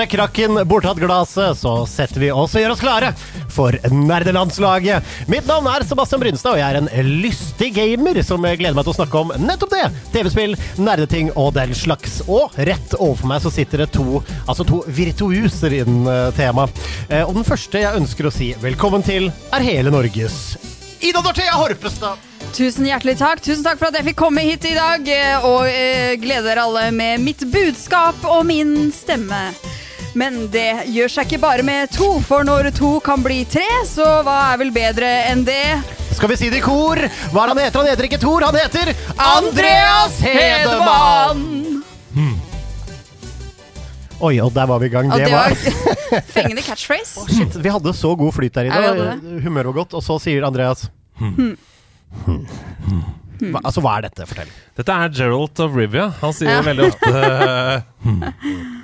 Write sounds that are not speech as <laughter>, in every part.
Release! Krakken bortatt glasset, så setter vi oss og gjør oss klare for nerdelandslaget. Mitt navn er Sebastian Brynstad, og jeg er en lystig gamer som gleder meg til å snakke om nettopp det. TV-spill, nerdeting og den slags. Og rett overfor meg så sitter det to, altså to virtuoser innen eh, temaet. Eh, Og den første jeg ønsker å si velkommen til, er hele Norges Ida Dorthea Horpestad. Tusen hjertelig takk. Tusen takk for at jeg fikk komme hit i dag eh, og glede dere alle med mitt budskap og min stemme. Men det gjør seg ikke bare med to, for når to kan bli tre, så hva er vel bedre enn det? Skal vi si det i kor? Hva er han heter? Han heter ikke Thor, han heter Andreas Hedemann! Oi, og der var vi i gang. Og Det det var fengende catchphrase. <laughs> Shit, vi hadde så god flyt der i dag. Humøret var godt, og så sier Andreas Hmm. Hva, altså, hva er dette? Fortell. Dette er Gerald of Rivia. Han sier Ja. veldig ofte eh, <laughs> hmm,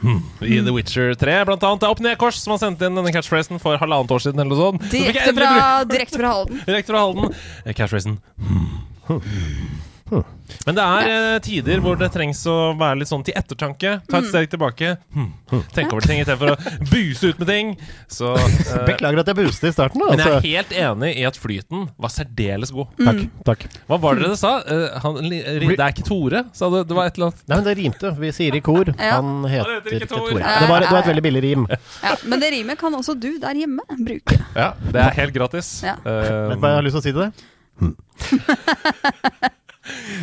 hmm, I The Witcher 3, blant annet. Det er Opp ned kors som har sendt inn denne catchphrasen for halvannet år siden. eller sånn. Direkte fra, direkt fra Halden. <laughs> direkt fra Halden. Eh, Catchphrasen Men det er eh, tider hvor det trengs å være litt sånn til ettertanke. Ta et steg tilbake. Hmm. Tenke over ting istedenfor å buse ut med ting. Så uh, Beklager at jeg buste i starten. da, Men jeg er Altså. helt enig i at flyten var særdeles god. Takk. takk. Hva var det dere sa? Uh, han, det er ikke Tore, sa du? Det var et eller annet Nei, men det rimte. Vi sier i kor. Ja. Han heter Han heter ikke Tore. Ja, Det var, det var et veldig billig rim. Ja, men det rimet kan også du der hjemme bruke. Ja, det er helt gratis. Ja. Eh, Vet du hva jeg har lyst til å si til det? <laughs>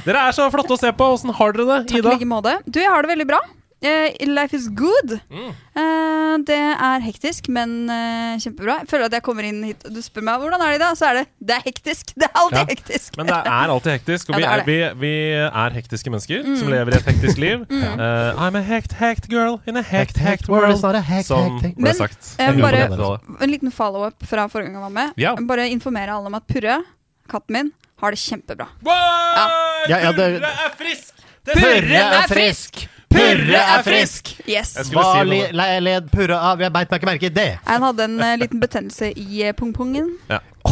dere er så flotte å se på. Åssen har dere det, Takk i Ida? like måte. Du, jeg har det veldig bra. Uh, life is good. Mm. Uh, det er hektisk, men uh, kjempebra. Jeg føler at jeg kommer inn hit og du spør meg hvordan er det i dag, så er det det er hektisk. Det er alltid Ja. hektisk. Men det er alltid hektisk, og <laughs> Ja, vi, det er, er vi, vi er hektiske mennesker som lever i et hektisk liv. <laughs> Eh, I'm a hekt, hekt girl in a hekt, hekt world. Not a hekt, Som hekt, ble sagt. Men, bare- En liten follow-up fra forrige gang jeg var med. Ja. Bare informere alle om at Purre, katten min, har det kjempebra. Ja. Ja, ja, det- Purre er frisk! Det Purre er frisk! Purre er frisk! Yes. Jeg skulle Hva si noe. le- le- led Purre av? Jeg beit meg ikke merke i det. Han hadde en eh, liten betennelse i eh, pungpungen.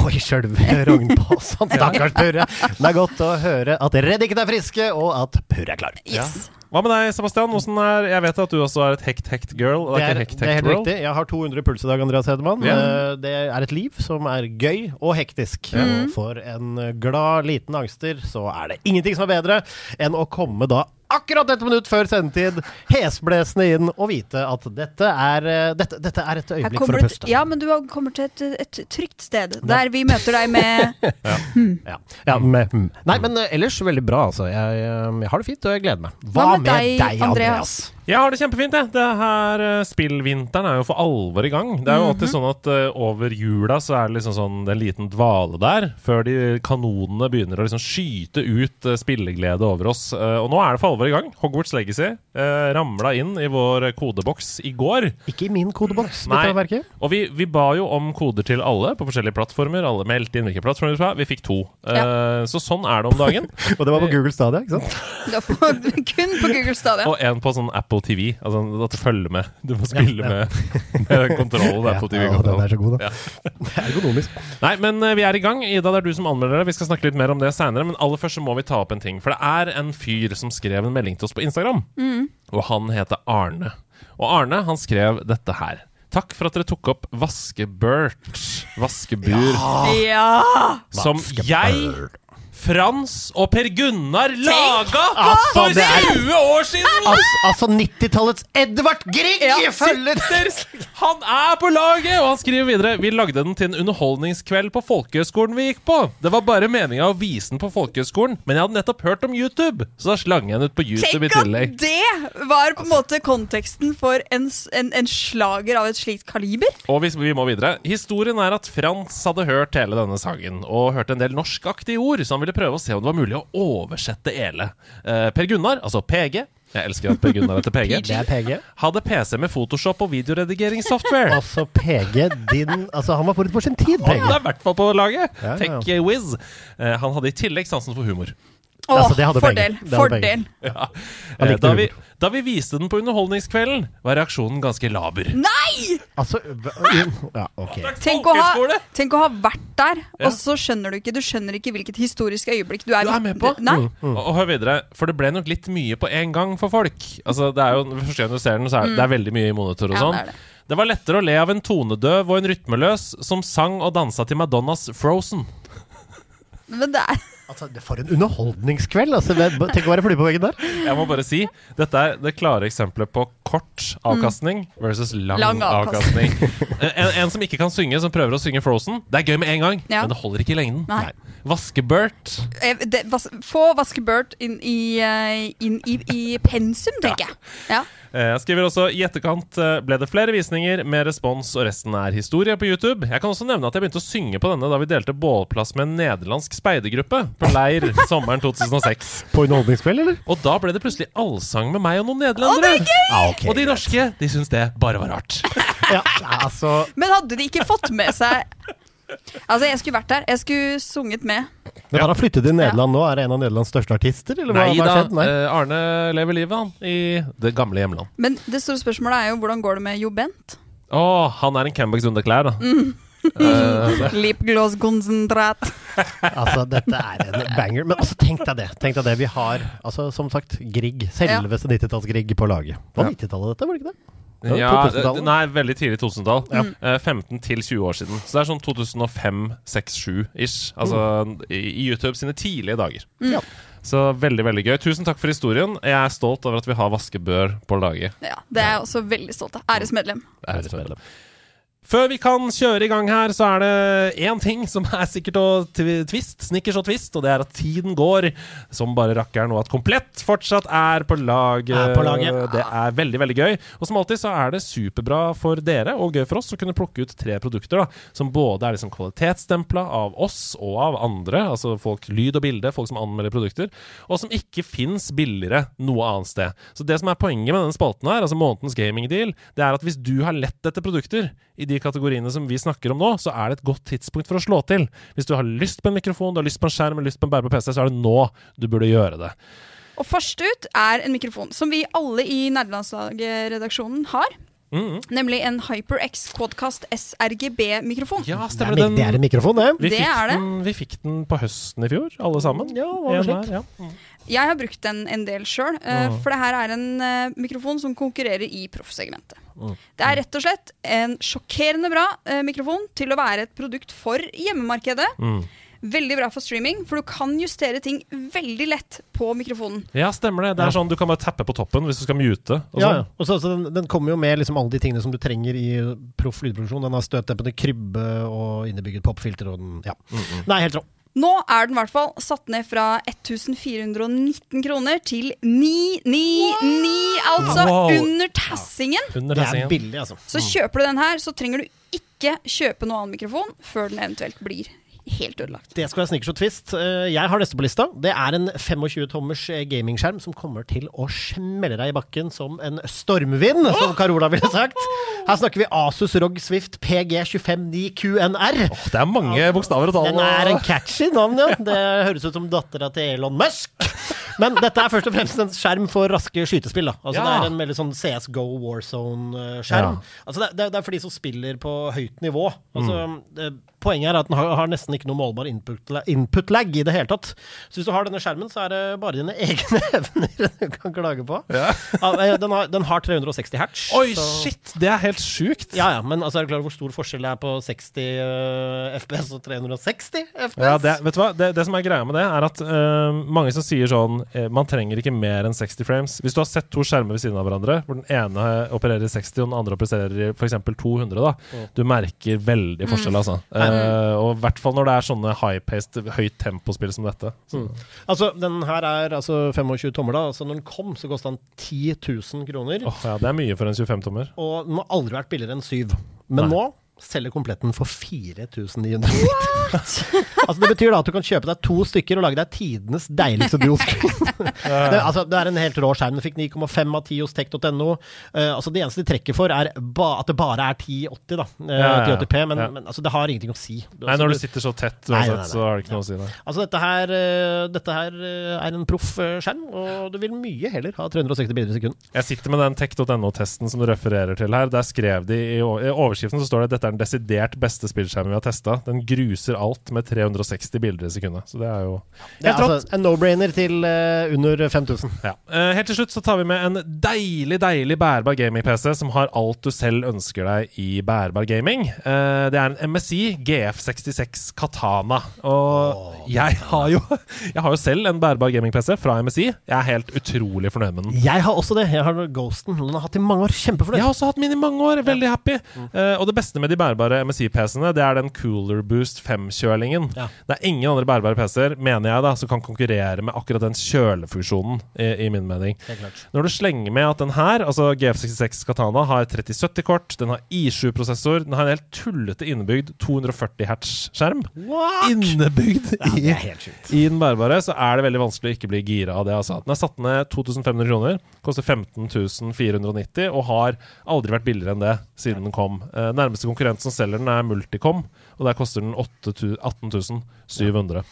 Oi, sjølve <laughs> Rognpåsen. Stakkars Purre. Det er godt å høre at Reddiken er friske, og at Purre er klar. Yes. Hva med deg, Sebastian? Er, jeg vet at du også er et hekt, hekt girl. og Det er, ikke hekt, det er hekt helt world. riktig. Jeg har 200 puls i dag, Andreas Hedemann. Eh, Det er et liv som er gøy og hektisk. Og for en glad liten angster så er det ingenting som er bedre enn å komme da akkurat et minutt før sendetid, hesblesende inn og vite at dette er, eh, dette, dette er et øyeblikk for å puste. ja, men du har- kommer til et, et trygt sted, der vi møter deg med <laughs> Ja. Ja, med, hmm. Nei, men eh, ellers veldig bra, altså. Jeg, eh, jeg har det fint, og jeg gleder meg. Hva, Hva med deg, Andreas? Jeg har det kjempefint, jeg. Det her eh, Spillvinteren er jo for alvor i gang. Det er jo alltid sånn at uh, over jula så er det liksom sånn en liten dvale der, før de kanonene begynner å liksom skyte ut uh, spilleglede over oss. Uh, og nå er det for alvor i gang. Hogwarts Legacy uh, ramla inn i vår kodeboks i går. Ikke i min kodeboks, Nei. dette. Og vi, vi ba jo om koder til alle på forskjellige plattformer. Alle meldte inn hvilke plattformer ha. Vi fikk to. Ja. så sånn er det om dagen. <laughs> Og det var på Google Stadia, ikke sant? Du er på, <laughs> kun på Google Stadia. Og en på sånn Apple TV. Altså at du følger med. Du må spille Ja, <laughs> ja. med, med kontrollen. på TV Ja, den er så god, da. Ja. <laughs> Det er ergonomisk. Nei, men eh, vi er i gang. Ida, det er du som anmelder det. Vi skal snakke litt mer om det seinere. Men aller først så må vi ta opp en ting. For det er en fyr som skrev en melding til oss på Instagram. Og han heter Arne. Og Arne, han skrev dette her. Takk for at dere tok opp Vaskeburt. Vaskebur. Ja! Som jeg, Frans og Per Gunnar laga Altså, for er- 20 år siden! Altså, altså 90-tallets Edvard Grieg Ja, Han er på laget! Og han skriver videre Vi lagde den til en underholdningskveld på folkehøgskolen vi gikk på. Det var bare meninga å vise den på folkehøgskolen, men jeg hadde nettopp hørt om YouTube, så da slang jeg den ut på YouTube i Tenk tillegg. at det var på en måte konteksten for en, en, en slager av et slikt kaliber. Og vi, vi må videre. Historien er at Frans hadde hørt hele denne sangen, og hørte en del norskaktige ord, så han ville ville prøve å se om det var mulig å oversette Ele. Eh, per Gunnar, altså PG Jeg elsker at Per Gunnar heter PG. Det er PG. Hadde PC med Photoshop og videoredigeringssoftware. <laughs> Altså, PG, din Altså, han var forut for sin tid, Han er i hvert fall på laget! Ja, ja. Tech Wiz. Eh, han hadde i tillegg sansen for humor. Å, Altså, det hadde fordel. Det hadde. Fordel. Ja. Eh, da, vi, da vi viste den på Underholdningskvelden, var reaksjonen ganske laber. Nei! Altså Ja, okay. Tenk å, ha, tenk å ha vært der, Ja. og så skjønner du ikke Du skjønner ikke hvilket historisk øyeblikk du er, Du er med på? Mm, Mm. Og, og hør videre, for det ble nok litt mye på en gang for folk. Altså, det er jo, Første gang du ser den, så er det er veldig mye i monitor og Mm. Ja, sånn. det. Det var lettere å le av en tonedøv og en rytmeløs som sang og dansa til Madonnas Frozen. Men det er Altså, For en underholdningskveld! Altså, tenk å være flue på veggen der. Jeg må bare si, dette er det klare eksempelet på kort avkastning versus lang, Lang avkastning. en, en som ikke kan synge, som prøver å synge Frozen, det er gøy med en gang, Ja. men det holder ikke i lengden. Nei. Vaskebert Eh, vas, Få Vaskebert inn i, eh, inn i, i pensum, tenker jeg. Ja. Eh, Jeg skriver også I etterkant eh, ble det flere visninger med respons, og resten er historie på YouTube. Jeg kan også nevne at jeg begynte å synge på denne da vi delte bålplass med en nederlandsk speidergruppe på leir <laughs> sommeren 2006. På underholdningskveld, eller? Og da ble det plutselig allsang med meg og noen nederlendere. Ah, okay, Og de norske de syns det bare var rart. <laughs> Ja, altså Men hadde de ikke fått med seg Altså, jeg skulle vært der. Jeg skulle sunget med. Men han har flyttet til Nederland nå. Er det en av Nederlands største artister? Eller Nei hva da, har? Nei. eh, Arne lever livet, han, i det gamle hjemland. Men det store spørsmålet er jo hvordan går det med Jo Bent? Å, han er en Cambex underklær, da. Mm. <laughs> Uh, Lipgloss-konsentrat. <laughs> Altså, dette er en banger. Men altså, tenk deg det. Tenk deg det. Vi har, altså, som sagt, Grieg. Selveste 90-talls-Grieg på laget. På Ja. 90-tallet, dette, var det ikke det? Ja, Ja, 2000-tallet. eh, nei, veldig tidlig 2000-tall. Eh, 15 til 20 år siden. Så det er sånn 2005-6-7-ish. Altså i, i YouTube sine tidlige dager. Ja. Så veldig, veldig gøy. Tusen takk for historien. Jeg er stolt over at vi har vaskebør på laget. Ja, det er jeg også veldig stolt av. Æresmedlem. Æresmedlem. Før vi kan kjøre i gang her, så er det én ting som er sikkert og tvist, twist, snickers og twist, og det er at tiden går som bare rakkeren, og at Komplett fortsatt er på laget. Er på laget. Det er veldig, veldig gøy. Og som alltid så er det superbra for dere, og gøy for oss, å kunne plukke ut tre produkter da, som både er liksom kvalitetsstempla av oss og av andre, altså folk lyd og bilde, folk som anmelder produkter, og som ikke fins billigere noe annet sted. Så det som er poenget med denne spalten her, altså månedens gamingdeal, det er at hvis du har lett etter produkter i de kategoriene som vi snakker om nå, så er det et godt tidspunkt for å slå til. Hvis du har lyst på en mikrofon, du har lyst på en skjerm, lyst på en bærbar PC, så er det nå du burde gjøre det. Og først ut er en mikrofon som vi alle i Nerdelandslaget-redaksjonen har. -hmm. Nemlig en HyperX Quadcast sRGB-mikrofon. Ja, Det er, stemmer det er en mikrofon, det. Vi Det fikk, er det. Den, vi fikk den på høsten i fjor, alle sammen. Ja, var det slikt? hver, ja. Jeg har brukt den en del sjøl, for det her er en uh, mikrofon som konkurrerer i proffsegmentet. Det er rett og slett en sjokkerende bra uh, mikrofon til å være et produkt for hjemmemarkedet. Mm. Veldig bra for streaming, for du kan justere ting veldig lett på mikrofonen. ja, stemmer det. Det er sånn Du kan bare tappe på toppen hvis du skal mute. Og Ja, sånn. ja. Og så, så den, den kommer jo med liksom alle de tingene som du trenger i proff lydproduksjon. Den har støtdempende krybbe og innebygget popfilter og den Ja. Nei, helt rå. Nå er den i hvert fall satt ned fra 1419 kroner til 999, altså Wow. under tassingen. Under Det er billig, altså. Så kjøper du den her, så trenger du ikke kjøpe noe annen mikrofon før den eventuelt blir helt ødelagt. Det skal være snickers og twist. Eh, Jeg har neste på lista. Det er en 25-tommers gamingskjerm som kommer til å smelle deg i bakken som en stormvind, som Carola ville sagt. Her snakker vi Asus ROG Swift PG259QNR. Oh, det er mange bokstaver å tall. Den er en catchy navn, ja. Det høres ut som dattera til Elon Musk. Men dette er først og fremst en skjerm for raske skytespill. da Altså Ja. Det er en veldig sånn CSGO Warzone-skjerm. Ja. Altså det, det, er for de som spiller på høyt nivå. Altså det, Poenget er at den har, har nesten ikke noe målbar input-lag input lag i det hele tatt. Så hvis du har denne skjermen, så er det bare dine <laughs> egne evner du kan klage på. Ja, eh, den, har, den har 360 hertz. Oi, så- shit! Det er helt sjukt. Ja, ja, men altså, er du klar over hvor stor forskjell det er på 60 uh, FPS og 360 FPS? Ja, det, vet du hva? Det, det som er greia med det, er at uh, mange som sier sånn uh, Man trenger ikke mer enn 60 frames. Hvis du har sett to skjermer ved siden av hverandre, hvor den ene opererer i 60 og den andre opererer i f.eks. 200, da, du merker veldig forskjell, altså. Eh, og i hvert fall når det er sånne high-paced, høyt tempospill som dette. Mm. Altså, den her er altså 25 tommer, da. Altså, når den kom, så kosta den 10 000 kroner. Åh, ja, det er mye for en 25-tommer. Og den har aldri vært billigere enn syv. Men Nei. nå selger kompletten for 4990. altså Det betyr da at du kan kjøpe deg to stykker og lage deg tidenes deiligste duoscreen. <laughs> det, altså, det er en helt rå skjerm. Den fikk 9,5 av 10 hos tech.no. Uh, altså Det eneste de trekker for, er at det bare er 1080, da. Uh, Ja, ja, ja. 1080p, men, Ja. men altså, det har ingenting å si. Nei, når du sitter så tett Nei, nei, nei. så har det ikke noe å si. Nei. Altså dette her, uh, dette her eh, er en proff eh, skjerm, og du vil mye heller ha 360 bilder i sekundet. Jeg sitter med den tech.no-testen som du refererer til her. Der skrev de i, i overskriften så står det at dette er den desidert beste spillskjermen vi har testa. Den gruser alt med 360 bilder i sekundet. Så det er jo Det er altså en no-brainer til uh, under 5000. Ja. Uh, helt til slutt så tar vi med en deilig, deilig bærbar gaming-PC som har alt du selv ønsker deg i bærbar gaming. Uh, det er en MSI GF66 Katana. Og jeg har jo <laughs> Jeg har jo selv en bærbar gaming-PC fra MSI. Jeg er helt utrolig fornøyd med den. Jeg har også det. Jeg har Ghosten. Den har hatt i mange år. Kjempefornøyd. Jeg har også hatt min i mange år. Veldig happy. Uh, og det beste med de bærbare MSI-PC-ene, det er den Cooler Boost 5-kjølingen. Ja. Det er ingen andre bærbare PC-er, mener jeg, da, som kan konkurrere med akkurat den kjølefunksjonen, i, i min mening. Når du slenger med at den her, altså GF66 Katana, har 3070-kort, den har I7-prosessor, den har en helt tullete innebygd 240 hertz-skjerm. Innebygd i, i den bærbare, så er det veldig vanskelig å ikke bli gira av det. Altså. Den er satt ned 2500 kroner, koster 15 490 og har aldri vært billigere enn det siden den kom. nærmeste nærmeste konkurrent som selger den, er Multicom, og der koster den 8 18 700.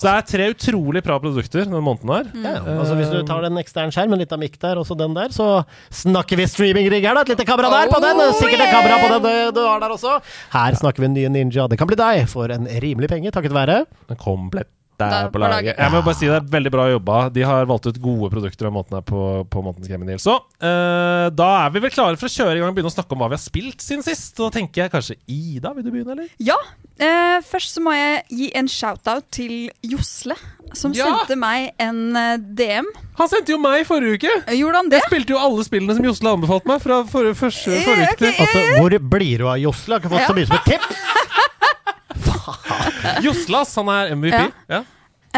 Så det er tre utrolig bra produkter denne måneden her. Ja, ja. altså Hvis du tar den ekstern skjerm, litt av mikk der, og så den der, så snakker vi streamingrigg her, da. Et lite kamera der på den. Sikkert et kamera på den eh, du har der også. Her snakker vi nye Ninja. Det kan bli deg for en rimelig penge, takket være komplett Der der på laget. Jeg må bare si det er veldig bra jobba. De har valgt ut gode produkter av måten her på, på Månedens Gaming Så uh, da er vi vel klare for å kjøre i gang og begynne å snakke om hva vi har spilt siden sist. Da tenker jeg kanskje Ida, vil du begynne, eller? Ja. Uh, først så må jeg gi en shout-out til Josle, som Ja! sendte meg en eh, DM. Han sendte jo meg forrige uke! Gjorde han det? Jeg spilte jo alle spillene som Josle anbefalte meg fra forrige, første, forrige uke. okay. Altså, hvor blir du av Josle? Har ikke fått så mye som et tips! <laughs> <laughs> ass, han er MVP. Ja. Ja.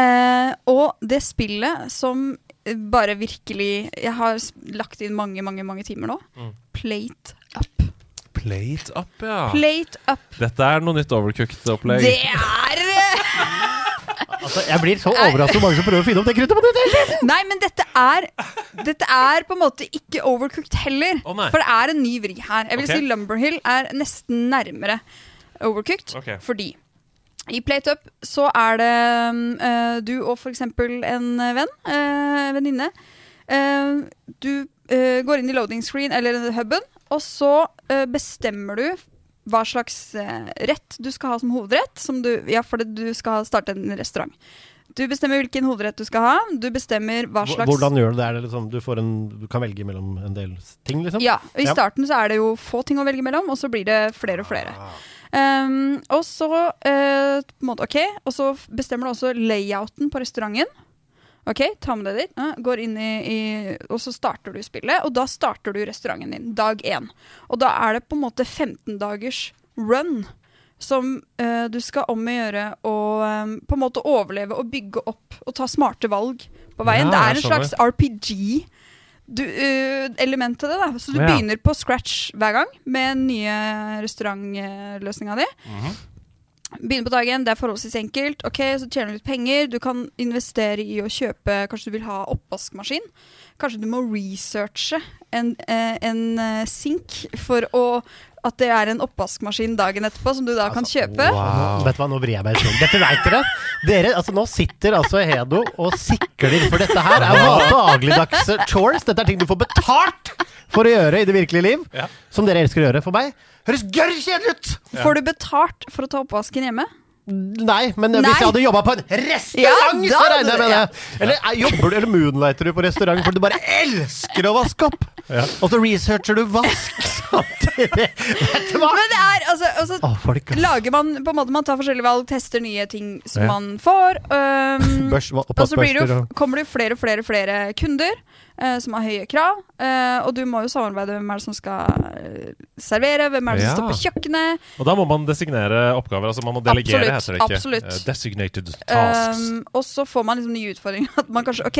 Eh, og det spillet som bare virkelig Jeg har lagt inn mange, mange mange timer nå. Mm. Plate Up. Plate up, ja. Plate Up. Dette er noe nytt overcooked-opplegg. Det er eh, <laughs> Altså, jeg blir så overrasket over mange som prøver å finne opp det kruttet på det. <laughs> Nei, men dette er Dette er på en måte ikke overcooked heller. Oh, nei. for det er en ny vri her. Jeg vil okay. si Lumberhill er nesten nærmere overcooked. Okay. Fordi i Plate Up så er det uh, du og f.eks. en venn, uh, venninne. Uh, du går inn i loading screen eller huben, og så bestemmer du hva slags rett du skal ha som hovedrett. Som du, ja, fordi du skal starte en restaurant. Du bestemmer hvilken hovedrett du skal ha. Du bestemmer hva slags Hvordan gjør du det? Det liksom, du, får en, du kan velge mellom en del ting, liksom? Ja, I starten så er det jo få ting å velge mellom, og så blir det flere og flere. Um, og så uh, på en måte, ok, og så bestemmer du også layouten på restauranten. Ok, Ta med det dit. uh, går inn i, i, og så starter du spillet, og da starter du restauranten din dag én. Og da er det på en måte 15 dagers run som uh, du skal om å gjøre å um, på en måte overleve og bygge opp og ta smarte valg på veien. Ja, det er en slags RPG du, uh, element til det. da Så du Ja. begynner på scratch hver gang med den nye restaurantløsninga di. Mhm. Begynner på dagen, det er forholdsvis enkelt. Ok, Så tjener du litt penger. Du kan investere i å kjøpe Kanskje du vil ha oppvaskmaskin. Kanskje du må researche en, eh, en eh, sink for å at det er en oppvaskmaskin dagen etterpå som du da kan kjøpe. Nå, vet du hva, nå vrir jeg meg i stolen. Dette veit dere. dere altså, nå sitter altså Hedo og sikler, for dette her er jo dagligdags chores. Dette er ting du får betalt for å gjøre i det virkelige liv. Ja. Som dere elsker å gjøre. For meg høres gørr kjedelig ut! Får du betalt for å ta oppvasken hjemme? Nei, men Nei. hvis jeg hadde jobba på en restaurant, Ja, så regner jeg med det. Eller eh, jobber du eller moonlighter du på restaurant fordi du bare elsker å vaske opp? Ja. Og så researcher du vask <laughs> samtidig. Vet du hva? Men det er altså, altså oh, folk. Lager man på en måte Man tar forskjellige valg, tester nye ting som Ja. man får. Um, Børs, og så blir det jo, kommer det jo flere og flere, flere kunder eh, som har høye krav. eh, og du må jo samarbeide med hvem er det som skal eh, servere, hvem er det som Ja. står på kjøkkenet. Og da må man designere oppgaver. Altså man må delegere, Absolutt, heter det ikke. absolutt. Eh, designated tasks. Um, og så får man liksom nye utfordringer. At man kanskje Ok,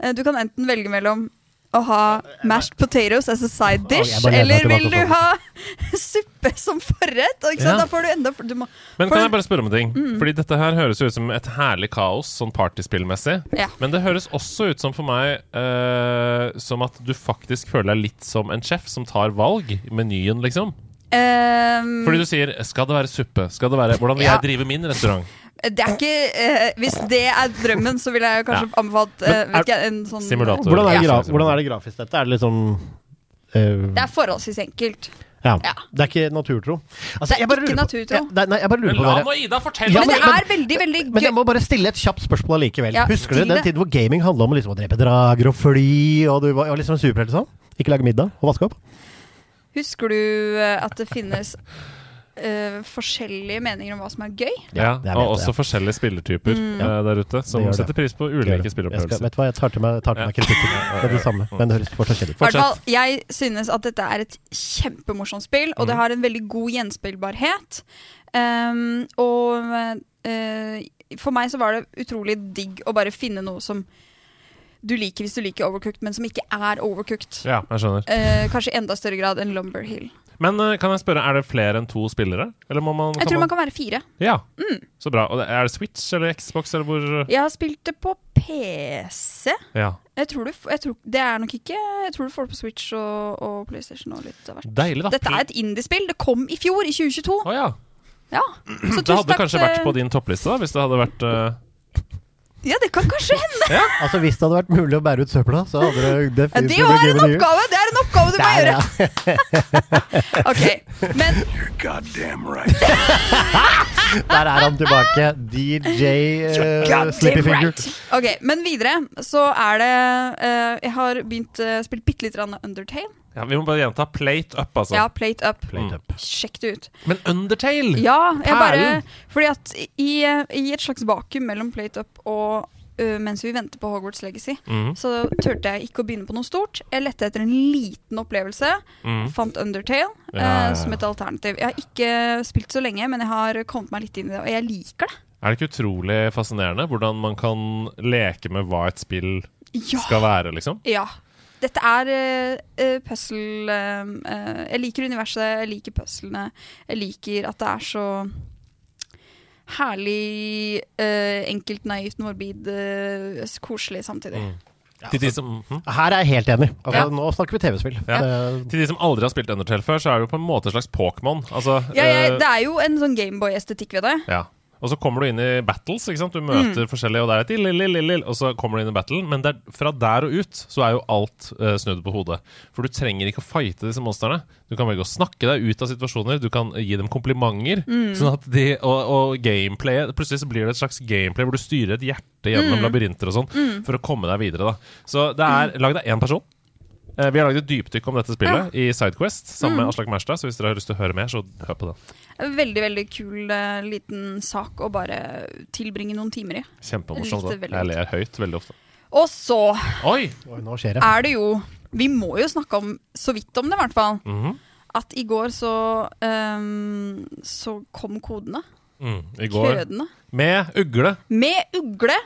eh, du kan enten velge mellom å ha mashed potatoes as a side dish, meg eller vil du ha <laughs> suppe som forrett? Ja. Da får du enda du må, Men kan jeg bare spørre om en ting? Mm. Fordi dette her høres ut som et herlig kaos, sånn partyspillmessig. Ja. Men det høres også ut som for meg uh, som at du faktisk føler deg litt som en sjef som tar valg i menyen, liksom. Um, Fordi du sier 'skal det være suppe'? Skal det være, 'Hvordan vil Ja. jeg drive min restaurant'? Det er ikke eh, Hvis det er drømmen, så ville jeg kanskje anbefalt eh, Men er- vet ikke, en sånn Simulator. Hvordan er, det gra hvordan er det grafisk, dette? Er det liksom eh, Det er forholdsvis enkelt. ja. ja. Det er ikke naturtro? Altså, Det er jeg bare ikke lurer på- naturtro. Ja, det nei, jeg bare lurer Men på la dere. nå Ida fortelle! Ja, men, men- det men- er veldig, veldig gøy. Men jeg må bare stille et kjapt spørsmål allikevel. Ja, Husker du still den det. tiden hvor gaming handla om liksom å drepe drager og fly, og du var, var liksom en superhelt og sånn? Ikke lage middag og vaske opp? Husker du eh, at det finnes eh, forskjellige meninger om hva som er gøy? Ja, jeg Og og det, også forskjellige spilletyper Mm. eh, der ute, som Det det. setter pris på ulike det. Jeg skal, spilleopplevelser. vet du hva, jeg tar til meg, tar til meg kritikken. Det er det samme, men det høres fortsatt kjedelig ut. Jeg synes at dette er et kjempemorsomt spill, og det Mm. har en veldig god gjenspillbarhet. Um, og uh, for meg så var det utrolig digg å bare finne noe som du liker hvis du liker overcooked, men som ikke er overcooked. Ja, jeg skjønner. Uh, kanskje i enda større grad enn Lumber Hill. Men eh, kan jeg spørre, er det flere enn to spillere? Man, Jeg tror man kan være fire. Ja, så bra. Og det, er det Switch eller Xbox eller hvor Jeg har spilt det på PC. Ja. Jeg tror, du, jeg tror Det er nok ikke Jeg tror du får det på Switch og, og PlayStation og litt av hvert. Deilig, da. Dette er et indiespill. Det kom i fjor, i 2022. Oh, ja. Ja. <clears throat> Så Det hadde kanskje vært på din toppliste, da, hvis det hadde vært eh, Ja, det kan kanskje hende. Ja. Altså, hvis det hadde vært mulig å bære ut søpla, så hadde det Ja, definitivt det jo en oppgave! Det er en oppgave du må gjøre. ja. <laughs> Ok, Men Goddamn right. <laughs> Der er han tilbake. DJ uh, God Slippy damn Finger. right. Ok, Men videre så er det uh, Jeg har begynt uh, spilt bitte litt Undertale. Ja, Vi må bare gjenta plate up, altså. Ja, Plate Up. Plate up. Sjekk det ut. Men Undertale! Ja, jeg bare Fordi at i, i et slags vakuum mellom Plate Up og uh, mens vi venter på Hogwarts Legacy, mm. så turte jeg ikke å begynne på noe stort. Jeg lette etter en liten opplevelse. Mm. Fant Undertale Ja, ja, ja. som et alternativ. Jeg har ikke spilt så lenge, men jeg har kommet meg litt inn i det, og jeg liker det. Er det ikke utrolig fascinerende hvordan man kan leke med hva et spill Ja. skal være, liksom? ja. Dette er uh, uh, puzzle eh, eh, Jeg liker universet, jeg liker puzzlene. Jeg liker at det er så herlig, uh, enkelt, naivt, morbid, koselig samtidig. Mm. Til de som hm? Her er jeg helt enig. Altså, Ja. Nå snakker vi TV-spill. Ja. Til de som aldri har spilt Undertale før, så er det jo på en måte et slags Pokémon. Altså, Ja, det er jo en sånn Gameboy-estetikk ved det. ja. Og så kommer du inn i battles, ikke sant? Du møter Mm. forskjellige, og der er et ill, ill, ill, ill, og så kommer du inn i battlen. Men det er, fra der og ut så er jo alt uh, snudd på hodet. For du trenger ikke å fighte disse monstrene. Du kan velge å snakke deg ut av situasjoner, du kan gi dem komplimenter. Mm. Sånn at de, og, og gameplay Plutselig så blir det et slags gameplay hvor du styrer et hjerte Mm. gjennom labyrinter og sånn for å komme deg videre. da Så det er lagd av én person. Eh, Vi har lagd et dypdykk om dette spillet i Sidequest sammen Mm. med Aslak Maurstad. Så hvis dere har lyst til å høre mer, så hør på det. Veldig veldig kul uh, liten sak å bare tilbringe noen timer i. Kjempemorsomt. Jeg veldig Jeg ler høyt veldig ofte. Og så Oi! Oi, nå skjer det. er det jo Vi må jo snakke om, så vidt om det i hvert fall, Mhm. at i går så um, Så kom kodene. mm. I går Kødene. med ugle. Med ugle.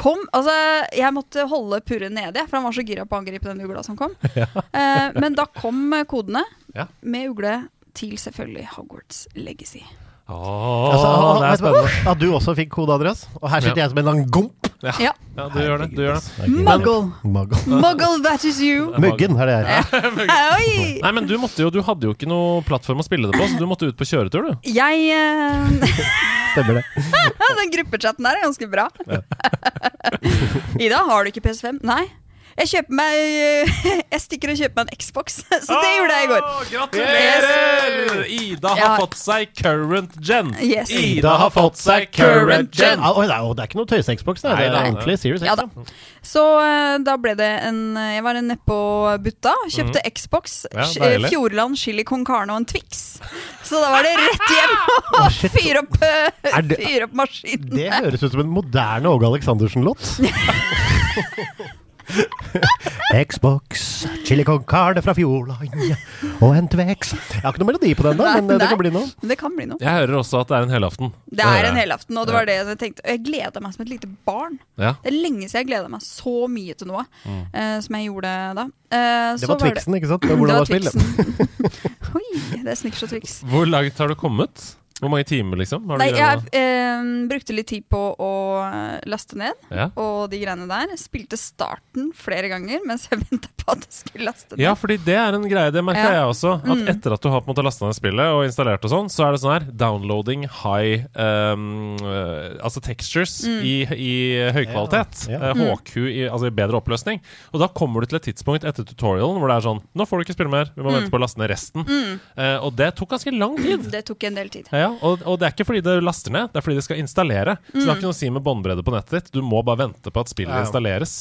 Kom, altså Jeg måtte holde Purre nede, for han var så gira på å angripe den ugla som kom. <laughs> Eh, men da kom eh, kodene Ja. med ugle til selvfølgelig Hogwarts Legacy. Åh, Altså, det er spennende. At du også fikk kode, Andreas. Og her sitter Ja. jeg som en lang gomp. Ja. Ja, du gjør det. du gjør det Muggle. Muggle. Muggle, that is you. <laughs> Muggen er det her. <laughs> Nei, men du, måtte jo, du hadde jo ikke noe plattform å spille det på, så du måtte ut på kjøretur, du. Jeg eh, <laughs> Stemmer det. Den gruppechatten der er ganske bra. Ida, har du ikke PS5? Nei. Jeg kjøper meg <laughs> Jeg stikker og kjøper meg en Xbox. <laughs> Så det gjorde jeg i går. Gratulerer! Ida har Ja. fått seg current gen. Yes. Ida har fått seg current gen. Ja, oi, det er- og det er ikke noe tøyse-Xbox, det. Det er ordentlig serious Ja da. Så eh, da ble det en Jeg var nedpå Butta, kjøpte Xbox, Mhm. Ja, eh. Fjordland, chili con carne og en Twix. Så da var det rett hjem <laughs> og oh, fyre opp, eh, det- fyre opp maskinen. Det høres ut som en moderne Åge Aleksandersen-låt. Xbox, chili con carne fra Fjordland og en Twex. Jeg har ikke noe melodi på den, da, men eh, det kan bli noe. Det kan bli noe. Jeg hører også at det er en helaften. Det er en helaften, og det var det jeg tenkte. Og jeg gleda meg som et lite barn. Ja. Det er lenge siden jeg gleda meg så mye til noe eh, som jeg gjorde da. Uh, Det så var Twixen, ikke sant? Det var hvordan det var spillet. Twixen. <laughs> Oi, det er Snickers og Twix. Hvor langt har du kommet? Hvor mange timer, liksom? Har Nei, jeg eh, brukte litt tid på å laste ned ja. og de greiene der. Spilte starten flere ganger mens jeg <laughs> venta på at det skulle laste ned. ja, fordi det er en greie. Det merka Ja. jeg også. At Mm. etter at du har på en måte lasta ned spillet og installert og sånn, så er det sånn her downloading high um, Altså textures Mm. i, i høykvalitet. Ja, ja. Eh, HQ i, altså i bedre oppløsning. Og da kommer du til et tidspunkt etter tutorialen hvor det er sånn Nå får du ikke spille mer, vi må Mm. vente på å laste ned resten. Eh, og det tok ganske lang tid. Det tok en del tid. Ja, og, og det er ikke fordi det laster ned, det er fordi det skal installere. Så det har Mm. ikke noe å si med båndbredde på nettet ditt. Du må bare vente på at spillet Ja, ja. installeres.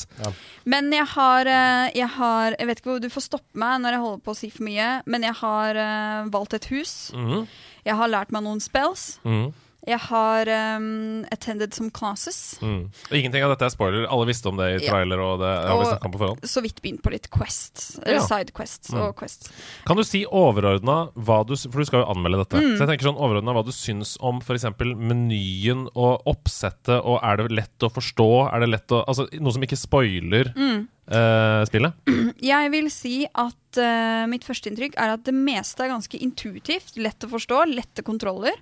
Men jeg har, eh, jeg har Jeg vet ikke hvor du får stoppe meg når jeg holder på å si for mye, men jeg har uh, valgt et hus. Mm. Jeg har lært meg noen spells. mhm, Jeg har um, attended some classes. Mm. Ingenting av dette er spoiler. Alle visste om det i Ja. trailer, og det har vi snakket om på forhånd. Så vidt begynt på litt quests. Eller Ja. side quest Mm. og quests. Kan du si overordna hva du For du skal jo anmelde dette. Mm. Så jeg tenker sånn overordna hva du syns om f.eks. menyen og oppsettet, og er det lett å forstå? Er det lett å Altså noe som ikke spoiler Mm. Eh, spillet? <clears throat> Jeg vil si at uh, mitt førsteinntrykk er at det meste er ganske intuitivt. Lett å forstå, lette kontroller.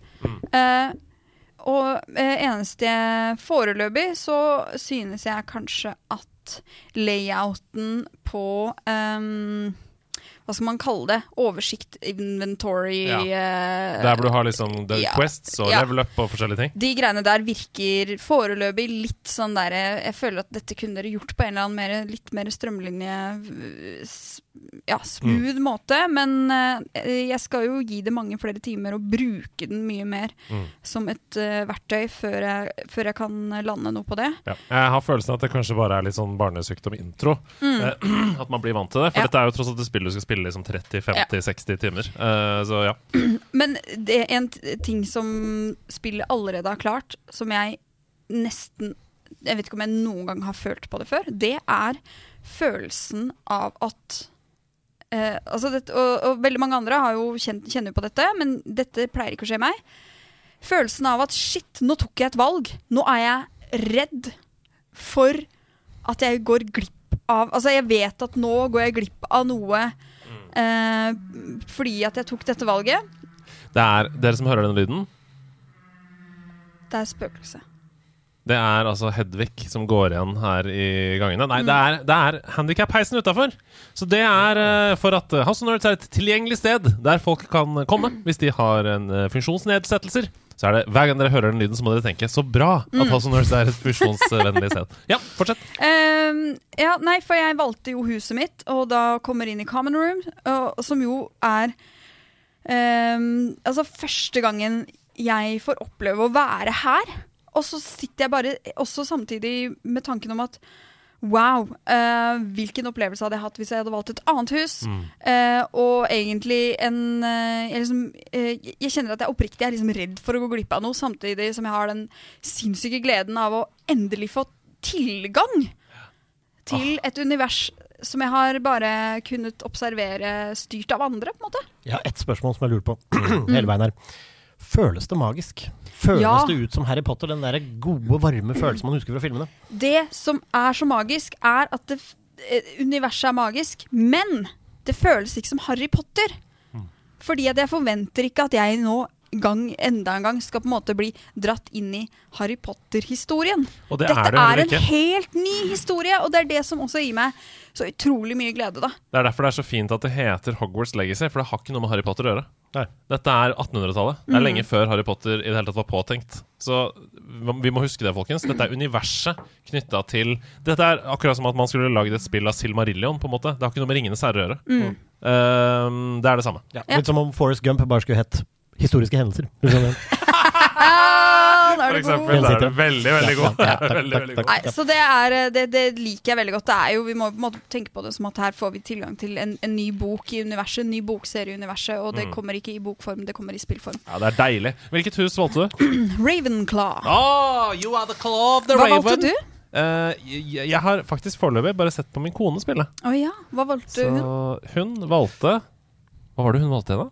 Eh, og eh, eneste Foreløpig så synes jeg kanskje at layouten på ehm, Hva skal man kalle det? Oversikt, inventory Ja. eh, Der hvor du har liksom the ja, quests og ja. level up og forskjellige ting? De greiene der virker foreløpig litt sånn der Jeg føler at dette kunne dere gjort på en eller annen mer, litt mer strømlinje Ja, smooth måte. Men eh, jeg skal jo gi det mange flere timer og bruke den mye mer Mm. som et eh, verktøy før jeg, før jeg kan lande noe på det. Ja. Jeg har følelsen at det kanskje bare er litt sånn barnesykdom-intro. Eh, <clears throat> at man blir vant til det. For Mm. Ja. dette er jo tross alt et spill du skal spille liksom 30-50-60 timer. Eh, så ja. <clears throat> Men det er en ting som spillet allerede har klart, som jeg nesten Jeg vet ikke om jeg noen gang har følt på det før. Det er følelsen av at eh, altså dette, og, og veldig mange andre har jo kjent, kjenner på dette, men dette pleier ikke å skje meg. Følelsen av at shit, nå tok jeg et valg. Nå er jeg redd for at jeg går glipp av Altså, jeg vet at nå går jeg glipp av noe eh, fordi at jeg tok dette valget. Det er dere som hører den lyden. Det er spøkelse. Det er altså Hedvig som går igjen her i gangene. Nei, det er, det er handikap-heisen utafor. Så det er uh, for at House of Nerds er et tilgjengelig sted der folk kan komme hvis de har en uh, funksjonsnedsettelser. Så er det Hver gang dere hører den lyden, så må dere tenke så bra at House of Nerds er et funksjonsvennlig sted. <laughs> Ja, fortsett. Um, ja, nei, for jeg valgte jo huset mitt, og da kommer inn i common room, og, som jo er um, Altså første gangen jeg får oppleve å være her. Og så sitter jeg bare også samtidig med tanken om at Wow, Uh, hvilken opplevelse hadde jeg hatt hvis jeg hadde valgt et annet hus? Eh, og egentlig en uh, jeg, liksom, jeg kjenner at jeg oppriktig er liksom redd for å gå glipp av noe, samtidig som jeg har den sinnssyke gleden av å endelig få tilgang til et univers som jeg har bare kunnet observere styrt av andre, på en måte. Jeg har ett spørsmål som jeg lurer på <clears throat> hele veien her. Føles det magisk? Føles Ja. det ut som Harry Potter, den der gode, varme følelsen man husker fra filmene? Det som er så magisk, er at det, eh, universet er magisk, men det føles ikke som Harry Potter. Fordi at jeg forventer ikke at jeg nå gang, enda en gang skal på en måte bli dratt inn i Harry Potter-historien. Og det Dette er det er en helt ny historie, og det er det som også gir meg så utrolig mye glede, da. Det er derfor det er så fint at det heter Hogwarts Legacy, for det har ikke noe med Harry Potter å gjøre. Nei. Dette er 1800-tallet. Det er lenge før Harry Potter i det hele tatt var påtenkt. Så vi må huske det, folkens. Dette er universet knytta til Dette er akkurat som at man skulle lagd et spill av Silmarillion, på en måte. Det har ikke noe med Ringenes herre å gjøre. Ehm, det er det samme. Ja. Ja. Litt som om Forest Gump bare skulle hett Historiske hendelser. <laughs> For eksempel. Da er det veldig, veldig god. Ja, ja, <laughs> veldig, veldig god. Nei, så det, er, eh, det, det liker jeg veldig godt. Det er jo, vi må på en måte tenke på det som at her får vi tilgang til en, en ny bok i universet, en ny bokserie i universet, og det kommer ikke i bokform, det kommer i spillform. Ja, det er deilig. Hvilket hus valgte du? <clears throat> Ravenclaw. Oh, you are the claw of the Hva valgte du? Uh, jeg, jeg har faktisk foreløpig bare sett på min kone spille. Oh, ja, hva valgte Så hun? hun valgte Hva var det hun valgte da?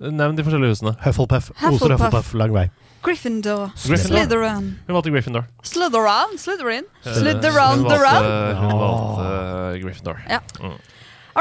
Nevn de forskjellige husene. Hufflepuff. Oser Hufflepuff. Lang vei. Gryffindor. Gryffindor. Slytherin. Hun valgte Gryffindor. Slytherin. Slytherin. Eh, Slytherin. Hun valgte, hun valgte Gryffindor. Ja. All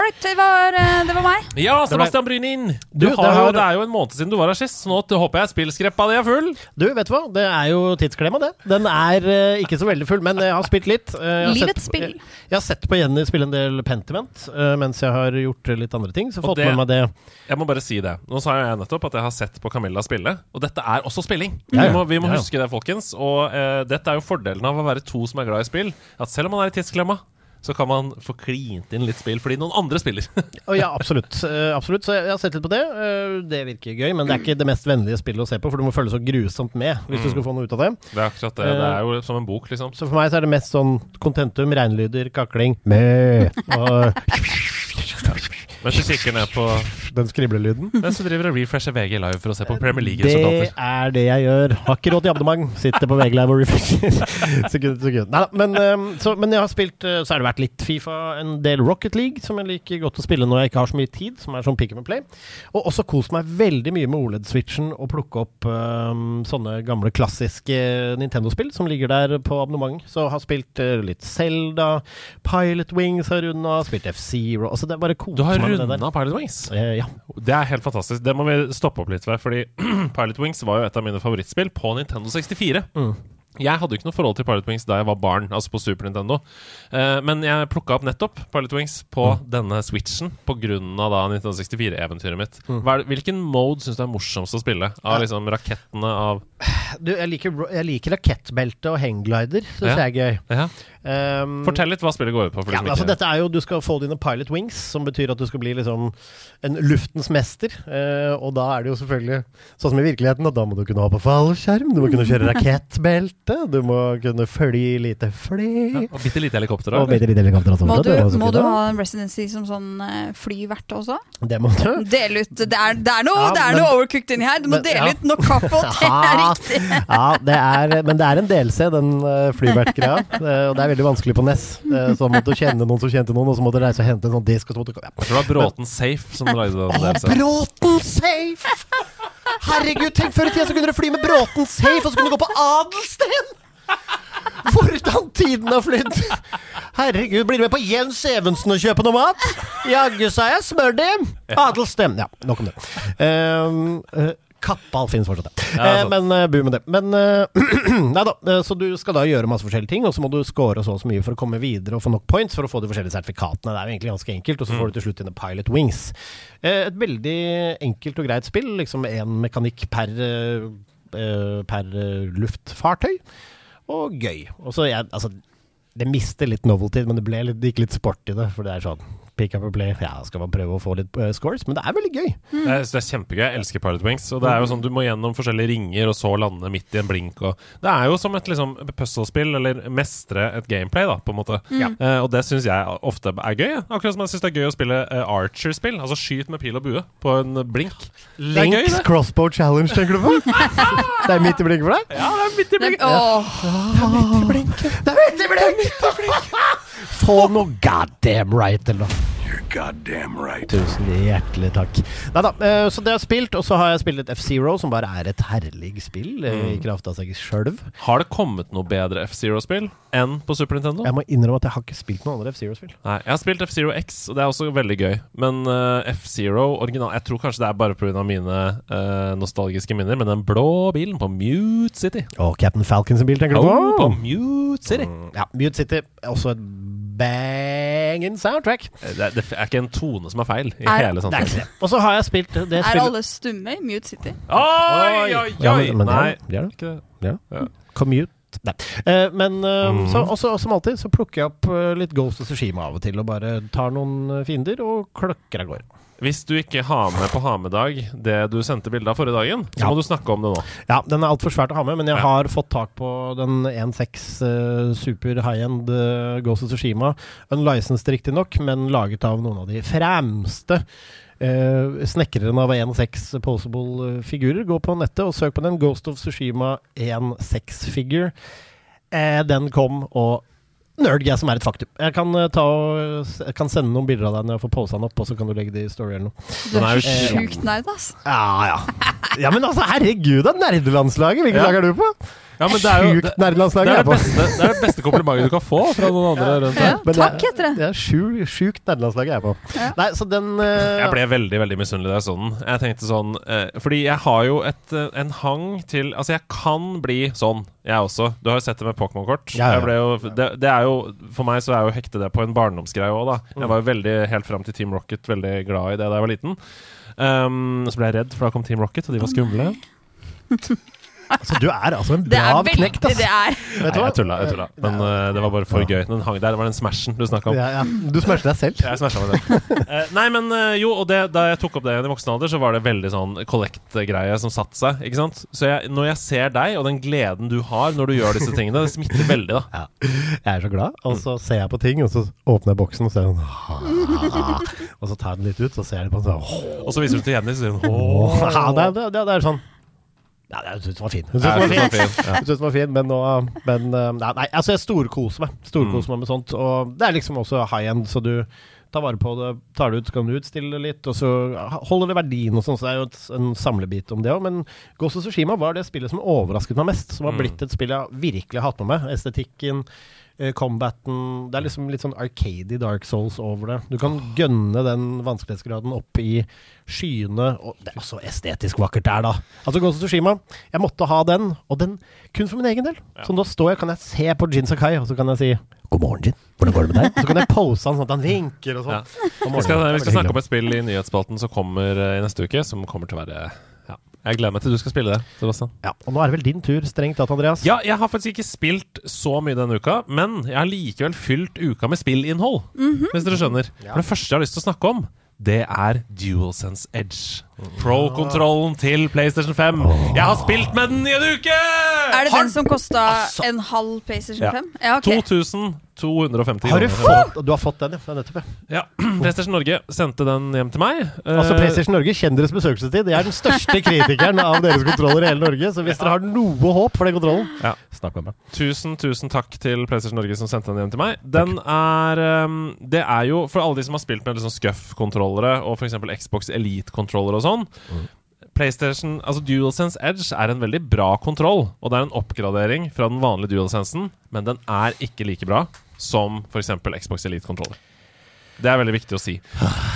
right, det var, eh, det var meg. Ja, Sebastian Brynin! Du Du, har det, har- det er jo en måned siden du var her sist, så nå håper jeg spillskreppa di er full. Du, vet du hva? Det er jo tidsklemma, det. Den er uh, ikke så veldig full, men jeg har spilt litt. Uh, Livets spill. Jeg, jeg har sett på Jenny spille en del Pentiment uh, mens jeg har gjort litt andre ting. Så fått det- med meg det. Jeg må bare si det. Nå sa jeg nettopp at jeg har sett på Camilla spille, og dette er også spilling. Ja. Vi må, vi må Ja, ja. huske det, folkens. Og eh, dette er jo fordelen av å være to som er glad i spill. At selv om man er i tidsklemma, så kan man få klint inn litt spill fordi noen andre spiller. oh, ja, absolutt. Uh, <laughs> absolutt. Så jeg har sett litt på det. Uh, det virker gøy, men det er ikke det mest vennlige spillet å se på, for du må følge så grusomt med hvis du skal få noe ut av det. Det er akkurat det. Det er jo som en bok, liksom. Så for meg så er det mest sånn kontentum, regnlyder, kakling, mø og <laughs> Mens du kikker ned på den skriblelyden. Mens du driver og refresher VG Live for å se på Premier League-resultater. Det er det jeg gjør. Har ikke råd til abonnement. Sitter på VG Live og refresher. <laughs> sekund, sekund. Neida, men, ehm, så, men jeg har spilt eh, Så har det vært litt Fifa, en del Rocket League, som jeg liker godt å spille når jeg ikke har så mye tid, som er sånn pick up and play. Og også kost meg veldig mye med OLED-switchen og plukke opp um, sånne gamle klassiske Nintendo-spill som ligger der på abonnement. Så har spilt uh, litt Zelda, Pilot Wings har runda, spilt F-Zero Altså det er bare kost meg. Runda Pilot Wings. Eh, ja. Det er helt fantastisk. Det må vi stoppe opp litt ved, fordi <clears throat> Pilot Wings var jo et av mine favorittspill på Nintendo 64. Mm. Jeg hadde jo ikke noe forhold til Pilot Wings da jeg var barn, altså på Super Nintendo. Eh, men jeg plukka opp nettopp Pilot Wings på Mm. denne switchen på grunn av da Nintendo 64-eventyret mitt. Mm. Det- hvilken mode syns du er morsomst å spille? Av liksom rakettene av Du, jeg liker, jeg liker rakettbelte og hangglider. Syns Ja. jeg er gøy. ja. Um, Fortell litt hva spillet går ut på. For Ja, altså dette er jo, Du skal få dine pilot wings, som betyr at du skal bli liksom en luftens mester. Uh, og da er det jo selvfølgelig sånn som i virkeligheten, at da må du kunne ha på fallskjerm, du må kunne kjøre rakettbelte, du må kunne fly lite fly. og bitte lite helikopter. Og bitte lite helikopter også. Må du, det må du ha en residency som sånn eh, flyvert også? Det må du. Del ut Det er, det er noe, Ja, det er men- noe overcooked inni her. Du må men- dele ja. ut noe kaffe, og det er <laughs> Ja. riktig. Ja, det er, men det er en DLC, den uh, flyvertgreia. Uh, <laughs> og det er veldig vanskelig på Ness Så så måtte du kjenne noen som kjente noen, og så måtte du reise og hente en sånn disk. Og så måtte ja. Jeg tror det var Bråten Safe som lagde den. Å. Bråten Safe! Herregud, tenk før i tida så kunne dere fly med Bråten Safe, og så kunne du gå på Adelsten! Hvordan tiden har flydd! Herregud, blir du med på Jens Evensen og kjøpe noe mat? Jaggu sa jeg smør det! Adelsten. Ja, nok om det. Um, uh, Kappal finnes fortsatt, ja. Eh, men uh, bu med det. Men uh, <clears throat> Nei da. eh, Så du skal da gjøre masse forskjellige ting, og så må du score så og så mye for å komme videre og få nok points for å få de forskjellige sertifikatene. Det er jo egentlig ganske enkelt, og så får du til slutt dine Pilot Wings. Eh, Et veldig enkelt og greit spill. Liksom én mekanikk per, eh, eh, per eh, luftfartøy. Og gøy. Og så jeg, altså, det mister litt novelty, men det, litt, det gikk litt sport i det. For det er sånn pick up and play. Ja, skal man prøve å få litt uh, scores? Men det er veldig gøy. Mm. Det, er, det er kjempegøy. Jeg elsker Pilot Wings. Og det er jo sånn Du må gjennom forskjellige ringer, og så lande midt i en blink. Og det er jo som et liksom puzzlespill, eller mestre et gameplay, da, på en måte. Eh, og det syns jeg ofte er gøy. ja. Akkurat som jeg syns det er gøy å spille uh, Archer-spill. Altså skyt med pil og bue på en blink. Er gøy, Links. Crossbow Challenge, tenker du på? <laughs> det er midt i blinken for deg? Ja, det er midt i Det, blink. åh, Det er midt i blinken! Få noe goddamn right, eller noe. Goddamn right. Tusen hjertelig takk. Nei da, eh, så det har jeg spilt, og så har jeg spilt et F-Zero, som bare er et herlig spill mm. i kraft av seg sjølv. Har det kommet noe bedre F-Zero-spill enn på Super Nintendo? Jeg må innrømme at jeg har ikke spilt noen andre F-Zero-spill. Nei, jeg har spilt F-Zero X, og det er også veldig gøy. Men uh, F-Zero original Jeg tror kanskje det er bare pga. mine uh, nostalgiske minner, men den blå bilen på Mute City Og Captain Falcon sin bil, tenker du Oh, på på? Mute City! Mm, Ja, Mute City, er også et banging soundtrack. Det, er- det er ikke en tone som er feil i Er- hele det. Og så har jeg spilt det er alle stumme i Mute City? Oi, oi, oi! Ja, men, men Nei, det er det. Ja. Ja. Commute. Nei. Eh, men eh, Mhm. så, også, som alltid så plukker jeg opp eh, litt Ghost of Sushima av og til, og bare tar noen eh, fiender og kløkker av gårde. Hvis du ikke har med på ha-med-dag det du sendte bilde av forrige dagen, så Ja. må du snakke om det nå. Ja, den er altfor svært å ha med, men jeg Ja. har fått tak på den 1.6 uh, super high-end uh, Ghost of Tsushima. Unlicensed riktignok, men laget av noen av de fremste uh, snekrerne av 1.6 posable eh, figurer. Gå på nettet og søk på den. Ghost of Tsushima 1.6 figure. Uh, den kom, og Nerdgas som er et faktum. Jeg kan, eh, ta og, jeg kan sende noen bilder av deg når jeg får posa den opp, og så kan du legge det i story eller noe. Du er er jo Eh, sjukt nerd, ass. Ja, ja. Ja, men altså, herregud, det er nerdelandslaget! Hvilket Ja. lag er du på? Ja, men det er jo det, Sjukt det, nerdelandslaget er det, beste, det er det beste komplimentet du kan få fra noen andre rundt Ja, takk, det, heter det. det er sju- sjukt nerdelandslag jeg er på. Ja. Nei, så den uh, Jeg ble veldig veldig misunnelig da jeg så den. Jeg tenkte sånn uh, Fordi jeg har jo et, uh, en hang til Altså, jeg kan bli sånn, jeg også. Du har jo sett det med Pokémon-kort. Ja, Det, det er jo For meg så er jo hekte det på en barndomsgreie òg, da. Jeg var jo veldig, helt fram til Team Rocket, veldig glad i det da jeg var liten. Um, så ble jeg redd, for da kom Team Rocket, og de var skumle. <laughs> Altså, du er altså en Det brav veldig knekt, ass. det er. Vet Nei, du hva? jeg tulla, jeg tulla. Men uh, det var bare for gøy. Den hang der. Det var den smashen du snakka om. Ja, ja. Du smasher deg selv. Jeg smasha meg det. Uh, <laughs> nei, men uh, jo, og det, da jeg tok opp det igjen i voksen alder, så var det veldig sånn collect-greie som satte seg. Ikke sant? Så jeg, når jeg ser deg, og den gleden du har når du gjør disse tingene, det smitter veldig, da. Ja. Jeg er så glad, og så ser jeg på ting, og så åpner jeg boksen og ser sånn <laughs> Og så tar jeg den litt ut, så ser jeg på den sånn Og så viser du til Jenny, så sier hun. <laughs> Ja, det, det, det er sånn ja, jeg syns den var fin. Jeg synes den var ja. Var fin, men nå men, eh, Nei, nei altså jeg storkoser meg. Storkoser meg med sånt. Og det er liksom også high end, så du tar vare på det, tar det ut, så kan du utstille litt, og så holder det verdien og sånn, så det er jo et, en samlebit om det òg. Men Ghost of Tsushima var det spillet som overrasket meg mest, som har Mm. blitt et spill jeg virkelig har hatt med meg. Estetikken, combaten Det er liksom litt sånn arcady Dark Souls over det. Du kan gønne den vanskelighetsgraden opp i skyene, og det er så estetisk vakkert der, da. Altså Ghost of Tsushima, jeg måtte ha den, og den kun for min egen del. Så nå står jeg, kan jeg se på Jin Sakai, og så kan jeg si God morgen, Jin. Hvordan går det med deg? Så kan jeg pose han sånn at han vinker og sånn. Ja. Vi skal, vi skal snakke om et spill i nyhetsspalten som kommer eh, i neste uke, som kommer til å være ja. Jeg gleder meg til du skal spille det, Sebastian. ja, Og nå er det vel din tur, strengt tatt, Andreas. Ja, jeg har faktisk ikke spilt så mye denne uka, men jeg har likevel fylt uka med spillinnhold. Hvis dere skjønner. For det første jeg har lyst til å snakke om, det er DualSense Edge. Pro-kontrollen til PlayStation 5. Jeg har spilt med den i en uke! Er det den som kosta Altså. en halv PlayStation 5? Ja, ok. 2250 Har du kroner. fått Du har fått den, ja. Det er nettopp, ja. Ja, <clears throat> PlayStation Norge sendte den hjem til meg. Altså Eh, PlayStation Norge, kjenn deres besøkelsestid. Jeg er den største kritikeren av deres kontroller i hele Norge. Så hvis dere har noe håp for den kontrollen, Ja. snakk med meg. Tusen, tusen takk til PlayStation Norge som sendte den hjem til meg. Den er um, Det er jo for alle de som har spilt med liksom Scuff-kontrollere og f.eks. Xbox Elite-kontrollere og sånn. PlayStation, altså DualSense Edge er en veldig bra kontroll, og det er en oppgradering fra den vanlige DualSensen, men den er ikke like bra som f.eks. Xbox Elite-kontroller. Det er veldig viktig å si.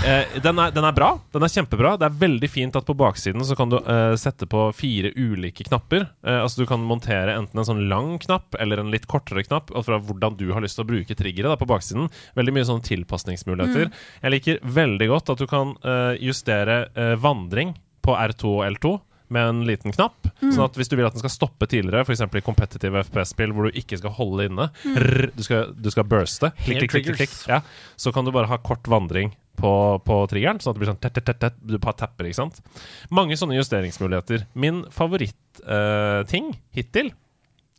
Eh, den, er, den er bra. Den er kjempebra. Det er veldig fint at på baksiden så kan du eh, sette på fire ulike knapper. Eh, altså Du kan montere enten en sånn lang knapp eller en litt kortere knapp. Fra hvordan du har lyst til å bruke triggeret da, på baksiden. Veldig mye sånne tilpasningsmuligheter. Jeg liker veldig godt at du kan eh, justere eh, vandring på R2 og L2 med en liten knapp. Sånn at hvis du vil at den skal stoppe tidligere, f.eks. i kompetitive FPS-spill hvor du ikke skal holde inne, rrr, du, skal, du skal burste, klikk, klikk, klikk, klikk, ja, så kan du bare ha kort vandring på, på triggeren, sånn at det blir sånn tett, tett, tett, tett, du bare tapper, ikke sant? Mange sånne justeringsmuligheter. Min favorittting uh, hittil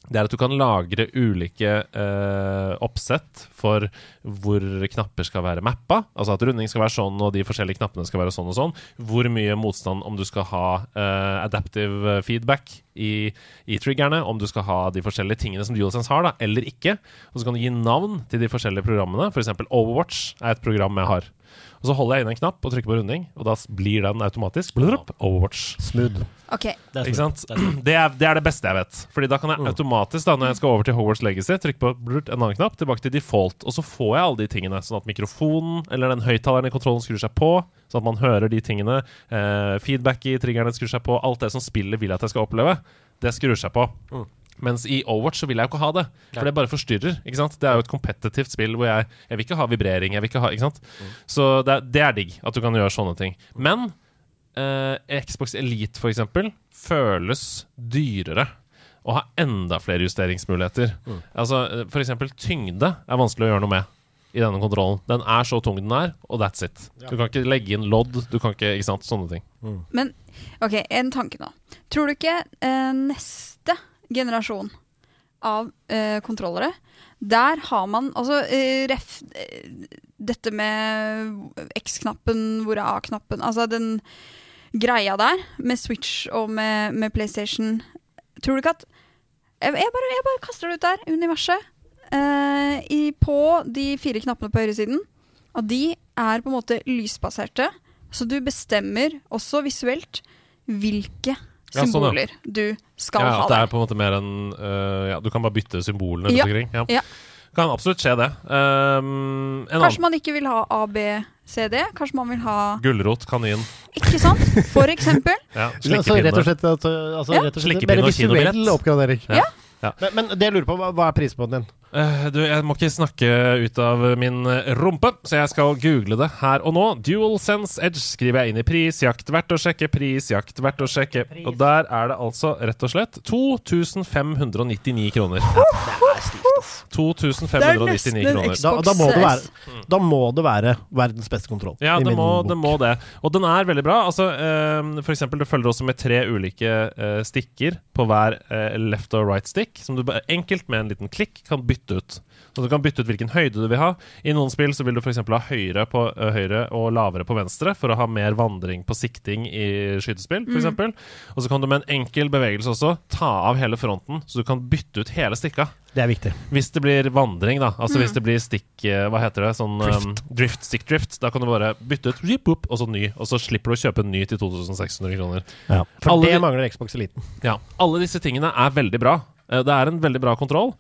det er at du kan lagre ulike eh, oppsett for hvor knapper skal være mappa. Altså at runding skal være sånn, og de forskjellige knappene skal være sånn og sånn. Hvor mye motstand om du skal ha eh, adaptive feedback i, i triggerne. Om du skal ha de forskjellige tingene som DualSense har, da, eller ikke. Og så kan du gi navn til de forskjellige programmene. F.eks. Overwatch er et program jeg har. Og så holder jeg inn en knapp og trykker på runding, og da blir den automatisk blurrup, Overwatch. Smooth. Ok. Det er Ikke smooth. sant? Det er, det er det beste jeg vet. Fordi da kan jeg automatisk, da når jeg skal over til Hogwarts Legacy, trykke på blurt, en annen knapp, tilbake til default, og så får jeg alle de tingene. Sånn at mikrofonen eller den høyttaleren i kontrollen skrur seg på, sånn at man hører de tingene. Eh, feedback i triggerne skrur seg på. Alt det som spillet vil at jeg skal oppleve, det skrur seg på. Mens i Overwatch så vil jeg jo ikke ha det, for det bare forstyrrer. ikke sant? Det er jo et kompetitivt spill hvor jeg Jeg vil ikke ha vibrering. jeg vil ikke ha, ikke sant? Så det er, det er digg at du kan gjøre sånne ting. Men eh, Xbox Elite for eksempel føles dyrere og har enda flere justeringsmuligheter. Altså eh, For eksempel tyngde er vanskelig å gjøre noe med i denne kontrollen. Den er så tung den er, og that's it. Du kan ikke legge inn lodd, du kan ikke, ikke sant, sånne ting. Men ok, en tanke nå. Tror du ikke eh, neste generasjon av eh, kontrollere Der har man altså eh, ref eh, Dette med X-knappen, hvor er A-knappen? Altså den greia der med Switch og med, med PlayStation. Tror du ikke at jeg, jeg, bare, jeg bare kaster det ut der. Universet. Eh, i, på de fire knappene på høyresiden. Og de er på en måte lysbaserte. Så du bestemmer også visuelt hvilke Ja, sånn, ja. symboler du skal Ja, ha det er på en måte mer enn uh, Ja, du kan bare bytte symbolene rundt Ja. omkring. Ja. Ja. Kan absolutt skje, det. Um, en Kanskje man ikke vil ha A, B, C, D. Kanskje man vil ha Gulrot, kanin. Ikke sant? For <laughs> eksempel. Ja, Så rett og slett, uh, altså, Ja. rett og slett Slikkepinne og kinobillett. visuell oppgradering. Ja. Ja. Men, men det jeg lurer på, hva, hva er prismåten din? Eh, du, jeg må ikke snakke ut av min eh, rumpe, så jeg skal google det her og nå. DualSense Edge skriver jeg inn i prisjakt. Verdt å sjekke, prisjakt, verdt å sjekke. Og der er det altså rett og slett 2599 kroner. Det er stivt, ass. 2599 en kroner. Da, da, må det være, da må det være verdens beste kontroll. Ja, i det min må, bok. det må det. Og den er veldig bra. Altså, eh, for eksempel, det følger også med tre ulike eh, stikker på hver eh, left og right stick, som du enkelt med en liten klikk kan bytte ut. Så du kan bytte ut hvilken høyde du vil ha. I noen spill så vil du f.eks. ha høyre på høyre og lavere på venstre for å ha mer vandring på sikting i skytespill, f.eks. eksempel Og så kan du med en enkel bevegelse også ta av hele fronten, så du kan bytte ut hele stikka. Det er viktig. Hvis det blir vandring, da. Altså Mm. hvis det blir stikk Hva heter det? Sånn um, drift, stick drift. Da kan du bare bytte ut, opp, og så ny. Og så slipper du å kjøpe en ny til 2600 kroner. For Alle det de- mangler Xbox Eliten. Ja. Alle disse tingene er veldig bra. Eh, Det er en veldig bra kontroll,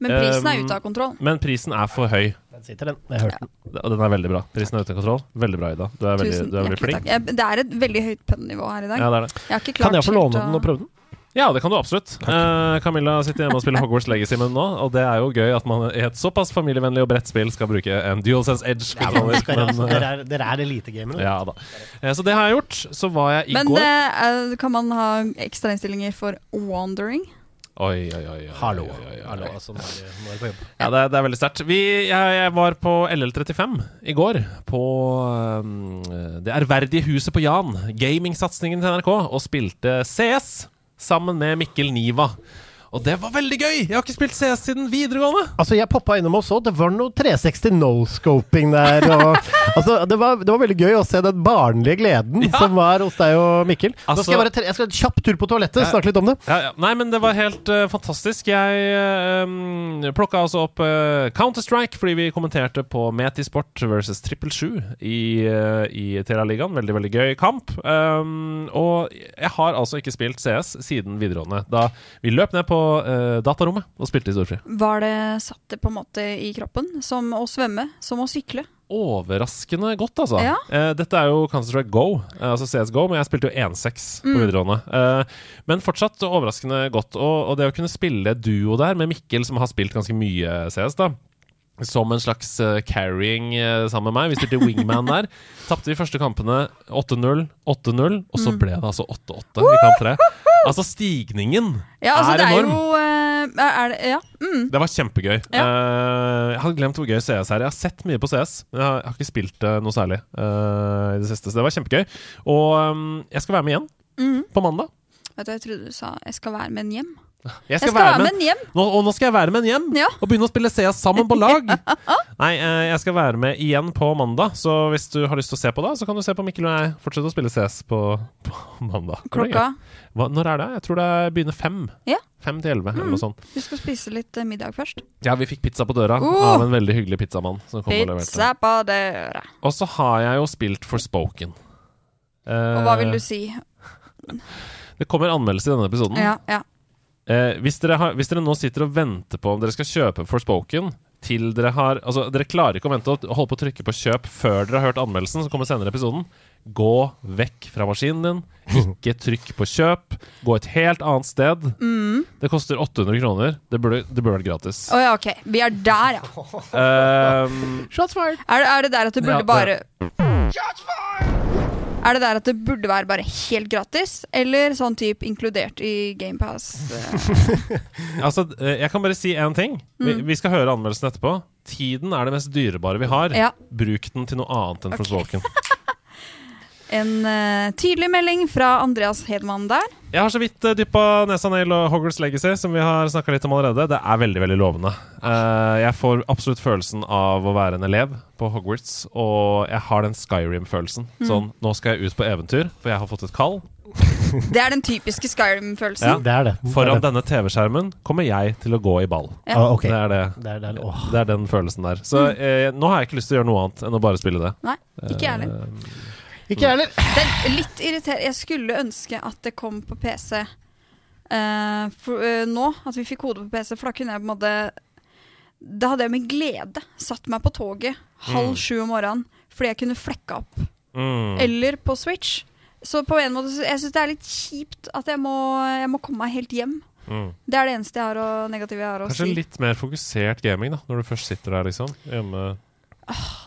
Men prisen er Um, ute av kontroll. men prisen er for høy. Den sitter, den. Jeg hørte den. Og den er veldig bra. Prisen er ute av kontroll. Veldig bra, Ida. Du er veldig, Tusen du er veldig flink. takk. Jeg, det er et veldig høyt pønnenivå her i dag. Ja, det er det. Jeg har ikke klart Kan jeg få låne den og prøve den? Ja, det kan du absolutt. Uh, Camilla sitter hjemme og spiller Hogwarts Legacy med den nå, og det er jo gøy at man i et såpass familievennlig og bredt spill skal bruke en DualSense Edge. Ja, men, men, altså, eh, dere er, dere er elitegamere. ja da. Uh, Så det har jeg gjort. Så var jeg i Men går Men uh, kan man ha ekstrainnstillinger for wandering? Oi, oi, oi. oi, Hallo. oi, oi, oi. Hallo altså, nå er nå er på jobb. Ja, det, det er veldig sterkt. Jeg, jeg var på LL35 i går. På um, det ærverdige huset på Jan, gamingsatsingen til NRK, og spilte CS sammen med Mikkel Niva. Og det var veldig gøy! Jeg har ikke spilt CS siden videregående. Altså, jeg poppa innom og så det var noe 360 no-scoping der. Og, <laughs> altså, det, var, det var veldig gøy å se den barnlige gleden Ja. som var hos deg og Mikkel. Nå Altså- skal jeg bare jeg skal en kjapp tur på toalettet, Ja. snakke litt om det. Ja, ja. Nei, men det var helt uh, fantastisk. Jeg uh, plukka altså opp uh, Counter-Strike fordi vi kommenterte på Metisport versus Triple Sju i, uh, i Terra-ligaen. Veldig, veldig gøy kamp. Um, og jeg har altså ikke spilt CS siden videregående. Da vi løp ned på uh, datarommet og spilte i storfri. Var det satt det på en måte i kroppen? Som å svømme? Som å sykle? Overraskende godt, altså. Ja. Uh, dette er jo Counter-Strike Go, uh, altså CSGO, men jeg spilte jo 1-6 på Mm. videregående. Eh, men fortsatt overraskende godt. Og, og det å kunne spille duo der med Mikkel, som har spilt ganske mye CS, da. Som en slags eh, carrying eh, sammen med meg. Vi spilte wingman der. <laughs> Tapte de første kampene 8-0, 8-0, og så Mm. ble det altså 8-8 i kamp 3. Altså, stigningen Ja, altså, er det er enorm. jo eh, Er det Ja. Mm. Det var kjempegøy. Eh, jeg hadde glemt hvor gøy CS er. Jeg har sett mye på CS, men jeg har, ikke spilt noe særlig uh, i det siste. Så det var kjempegøy. Og um, jeg skal være med igjen mm. på mandag. Vet du, jeg trodde du sa 'jeg skal være med en hjem'. Jeg Jeg skal være med en hjem! Nå, og nå skal jeg være med en hjem! Ja. Og begynne å spille CS sammen på lag! <laughs> Nei, eh, jeg skal være med igjen på mandag, så hvis du har lyst til å se på det, så kan du se på Mikkel og jeg fortsette å spille CS på, på mandag. Klokka. Hva, Når er det? Jeg tror det begynner fem. Ja. Fem til elleve, eller Mm. noe sånt. Du skal spise litt eh, middag først. Ja, vi fikk pizza på døra Uh! av en veldig hyggelig pizzamann. Som kom og. Pizza på døra. Og så har jeg jo spilt Forspoken. Og hva Eh, vil du si? <laughs> Det kommer anmeldelse i denne episoden. Ja, ja. Eh, hvis, dere har, hvis dere nå sitter og venter på om dere skal kjøpe Forspoken til dere har Altså, dere klarer ikke å vente og holde på å trykke på kjøp før dere har hørt anmeldelsen, som kommer senere i episoden. Gå vekk fra maskinen din. Ikke trykk på kjøp. Gå et helt annet sted. Mm. Det koster 800 kroner. Det burde, det burde vært gratis. Oh, ja, ok. Vi er der, ja. um, Shots fired! Er, det- er det der at du burde Ja, bare Er det der at det burde være bare helt gratis, eller sånn type inkludert i GamePass? <laughs> altså, eh, jeg kan bare si én ting. Vi, Mm. vi skal høre anmeldelsen etterpå. Tiden er det mest dyrebare vi har. Ja. Bruk den til noe annet enn Ok. Forspoken. <laughs> En uh, tydelig melding fra Andreas Hedman der. Jeg har så vidt uh, dyppa nesa ned i Hogwarts Legacy, som vi har snakka litt om allerede. Det er veldig veldig lovende. Uh, jeg får absolutt følelsen av å være en elev på Hogwarts, og jeg har den Skyrim-følelsen. Mm. Sånn, nå skal jeg ut på eventyr, for jeg har fått et kall. <laughs> Det er den typiske Skyrim-følelsen. Det er det. Foran det er det. denne TV-skjermen kommer jeg til å gå i ball. Ja. Ah, okay. Det er det. Det er, det er. Det er den følelsen der. Så Mm. eh, nå har jeg ikke lyst til å gjøre noe annet enn å bare spille det. Nei, ikke jeg heller. Eh, Ikke jeg heller. Det er litt irriterende. Jeg skulle ønske at det kom på PC uh, for, uh, nå. At vi fikk kode på PC, for da kunne jeg på en måte Da hadde jeg med glede satt meg på toget halv Mm. sju om morgenen fordi jeg kunne flekka opp. mm. Eller på Switch. Så på en måte Jeg syns det er litt kjipt at jeg må, jeg må komme meg helt hjem. Mm. Det er det eneste jeg har å, negative jeg har å Kanskje si. litt mer fokusert gaming, da, når du først sitter der, liksom. Hjemme.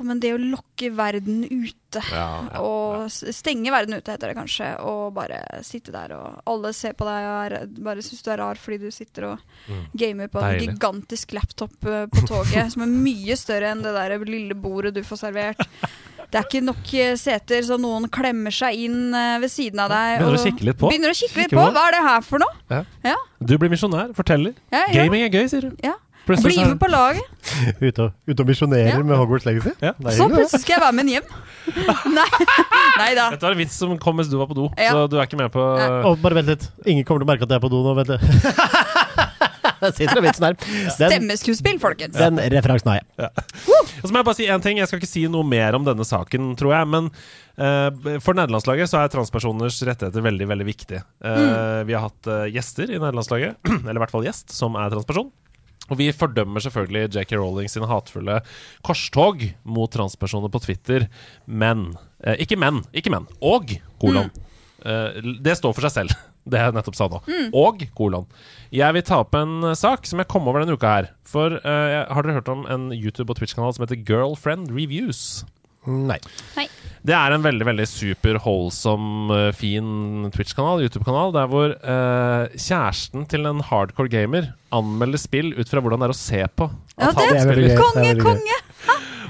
Men det å lokke verden ute Ja, ja, Og stenge verden ute, heter det kanskje. Og bare sitte der, og alle ser på deg og er, bare syns du er rar fordi du sitter og Mm. gamer på en gigantisk laptop eh, på toget, som er mye større enn det der lille bordet du får servert. Det er ikke nok eh, seter, så noen klemmer seg inn eh, ved siden av deg. Begynner å kikke litt på. Begynner å kikke litt på. Hva er det her for noe? Du blir misjonær, forteller. Ja, ja. Gaming er gøy, sier du. Ja. Bli med på laget. <laughs> Ute og, ut og misjonerer Ja. med Hogwarts Legacy. Ja. Er Så plutselig skal jeg være med en hjem. <laughs> Nei. Nei da. Dette var en vits som kom mens du var på do, Ja. så du er ikke med på oh, bare vent litt. Ingen kommer til å merke at jeg er på do nå, vet du. Der sitter det vitsen her. Den, Stemmeskuespill, folkens. den referansen har jeg. Og så må jeg bare si en ting. Jeg skal ikke si noe mer om denne saken, tror jeg. Men uh, for nederlandslaget så er transpersoners rettigheter veldig veldig viktig. Eh, Vi har hatt uh, gjester i nederlandslaget, <clears throat> eller i hvert fall gjest, som er transperson. Og vi fordømmer selvfølgelig JK Rowling sine hatefulle korstog mot transpersoner på Twitter. Men eh, Ikke menn, ikke menn. Og kolon. Eh, det står for seg selv, <laughs> det jeg nettopp sa nå. Og kolon. Jeg vil ta opp en sak som jeg kom over denne uka her. For eh, har dere hørt om en YouTube- og Twitch-kanal som heter Girlfriend Reviews? Nei. Det er en veldig veldig super wholesome, eh, fin Twitch-kanal, YouTube-kanal, der hvor eh, kjæresten til en hardcore gamer anmelder spill ut fra hvordan det er å se på. Ja, det er veldig gøy. Konge, veldig konge!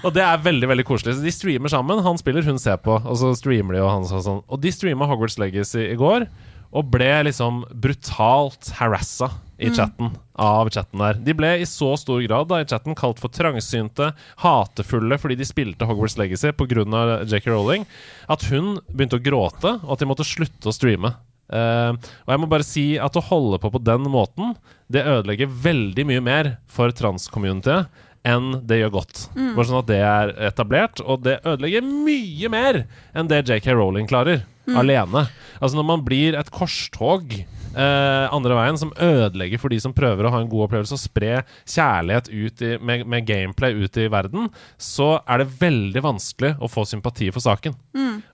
Og det er veldig veldig koselig. Så De streamer sammen. Han spiller, hun ser på. Og så streamer de og han sånn. Og de streama Hogwarts Legacy i går. Og ble liksom brutalt harassa i chatten av chatten der. De ble i så stor grad da i chatten kalt for trangsynte, hatefulle fordi de spilte Hogwarts Legacy pga. JK Rowling, at hun begynte å gråte, og at de måtte slutte å streame. Uh, og jeg må bare si at å holde på på den måten, det ødelegger veldig mye mer for transcommunityet enn det gjør godt. Bare sånn at det er etablert. Og det ødelegger mye mer enn det JK Rowling klarer alene. Altså når man blir et korstog eh, andre veien som ødelegger for de som prøver å ha en god opplevelse og spre kjærlighet ut i, med, med gameplay ut i verden, så er det veldig vanskelig å få sympati for saken.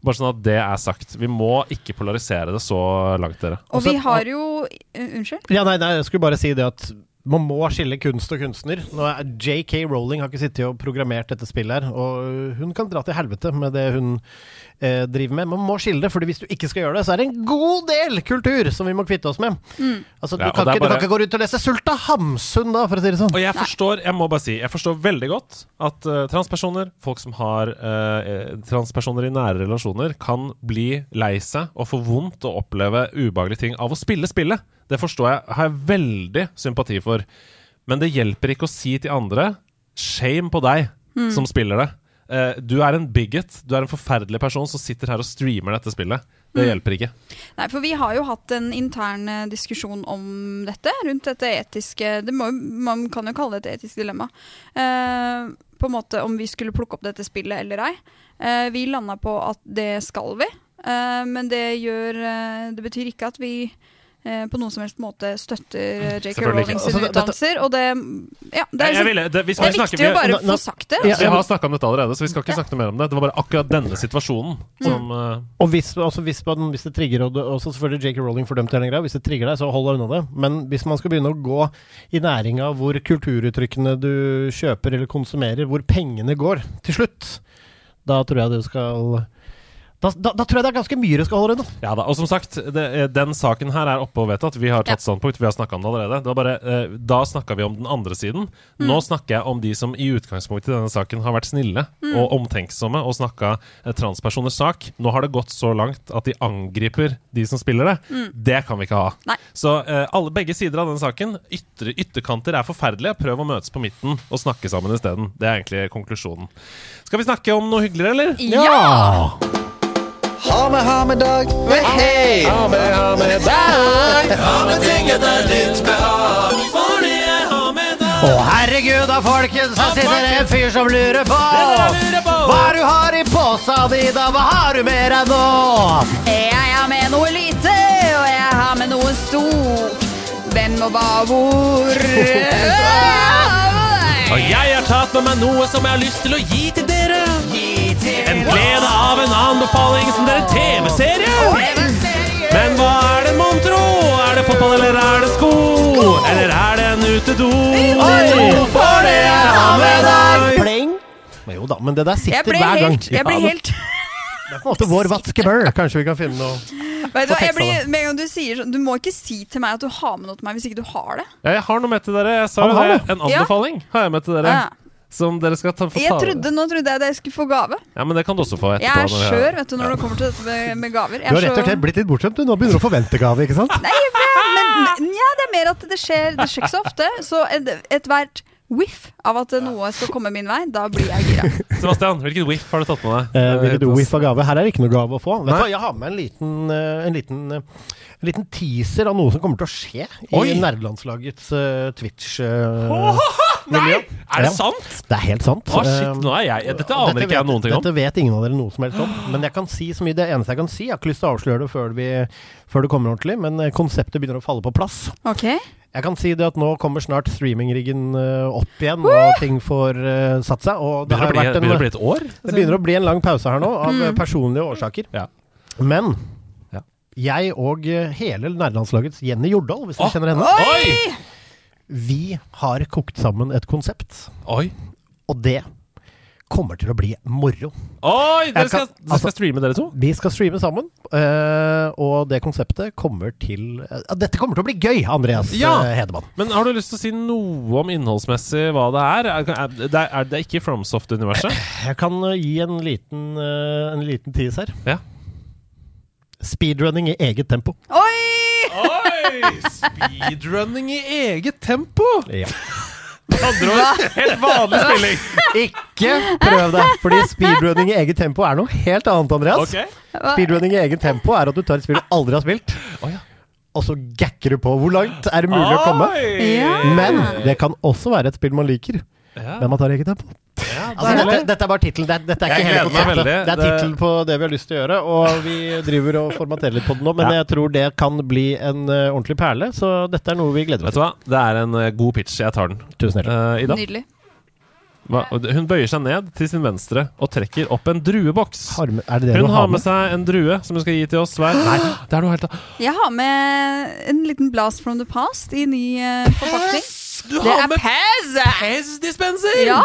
Bare sånn at det er sagt. Vi må ikke polarisere det så langt, dere. Og Også- vi har jo Unnskyld? Ja, nei, nei, jeg skulle bare si det at man må skille kunst og kunstner. Nå er JK Rowling har ikke sittet og programmert dette spillet her, og hun kan dra til helvete med det hun eh, driver med. Man må skille det, for hvis du ikke skal gjøre det, så er det en god del kultur som vi må kvitte oss med. Altså, du, Ja, kan ikke, bare... du kan ikke gå rundt og lese Sulta Hamsun, da, for å si det sånn. Og jeg forstår, jeg må bare si, jeg forstår veldig godt at uh, transpersoner, folk som har eh, transpersoner i nære relasjoner, kan bli lei seg og få vondt og oppleve ubehagelige ting av å spille spillet. Det forstår jeg, har jeg veldig sympati for. Men det hjelper ikke å si til andre Shame på deg som spiller det. Eh, du er en bigot. Du er en forferdelig person som sitter her og streamer dette spillet. Det hjelper ikke. Nei, for vi har jo hatt en intern eh, diskusjon om dette, rundt dette etiske det må, Man kan jo kalle det et etisk dilemma. Uh, på en måte om vi skulle plukke opp dette spillet eller ei. Uh, vi landa på at det skal vi, men det gjør Det betyr ikke at vi på noen som helst måte støtter eh, J.K. Rowlings Altså, utdannelser. Og det Ja, det er, liksom, ville, det, vi det er snakke viktig å bare få sagt det. Vi har snakka om dette allerede, så vi skal ikke snakke noe mer om det. Det var bare akkurat denne situasjonen som eh, Og hvis, altså hvis, man, hvis det trigger og det, også selvfølgelig JK Rowling fordømte hele greia, hvis det trigger deg, så hold deg unna det. Men hvis man skal begynne å gå i næringa hvor kulturuttrykkene du kjøper eller konsumerer, hvor pengene går til slutt, da tror jeg du skal da, da, da tror jeg det er ganske mye du skal holde unna. Ja da, og som sagt, det, eh, den saken her er oppe og vedtatt. Vi har tatt standpunkt, vi har snakka om det allerede. Det bare, eh, da snakka vi om den andre siden. Nå snakker jeg om de som i utgangspunktet i denne saken har vært snille og omtenksomme og snakka eh, transpersoners sak. Nå har det gått så langt at de angriper de som spiller det. Det kan vi ikke ha. Nei. Så eh, alle, begge sider av den saken, ytre, ytterkanter er forferdelige. Prøv å møtes på midten og snakke sammen isteden. Det er egentlig konklusjonen. Skal vi snakke om noe hyggeligere, eller? Ja! Ha med, ha med dag. Hei! Ha med, ha med dag. Ha med ting etter ditt behag. For det er ha med dag. Å herregud da, folkens, her sitter det en fyr som lurer på lurer på. Hva du har i posa di, da? Hva har du med deg nå? Jeg har med noe lite, og jeg har med noe stort. Hvem og hva hvor? <laughs> Og jeg har tatt med meg noe som jeg har lyst til å gi til dere. En glede av en anbefaling som det er en TV-serie. Men hva er det, mon tro? Er det fotball, eller er det sko? Eller er det en utedo? For det jeg ha med deg. Pling! Men jo da, men det der sitter hver gang. jeg ble helt Det er på en måte vår vaskebøl. Kanskje vi kan finne noe Vet du, jeg blir, med en gang du sier sånn Du må ikke si til meg at du har med noe til meg hvis ikke du har det. Ja, jeg har noe med til dere. Jeg sa jo det. det. En anbefaling har jeg med til dere. Ja. Som dere skal ta, få Jeg ta trodde, nå trodde jeg at jeg skulle få gave. Ja, men det kan du også få etterpå. Jeg er skjør vet du, når det kommer til dette med, med gaver. Jeg Du har er rett og slett blitt litt bortskjemt. Du nå begynner du å forvente gave, ikke sant? Nei, men, ja, det er mer at det skjer, det skjer ikke så ofte. Så et- ethvert whiff av at noe skal komme min vei, da blir jeg gira. Sebastian, hvilket whiff har du tatt med deg? Eh, du heter- whiff av gave? Her er det ikke noe gave å få. Vet du hva, Jeg har med en liten, eh, en liten, eh, en liten teaser av noe som kommer til å skje Oi. i nerdelandslagets uh, Twitch-miljø. Er det sant? Det er helt sant. Å, shit, Eh, nå er jeg Dette aner dette ikke jeg vet- noen ting om. Dette vet ingen av dere noe som helst om. <gasps> Men jeg kan si så mye. Det eneste jeg kan si, jeg har ikke lyst til å avsløre det før, vi, før det kommer ordentlig, men konseptet begynner å falle på plass. Ok? Jeg kan si det at nå kommer snart streamingriggen opp igjen, og ting får uh, satt seg. Og det Begynner det å bli, en, begynner å bli et år? det begynner å bli en lang pause her nå, av Mm. personlige årsaker. Ja. Men. Jeg og eh, hele nærlandslagets Jenny Jordal, hvis dere oh. kjenner henne, Oi! vi har kokt sammen et konsept. Oi! Og det kommer til å bli moro. Oi! Dere skal, kan- altså- skal streame, dere to? Vi skal streame sammen, Uh, og det konseptet kommer til uh, Dette kommer til å bli gøy, Andreas Ja. uh, Hedemann. Men har du lyst til å si noe om innholdsmessig hva det er? Er, er, det, er, det ikke FromSoft-universet? Jeg kan gi en liten, en liten tease her. Ja. Speedrunning i eget tempo. Oi! Oi! <laughs> Speedrunning i eget tempo! Ja. Andre ord, helt vanlig spilling. Ikke prøv deg, fordi speedrunning i eget tempo er noe helt annet, Andreas. Okay. Speedrunning i eget tempo er at du tar et spill du aldri har spilt, Oh, ja. og så gacker du på. Hvor langt er det mulig å komme? Ja. Men det kan også være et spill man liker, Ja. men man tar eget tempo. Ja, Altså, dette, dette er bare tittelen. Det, er- dette er Jeg ikke hele konseptet. Det er tittelen på det vi har lyst til å gjøre, og vi driver og formaterer litt på det nå, men Ja. jeg tror det kan bli en uh, ordentlig perle, så dette er noe vi gleder oss til. Vet du hva? Det er en uh, god pitch. Jeg tar den. Tusen hjertelig. Uh, Ida? Nydelig. Hva? Hun bøyer seg ned til sin venstre og trekker opp en drueboks. Har med- Er det det Hun du har med med? seg en drue som hun skal gi til oss hver. Nei, <gasps> det er noe helt. Jeg har med en liten blast from the past i ny forpakning. Du Det er Pez! Pez-dispenser! Ja.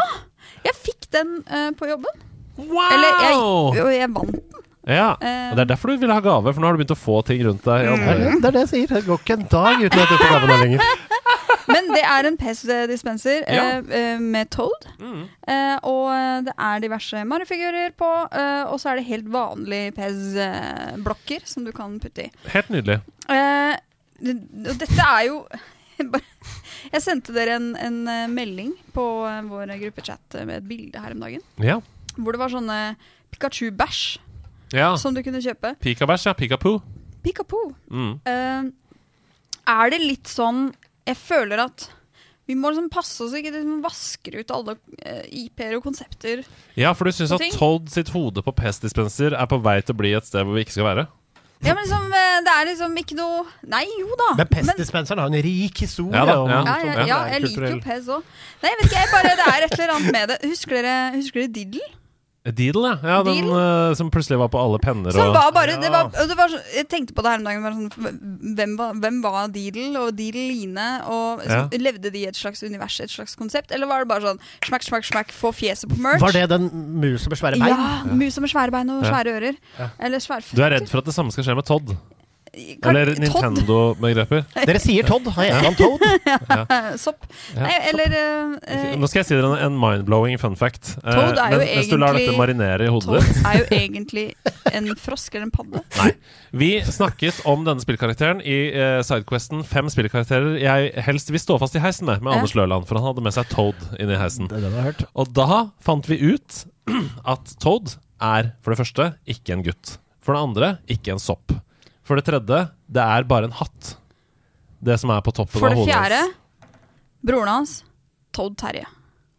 Jeg fikk den uh, på jobben. Wow! Eller jeg, jeg vant. den. Ja, Eh, og Det er derfor du ville ha gave, for nå har du begynt å få ting rundt deg. Mm. Det er det, er jeg sier. Det går ikke en dag uten at du får gave nå lenger. <laughs> Men det er en Pez-dispenser Ja. eh, eh, med Toad. Mm. Eh, og eh, det er diverse Mario-figurer på, eh, og så er det helt vanlige Pez-blokker som du kan putte i. Helt nydelig. Eh, og dette er jo <laughs> Jeg sendte dere en, en eh, melding på eh, vår gruppechat med et bilde her om dagen. Ja. Hvor det var sånne Pikachu-bæsj ja. som du kunne kjøpe. Pikabæsj, ja. Pikapoo. Pikapoo. Mm. Uh, er det litt sånn Jeg føler at vi må liksom passe oss ikke liksom vasker ut alle IP-er og konsepter. Ja, for du syns at Todd sitt hode på Pez-dispenser er på vei til å bli et sted hvor vi ikke skal være? Ja, men liksom, eh, Det er liksom ikke noe Nei, jo da. Men pestdispenseren har en rik historie. Ja da, om- ja. ja, ja, er ja, jeg liker jo. Pez òg. Nei, jeg vet ikke, jeg bare, det er et eller annet med det. Husker dere, husker dere Diddle? Deedle, ja. ja den eh, som plutselig var på alle penner Som og var bare, det var, det var, Jeg tenkte på det her om dagen. Sånn, hvem, var, hvem var Deedle og Deedle Line? Og Ja. så, Levde de i et slags univers, et slags konsept? Eller var det bare sånn smakk, smakk, smakk, få fjeset på merch? Var det den musen med svære bein? Ja, musen med svære bein og Ja. svære ører. Eller svære Du er redd for at det samme skal skje med Todd? Kan- Eller Nintendo-begreper? <laughs> Dere sier Todd. Har jeg han Toad? <laughs> ja. Sopp. Ja, Nei, eller uh, Nå skal jeg si dere en, en mind-blowing fun fact. Eh, Toad er jo men, mens du lar egentlig- dette marinere i hodet Todd er jo <laughs> egentlig en frosk eller en padde. Nei. Vi snakket om denne spillkarakteren i uh, sidequesten Fem spillkarakterer jeg helst vil stå fast i heisen med, med Ja. Anders Løland. For han hadde med seg Toad inn i heisen. Det det. Og da fant vi ut <clears throat> at Toad er for det første ikke en gutt. For det andre, ikke en sopp. For det tredje, det er bare en hatt. Det som er på toppen For det hodet fjerde, hans. broren hans, Todd Terje.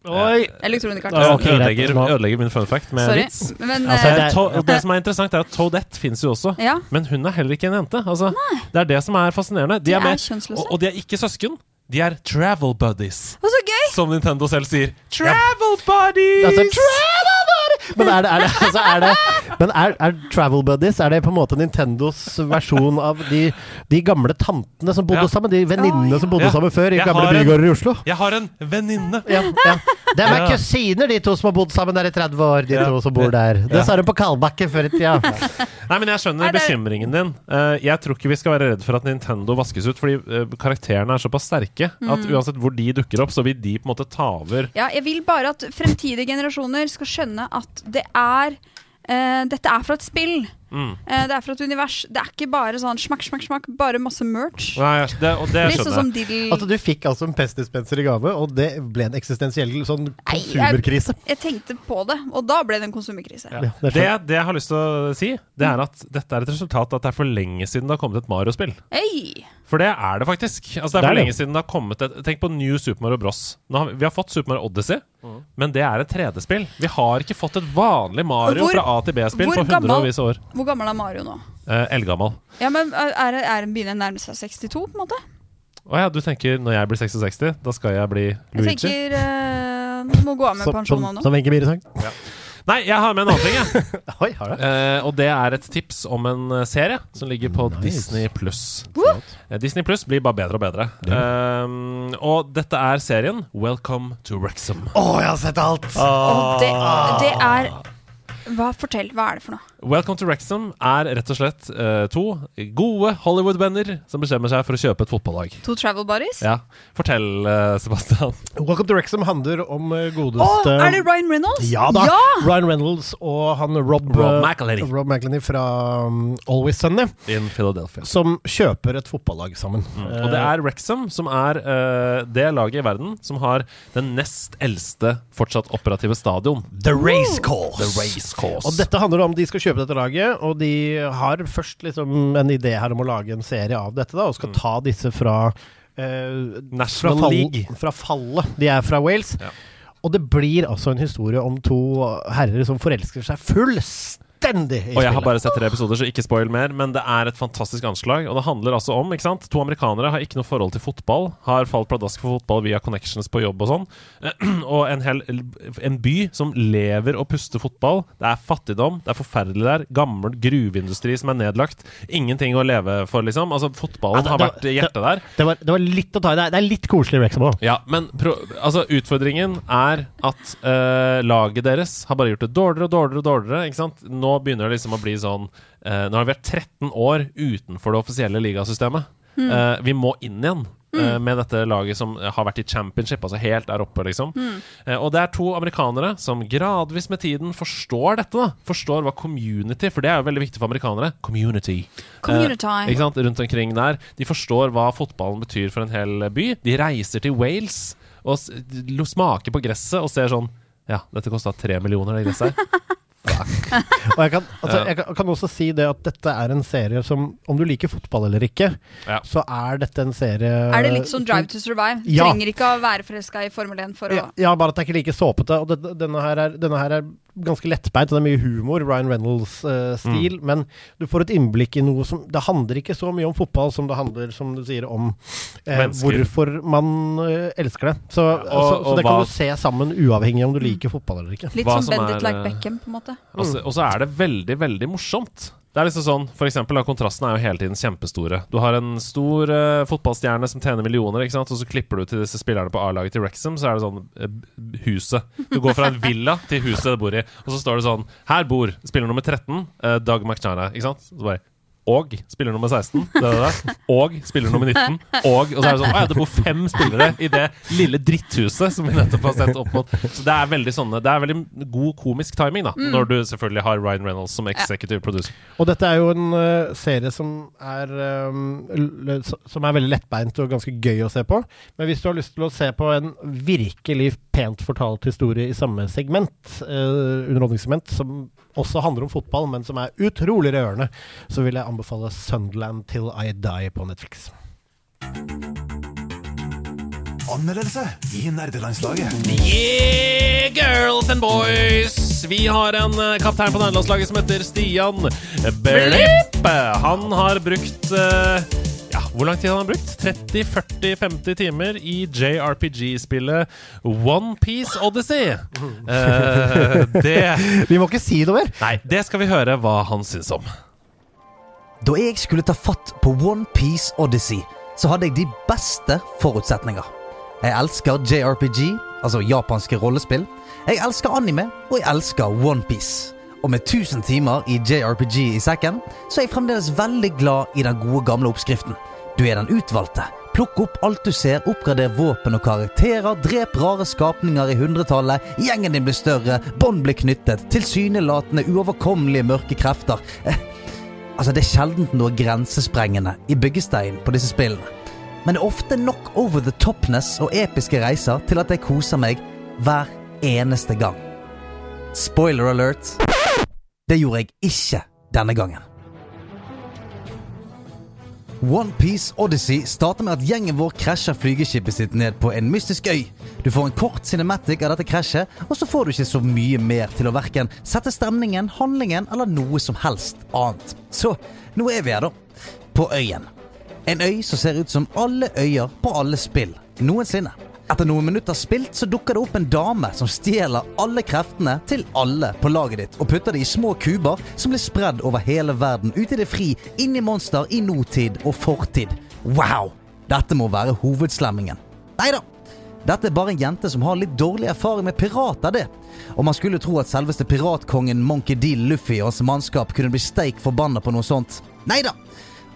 Oi! Elektronikartist. Ok, greit. ødelegger, ødelegger min fun fact med Sorry. vits. Men Altså, eh, det er- To <laughs> det som er interessant, er at Toadette finnes jo også. ja, Men hun er heller ikke en jente. Altså, det er det som er fascinerende. De de er er med, kjønnsløse. og, og de er ikke søsken. De er travel buddies, Og så gøy! som Nintendo selv sier. Travel buddies! Altså, travel buddy! Men er det, er det, altså er det Men er, er Travel Buddies Er det på en måte Nintendos versjon av de, de gamle tantene som bodde Ja. sammen? De venninnene som bodde Ja. sammen før i Jeg gamle bygårder i Oslo? Jeg har en venninne. Ja, ja. De er Ja. kusiner, de to som har bodd sammen der i 30 år. De Ja. to som bor der. Det Ja. sa de på Kalbakken før i tida. <laughs> Nei, men Jeg skjønner Er det- bekymringen din. Eh, jeg tror ikke vi skal være redd for at Nintendo vaskes ut, fordi eh, karakterene er såpass sterke Mm. at uansett hvor de dukker opp, så vil de på en måte ta over. Ja, jeg vil bare at fremtidige generasjoner skal skjønne at det er eh, Dette er fra et spill. Mm. Uh, det er fra et univers. Det er ikke bare sånn smakk, smakk, smakk, bare masse merch. Nei, det, og det Litt sånn som jeg. diddle Altså, du fikk altså en pestdispenser i gave, og det ble en eksistensiell sånn konsumerkrise? jeg-. Jeg tenkte på det, og da ble det en konsumerkrise. Ja. Ja, det Det, det jeg har lyst til å si, det er at dette er et resultat av at det er for lenge siden det har kommet et Mario-spill. Hey. For det er det faktisk. Altså, det er Det er for det. lenge siden det har kommet et Tenk på New Super Mario Bros. Nå har vi, vi har fått Super Mario Odyssey, men det er et 3D-spill. Vi har ikke fått et vanlig Mario Hvor- fra A til B-spill på hundrevis av år. Hvor gammel er Mario nå? Eh, Eldgammel. Ja, men Er det er, begynner nærme seg 62, på en måte? Å ja, du tenker når jeg blir 66, da skal jeg bli Luigi? Jeg tenker uh, Må gå av med pensjon nå. som Wenche Myhre sang. Nei, jeg har med en annen ting, jeg. <laughs> Oi, har du? Eh, og det er et tips om en eh, serie som ligger på Nice. Disney pluss. Disney pluss blir bare bedre og bedre. Eh, og dette er serien Welcome to Wrexham. Å, jeg har sett alt! Oh. det, det er hva, Fortell, hva er det for noe? Welcome to Wrexham er rett og slett uh, to gode Hollywood-venner som bestemmer seg for å kjøpe et fotballag. To travel buddies? Ja, Fortell, uh, Sebastian. <laughs> Welcome to Wrexham handler om godeste Å, er det Ryan Reynolds? Ja da! Ja! Ryan Reynolds og han Rob, Rob eh, McElhenney. Rob McElhenney fra um, Always Sunny, In Philadelphia. som kjøper et fotballag sammen. Mm. Og det er Wrexham som er uh, det laget i verden som har den nest eldste fortsatt operative stadion. The Race Course. The Race Course. Og dette handler om de skal kjøpe dette laget, og de har først liksom en idé her om å lage en serie av dette, da, og skal ta disse fra eh, fra, National fall, League. fra fallet. De er fra Wales. Ja. Og det blir altså en historie om to herrer som forelsker seg fullstendig i Og jeg har bare sett tre episoder, så ikke spoil mer. Men det er et fantastisk anslag. Og det handler altså om ikke sant? To amerikanere har ikke noe forhold til fotball. Har falt pladask for fotball via connections på jobb og sånn. <clears throat> Og en hel En by som lever og puster fotball. Det er fattigdom, det er forferdelig der. Gammel gruveindustri som er nedlagt. Ingenting å leve for, liksom. Altså, fotballen Ja, det- har det- vært hjertet der. Det var, det var litt å ta i. Det er, litt koselig Wrexham òg. Ja, men pro altså, utfordringen er at uh, laget deres har bare gjort det dårligere og dårligere. og dårligere ikke sant? Nå begynner det liksom å bli sånn eh, Nå har vi vært 13 år utenfor det offisielle ligasystemet. Eh, vi må inn igjen. Mm. Med dette laget som har vært i championship, altså helt der oppe, liksom. Mm. og det er to amerikanere som gradvis med tiden forstår dette. da Forstår hva community For det er jo veldig viktig for amerikanere. Community. Community. Eh, ikke sant? Rundt omkring der. De forstår hva fotballen betyr for en hel by. De reiser til Wales og smaker på gresset og ser sånn Ja, dette kosta tre millioner, det gresset her. <laughs> Og jeg kan, altså, jeg kan, også si det at dette er en serie som Om du liker fotball eller ikke, Ja. så er dette en serie Er det litt sånn Drive to Survive? Ja. Trenger ikke å være forelska i Formel 1 for å Ja, ja, bare at det er ikke like såpete. Og det, denne, her er, denne her er ganske lettbeint, og det er mye humor, Ryan Reynolds-stil. Men du får et innblikk i noe som Det handler ikke så mye om fotball som det handler, som du sier, om eh, hvorfor man eh, elsker det. Så, og- så, så og det hva- kan du se sammen, uavhengig om du liker fotball eller ikke. Litt Hva som som Bendit like eh, Beckham, på en måte. Og så er det veldig, veldig morsomt. Det er liksom sånn, for eksempel, da, Kontrasten er jo hele tiden kjempestore. Du har en stor uh, fotballstjerne som tjener millioner, ikke sant? og så klipper du til disse spillerne på A-laget til Wrexham, så er det sånn uh, Huset. Du går fra en villa til huset du bor i, og så står det sånn Her bor spiller nummer 13, uh, Doug McChina. Ikke sant? Så bare og spiller nummer 16, det det der. og spiller nummer 19, og, og så er det sånn Å ja, det bor fem spillere i det lille dritthuset som vi nettopp har sett opp mot. Så det er veldig sånne Det er veldig god komisk timing, da, når du selvfølgelig har Ryan Reynolds som executive producer. Og dette er jo en uh, serie som er, um, l- som er veldig lettbeint og ganske gøy å se på. Men hvis du har lyst til å se på en virkelig pent fortalt historie i samme segment, uh, underholdningssegment, som også handler om fotball, men som er utrolig rørende, så vil jeg anbefale Sunderland Till I Die på Netflix. Anmeldelse i nerdelandslaget. Yeah, girls and boys! Vi har en eh, kaptein på nerdelandslaget som heter Stian Blipp. Han har brukt eh, ja, Hvor lang tid har han brukt? 30-40-50 timer i JRPG-spillet OnePiece Odyssey. Uh, det <laughs> Vi må ikke si det mer! Nei, det skal vi høre hva han syns om. Da jeg skulle ta fatt på One Piece Odyssey, så hadde jeg de beste forutsetninger. Jeg elsker JRPG, altså japanske rollespill. Jeg elsker anime, og jeg elsker OnePiece. Og med 1000 timer i JRPG i sekken, så er jeg fremdeles veldig glad i den gode gamle oppskriften. Du er den utvalgte. Plukk opp alt du ser, oppgrader våpen og karakterer, drep rare skapninger i hundretallet, gjengen din blir større, bånd blir knyttet, tilsynelatende uoverkommelige mørke krefter. <laughs> Altså, det er sjelden noe grensesprengende i byggesteinen på disse spillene. Men det er ofte nok over the topness og episke reiser til at jeg koser meg hver eneste gang. Spoiler alert. Det gjorde jeg ikke denne gangen. OnePiece Odyssey starter med at gjengen vår krasjer flygeskipet sitt ned på en mystisk øy. Du får en kort cinematic av dette krasjet, og så får du ikke så mye mer til å verken sette stemningen, handlingen eller noe som helst annet. Så nå er vi her, da. På øyen. En øy som ser ut som alle øyer på alle spill noensinne. Etter noen minutter spilt så dukker det opp en dame som stjeler alle kreftene til alle på laget ditt, og putter det i små kuber som blir spredd over hele verden, ut i det fri, inn i monster, i notid og fortid. Wow! Dette må være hovedslemmingen. Nei da. Dette er bare en jente som har litt dårlig erfaring med pirater, det. Og man skulle tro at selveste piratkongen Monkey D. Luffy og hans mannskap kunne bli steik forbanna på noe sånt. Nei da.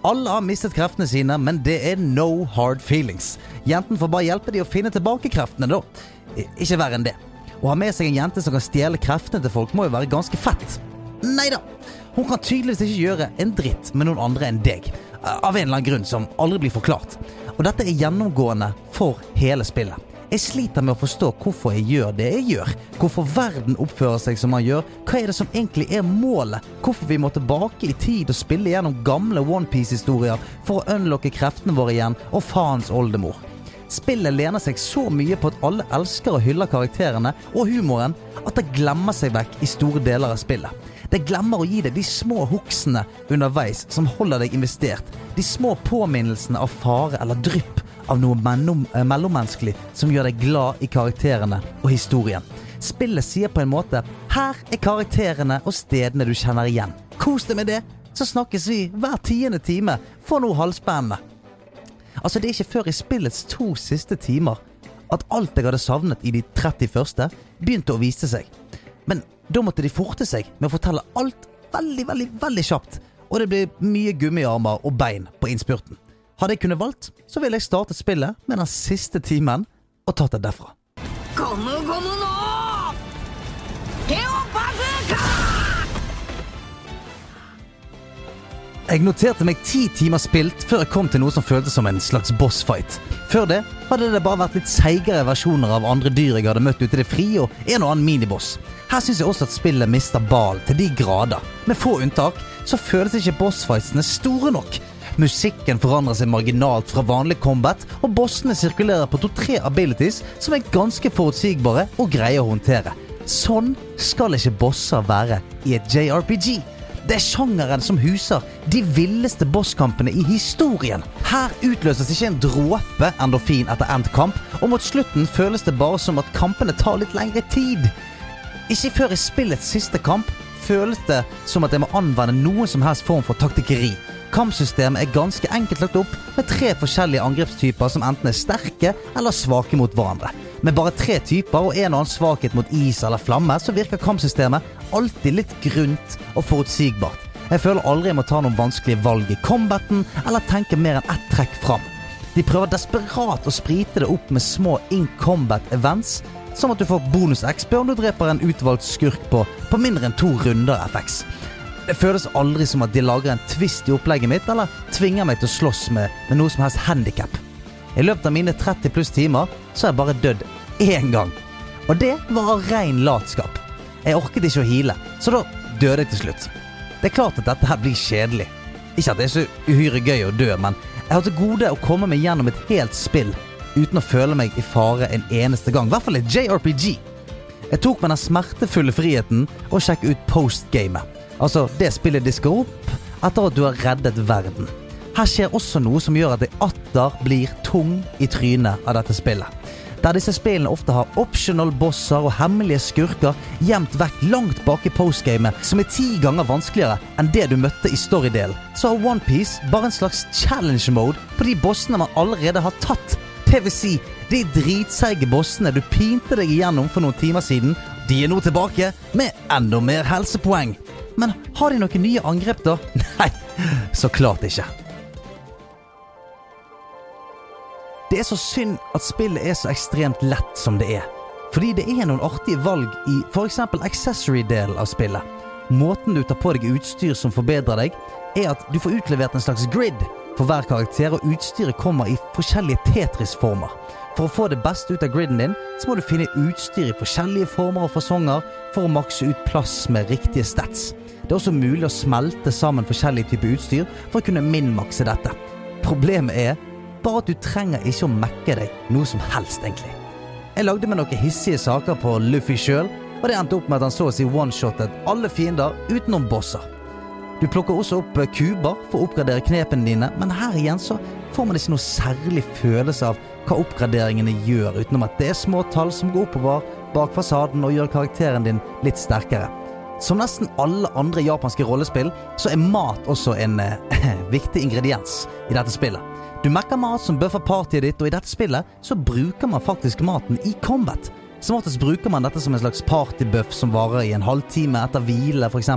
Alle har mistet kreftene sine, men det er no hard feelings. Jenten får bare hjelpe de å finne tilbake kreftene, da. Ikke verre enn det. Å ha med seg en jente som kan stjele kreftene til folk, må jo være ganske fett. Nei da. Hun kan tydeligvis ikke gjøre en dritt med noen andre enn deg. Av en eller annen grunn som aldri blir forklart. Og dette er gjennomgående for hele spillet. Jeg sliter med å forstå hvorfor jeg gjør det jeg gjør. Hvorfor verden oppfører seg som man gjør. Hva er det som egentlig er målet? Hvorfor vi må tilbake i tid og spille gjennom gamle OnePiece-historier for å unlocke kreftene våre igjen, og faens oldemor. Spillet lener seg så mye på at alle elsker og hyller karakterene og humoren at det glemmer seg vekk i store deler av spillet. Det glemmer å gi deg de små hooksene underveis som holder deg investert. De små påminnelsene av fare eller drypp av noe eh, mellommenneskelig som gjør deg glad i karakterene og historien. Spillet sier på en måte 'Her er karakterene og stedene du kjenner igjen'. Kos deg med det, så snakkes vi hver tiende time for noe halvspennende. Altså, det er ikke før i spillets to siste timer at alt jeg hadde savnet i de 30 første, begynte å vise seg. Men da måtte de forte seg med å fortelle alt veldig, veldig, veldig kjapt. Og det ble mye gummiarmer og bein på innspurten. Hadde jeg kunnet valgt, så ville jeg startet spillet med den siste timen og tatt det derfra. Jeg noterte meg ti timer spilt før jeg kom til noe som føltes som en slags bossfight. Før det hadde det bare vært litt seigere versjoner av andre dyr jeg hadde møtt ute i det frie, og en og annen miniboss. Her syns jeg også at spillet mister ballen til de grader. Med få unntak så føles ikke bossfightene store nok. Musikken forandrer seg marginalt fra vanlig combat, og bossene sirkulerer på to-tre abilities som er ganske forutsigbare og greie å håndtere. Sånn skal ikke bosser være i et JRPG. Det er sjangeren som huser de villeste bosskampene i historien. Her utløses ikke en dråpe endorfin etter endt kamp, og mot slutten føles det bare som at kampene tar litt lengre tid. Ikke før i spillets siste kamp føles det som at jeg må anvende noen som helst form for taktikkeri. Kampsystemet er ganske enkelt lagt opp med tre forskjellige angrepstyper som enten er sterke eller svake mot hverandre. Med bare tre typer og en og annen svakhet mot is eller flamme, så virker kampsystemet alltid litt grunt og forutsigbart. Jeg føler aldri jeg må ta noen vanskelige valg i combaten eller tenke mer enn ett trekk fram. De prøver desperat å sprite det opp med små in combat events, som at du får bonus XP om du dreper en utvalgt skurk på, på mindre enn to runder FX. Det føles aldri som at de lager en twist i opplegget mitt eller tvinger meg til å slåss med, med noe som helst handikap. I løpet av mine 30 pluss timer så har jeg bare dødd én gang. Og det var av rein latskap. Jeg orket ikke å hile, så da døde jeg til slutt. Det er klart at dette her blir kjedelig. Ikke at det er så uhyre gøy å dø, men jeg har til gode å komme meg gjennom et helt spill uten å føle meg i fare en eneste gang. I hvert fall et JRPG. Jeg tok meg den smertefulle friheten å sjekke ut postgamet. Altså det spillet disker opp etter at du har reddet verden. Her skjer også noe som gjør at jeg atter blir tung i trynet av dette spillet. Der disse spillene ofte har optional bosser og hemmelige skurker gjemt vekk langt bak i postgamet, som er ti ganger vanskeligere enn det du møtte i storydelen, så har OnePiece bare en slags challenge mode på de bossene man allerede har tatt. TVC, de dritseige bossene du pinte deg igjennom for noen timer siden, de er nå tilbake med enda mer helsepoeng. Men har de noen nye angrep, da? <laughs> Nei, så klart ikke. Det er så synd at spillet er så ekstremt lett som det er. Fordi det er noen artige valg i f.eks. accessory-delen av spillet. Måten du tar på deg utstyr som forbedrer deg, er at du får utlevert en slags grid for hver karakter, og utstyret kommer i forskjellige Tetris-former. For å få det beste ut av griden din, så må du finne utstyr i forskjellige former og fasonger for å makse ut plass med riktige stats. Det er også mulig å smelte sammen forskjellige typer utstyr for å kunne minmakse dette. Problemet er bare at du trenger ikke å mekke deg noe som helst, egentlig. Jeg lagde meg noen hissige saker på Luffy sjøl, og det endte opp med at han så å si one-shottet alle fiender utenom bosser. Du plukker også opp kuber for å oppgradere knepene dine, men her igjen så får man ikke noe særlig følelse av hva oppgraderingene gjør, utenom at det er små tall som går oppover bak fasaden og gjør karakteren din litt sterkere. Som nesten alle andre japanske rollespill, så er mat også en eh, <laughs> viktig ingrediens i dette spillet. Du mekker mat som bøffer partyet ditt, og i dette spillet så bruker man faktisk maten i combat. Som oftest bruker man dette som en slags partybuff som varer i en halvtime etter hvile f.eks.,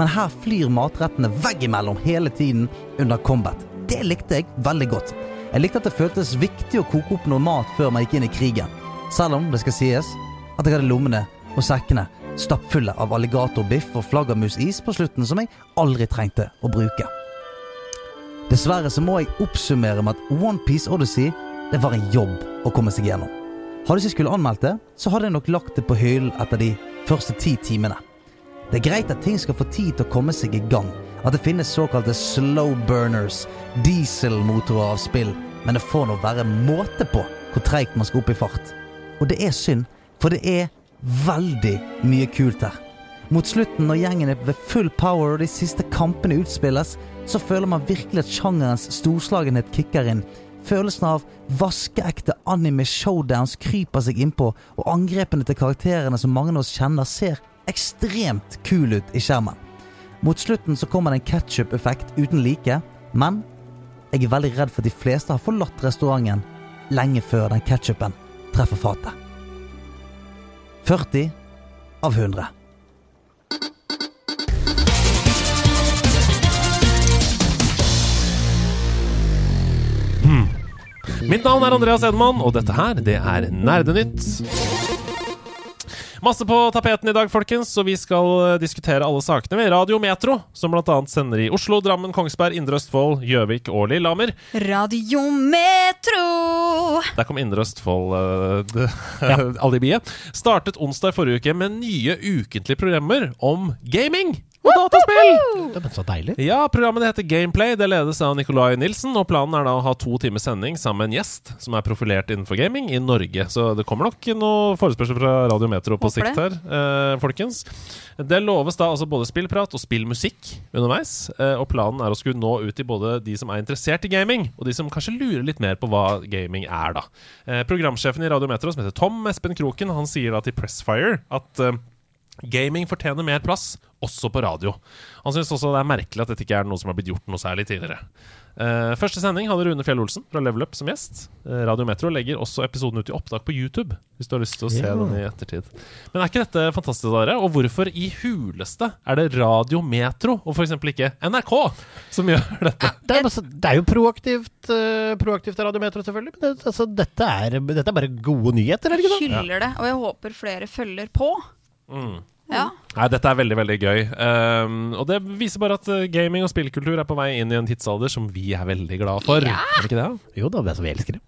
men her flyr matrettene veggimellom hele tiden under combat. Det likte jeg veldig godt. Jeg likte at det føltes viktig å koke opp noe mat før man gikk inn i krigen. Selv om det skal sies at jeg hadde lommene og sekkene stappfulle av alligatorbiff og flaggermusis på slutten som jeg aldri trengte å bruke. Dessverre så må jeg oppsummere med at OnePiece Odyssey det var en jobb å komme seg gjennom. Hadde jeg ikke skulle anmeldt det, så hadde jeg nok lagt det på hyllen etter de første ti timene. Det er greit at ting skal få tid til å komme seg i gang, at det finnes såkalte slow burners, dieselmotorer av spill, men det får nå være måte på hvor treigt man skal opp i fart. Og det er synd, for det er veldig mye kult her. Mot slutten, når gjengen er ved full power og de siste kampene utspilles, så føler man virkelig at sjangerens storslagenhet kicker inn. Følelsen av vaskeekte anime showdowns kryper seg innpå, og angrepene til karakterene som mange av oss kjenner, ser ekstremt kul ut i skjermen. Mot slutten så kommer det en ketsjup-effekt uten like, men jeg er veldig redd for at de fleste har forlatt restauranten lenge før den ketsjupen treffer fatet. 40 av 100. Mitt navn er Andreas Edman, og dette her, det er Nerdenytt. Masse på tapeten i dag, folkens, så vi skal eh, diskutere alle sakene ved Radio Metro, som bl.a. sender i Oslo, Drammen, Kongsberg, Indre Østfold, Gjøvik og Lillehammer. Radiometro! Der kom Indre Østfold uh, ja. <laughs> Startet onsdag i forrige uke med nye ukentlige programmer om gaming og dataspill! Det er så deilig. Ja, programmet heter Gameplay. Det ledes av Nicolai Nilsen. Og planen er da å ha to timers sending sammen med en gjest som er profilert innenfor gaming i Norge. Så det kommer nok noe forespørsel fra Radio Metro på sikt her, eh, folkens. Det loves da altså både spillprat og spillmusikk underveis. Eh, og planen er å skulle nå ut til både de som er interessert i gaming, og de som kanskje lurer litt mer på hva gaming er, da. Eh, programsjefen i Radio Metro, som heter Tom Espen Kroken, han sier da til Pressfire at eh, Gaming fortjener mer plass, også på radio. Han syns også det er merkelig at dette ikke er noe som har blitt gjort noe særlig tidligere. Uh, første sending hadde Rune Fjell Olsen fra Level Up som gjest. Uh, Radio Metro legger også episoden ut i opptak på YouTube, hvis du har lyst til å se yeah. den i ettertid. Men er ikke dette fantastisk, dere? Og hvorfor i huleste er det Radio Metro, og f.eks. ikke NRK, som gjør <laughs> dette? Det er, altså, det er jo proaktivt, uh, proaktivt av Radiometro, selvfølgelig. Men det, altså, dette, er, dette er bare gode nyheter, er det ikke det? Hyller det, og jeg håper flere følger på. Mm. Ja. Nei, dette er veldig, veldig gøy. Um, og det viser bare at uh, gaming og spillkultur er på vei inn i en tidsalder som vi er veldig glad for. Er det ikke det? Jo da, det er så vi elsker det.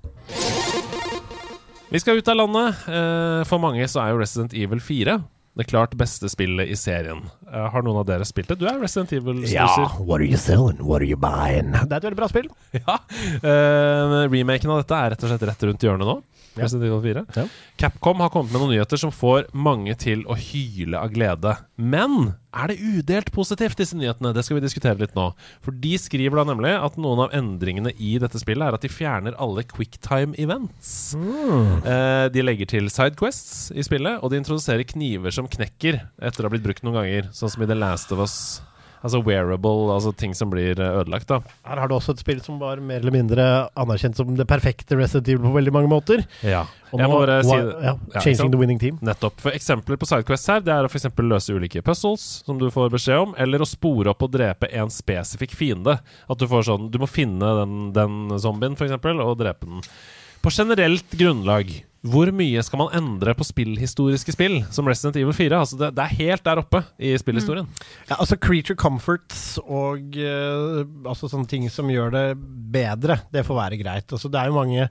Vi skal ut av landet. Uh, for mange så er jo Resident Evil 4 det klart beste spillet i serien. Uh, har noen av dere spilt det? Du er Resident Evil-snuser. what are you selling? What are you buying? Det er et veldig bra spill. <laughs> Ja. Uh, remaken av dette er rett og slett rett rundt hjørnet nå. Resident Evil 4. Ja. Capcom har kommet med noen nyheter som får mange til å hyle av glede. Men er det udelt positivt, disse nyhetene? Det skal vi diskutere litt nå. For de skriver da nemlig at noen av endringene i dette spillet er at de fjerner alle quicktime events. Eh, de legger til sidequests i spillet, og de introduserer kniver som knekker etter å ha blitt brukt noen ganger, sånn som i The Last of Us. Altså wearable, altså ting som blir eh, ødelagt, da. Her har du også et spill som var mer eller mindre anerkjent som det perfekte Resident Evil på veldig mange måter. Ja. Og Jeg må bare si det. ja, Changing ja, the winning team. Nettopp. For Eksempler på sidequests her Det er å eksempel løse ulike puzzles, som du får beskjed om, eller å spore opp og drepe en spesifikk fiende. At du får sånn Du må finne den, den zombien, eksempel, og drepe den. På generelt grunnlag, hvor mye skal man endre på spillhistoriske spill som Resident Evil 4? Altså det, det er helt der oppe i spillhistorien. Ja, altså Creature comforts og uh, altså sånne ting som gjør det bedre, det får være greit. Altså, det er jo mange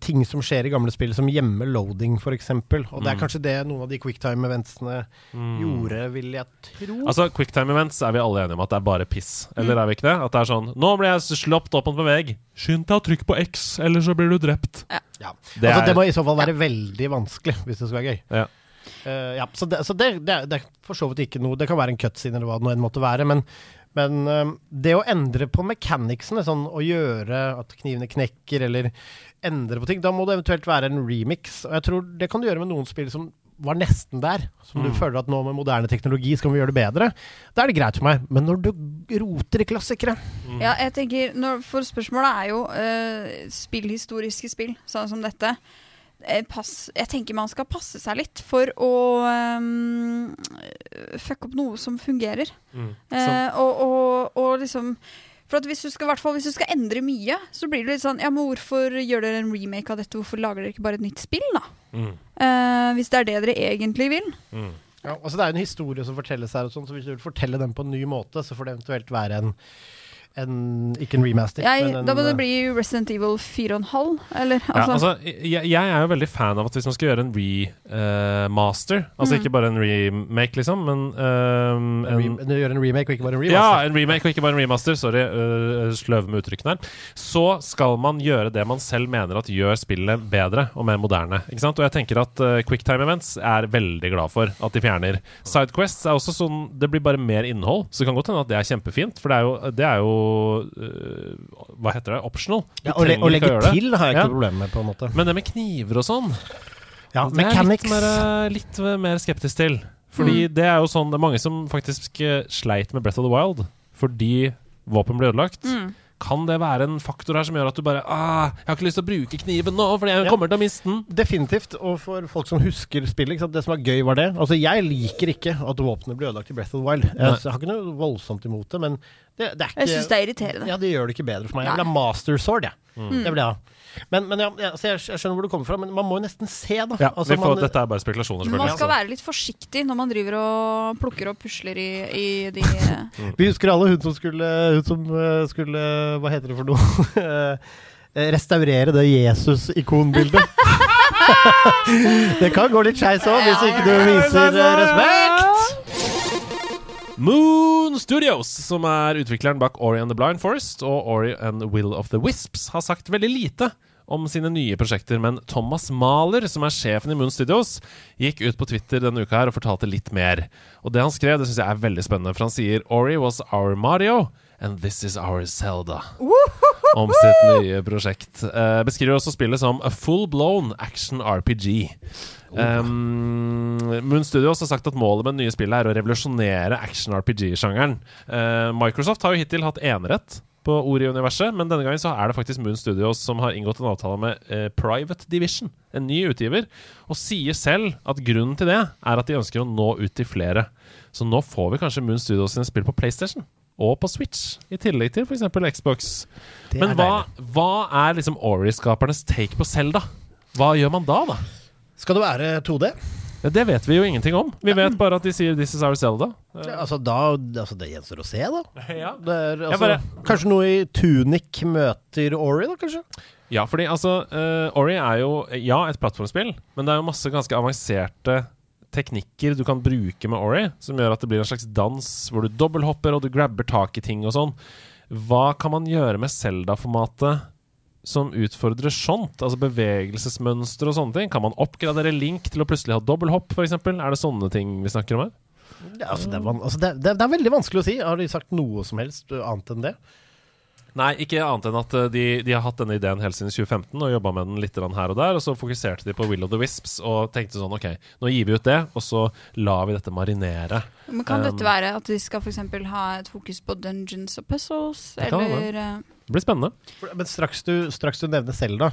ting som skjer i gamle spill, som gjemmer loading, f.eks. Og det er Mm. kanskje det noen av de quicktime-eventsene Mm. gjorde, vil jeg tro. Altså, Quicktime events er vi alle enige om at det er bare piss. Eller er vi ikke det? At det er sånn Nå ble jeg slått opp mot en vegg. Skynd deg å trykke på X, eller så blir du drept. ja. Det altså, det må i så fall være veldig vanskelig, hvis det skal være gøy. Ja. Uh, ja, så det, så det, det, er- det er for så vidt ikke noe Det kan være en cutscene eller hva det nå enn måtte være, men, men um, det å endre på mechanicsene, sånn å gjøre at knivene knekker, eller endre på ting, da må det eventuelt være en remix. Og jeg tror det kan du gjøre med noen spill som var nesten der, som du Mm. føler at nå med moderne teknologi skal vi gjøre det bedre. Da er det greit for meg. Men når du roter i klassikere Ja, jeg tenker, når, For spørsmålet er jo uh, spillhistoriske spill, sånn som dette. Eh, pass, jeg tenker man skal passe seg litt for å um, fucke opp noe som fungerer. Mm. Eh, og, og, og liksom For at hvis du skal, hvert fall, hvis du skal endre mye, så blir det litt sånn Ja, men hvorfor gjør dere en remake av dette? Hvorfor lager dere ikke bare et nytt spill, da? Mm. Eh, hvis det er det dere egentlig vil. Mm. Ja, altså Det er jo en historie som fortelles her, og sånn, så hvis du vil fortelle den på en ny måte, så får det eventuelt være en, en Ikke en remaster, Jeg, men en da må det eh, bli Resident Evil 4,5, eller? Ja, altså, jeg, jeg er jo veldig fan av at hvis man skal gjøre en remaster Altså Mm. ikke bare en remake, liksom, men um, en, en, re- gjøre en remake og ikke bare en Ja, en remake og ikke bare en remaster. Sorry, uh, sløv med uttrykkene her. Så skal man gjøre det man selv mener at gjør spillet bedre og mer moderne. Ikke sant? Og jeg tenker at uh, quicktime events er veldig glad for at de fjerner. Sidequests er også sånn Det blir bare mer innhold. Så det kan godt hende at det er kjempefint, for det er jo, det er jo Hva heter det? Optional. Du ja, å, legge gjøre det. til har jeg ikke Ja. problemer med, på en måte. Men det med kniver og sånn Ja, det er jeg litt mer, litt mer skeptisk til. Fordi det er jo sånn Det er mange som faktisk eh, sleit med Breath of the Wild fordi våpen ble ødelagt. Mm. Kan det være en faktor her som gjør at du bare ah, 'Jeg har ikke lyst til å bruke kniven nå, fordi jeg Ja. kommer til å miste den'. Definitivt. Og for folk som husker spillet, ikke sant? det som var gøy, var det. Altså, jeg liker ikke at våpenet blir ødelagt i Breath of the Wild. Jeg, jeg har ikke noe voldsomt imot det, men det, det er ikke Jeg syns det er irriterende. Ja, det gjør det ikke bedre for meg. Jeg vil ha master sword, jeg. Mm. Det vil jeg ha. Men, men ja, ja, jeg, jeg skjønner hvor du kommer fra, men man må jo nesten se, da. Ja, Altså, vi får, man- dette er bare spekulasjoner, man skal altså. være litt forsiktig når man driver og plukker og pusler i, i de Vi husker alle hun som skulle, hun som eh, skulle Hva heter det for noe? <laughs> Eh, Restaurere det Jesus-ikonbildet. <laughs> det kan gå litt skeis òg, hvis ikke du viser eh, respekt. Moon Studios, som er utvikleren bak Ori and the Blind Forest og Ori and Will of the Wisps, har sagt veldig lite om sine nye prosjekter, men Thomas Mahler, som er sjefen i Moon Studios, gikk ut på Twitter denne uka her og fortalte litt mer. Og det han skrev, det syns jeg er veldig spennende, for han sier Ori was our Mario, and this is our Zelda. Om sitt nye prosjekt. Eh, beskriver også spillet som a full-blown action RPG. Um, Moon Studios har sagt at målet med det nye spillet er å revolusjonere action-RPG-sjangeren. Uh, Microsoft har jo hittil hatt enerett på Ori-universet, men denne gangen så er det faktisk Moon Studios som har inngått en avtale med eh, Private Division, en ny utgiver, og sier selv at grunnen til det er at de ønsker å nå ut til flere. Så nå får vi kanskje Moon Studios sine spill på PlayStation. Og på Switch, i tillegg til f.eks. Xbox. Men hva, hva er liksom Ori-skapernes take på Selda? Hva gjør man da, da? Skal det være 2D? Ja, det vet vi jo ingenting om. Vi vet bare at de sier 'This is our Zelda'. Ja, altså, da, altså, det gjenstår å se, da. <laughs> Ja. Det er, altså, bare- Kanskje noe i Tunic møter Ori, da, kanskje? Ja, fordi altså uh, Ori er jo ja, et plattformspill, men det er jo masse ganske avanserte teknikker du kan bruke med Ori, som gjør at det blir en slags dans hvor du dobbelthopper og du grabber tak i ting og sånn. Hva kan man gjøre med Zelda-formatet som utfordrer sånt? Altså bevegelsesmønster og sånne ting? Kan man oppgradere Link til å plutselig ha dobbelthopp, f.eks.? Er det sånne ting vi snakker om her? Ja, altså, det, er van altså, det, det, det er veldig vanskelig å si. Har de sagt noe som helst annet enn det? Nei, ikke annet enn at eh, de, de har hatt denne ideen helt siden 2015 og jobba med den litt her og der. Og så fokuserte de på Will of the Wisps og tenkte sånn OK, nå gir vi ut det, og så lar vi dette marinere. Men Kan Um, dette være at de skal for eksempel ha et fokus på dungeons og puzzles? Det kan Eller eh, Det blir spennende. Men straks du, straks du nevner Selda,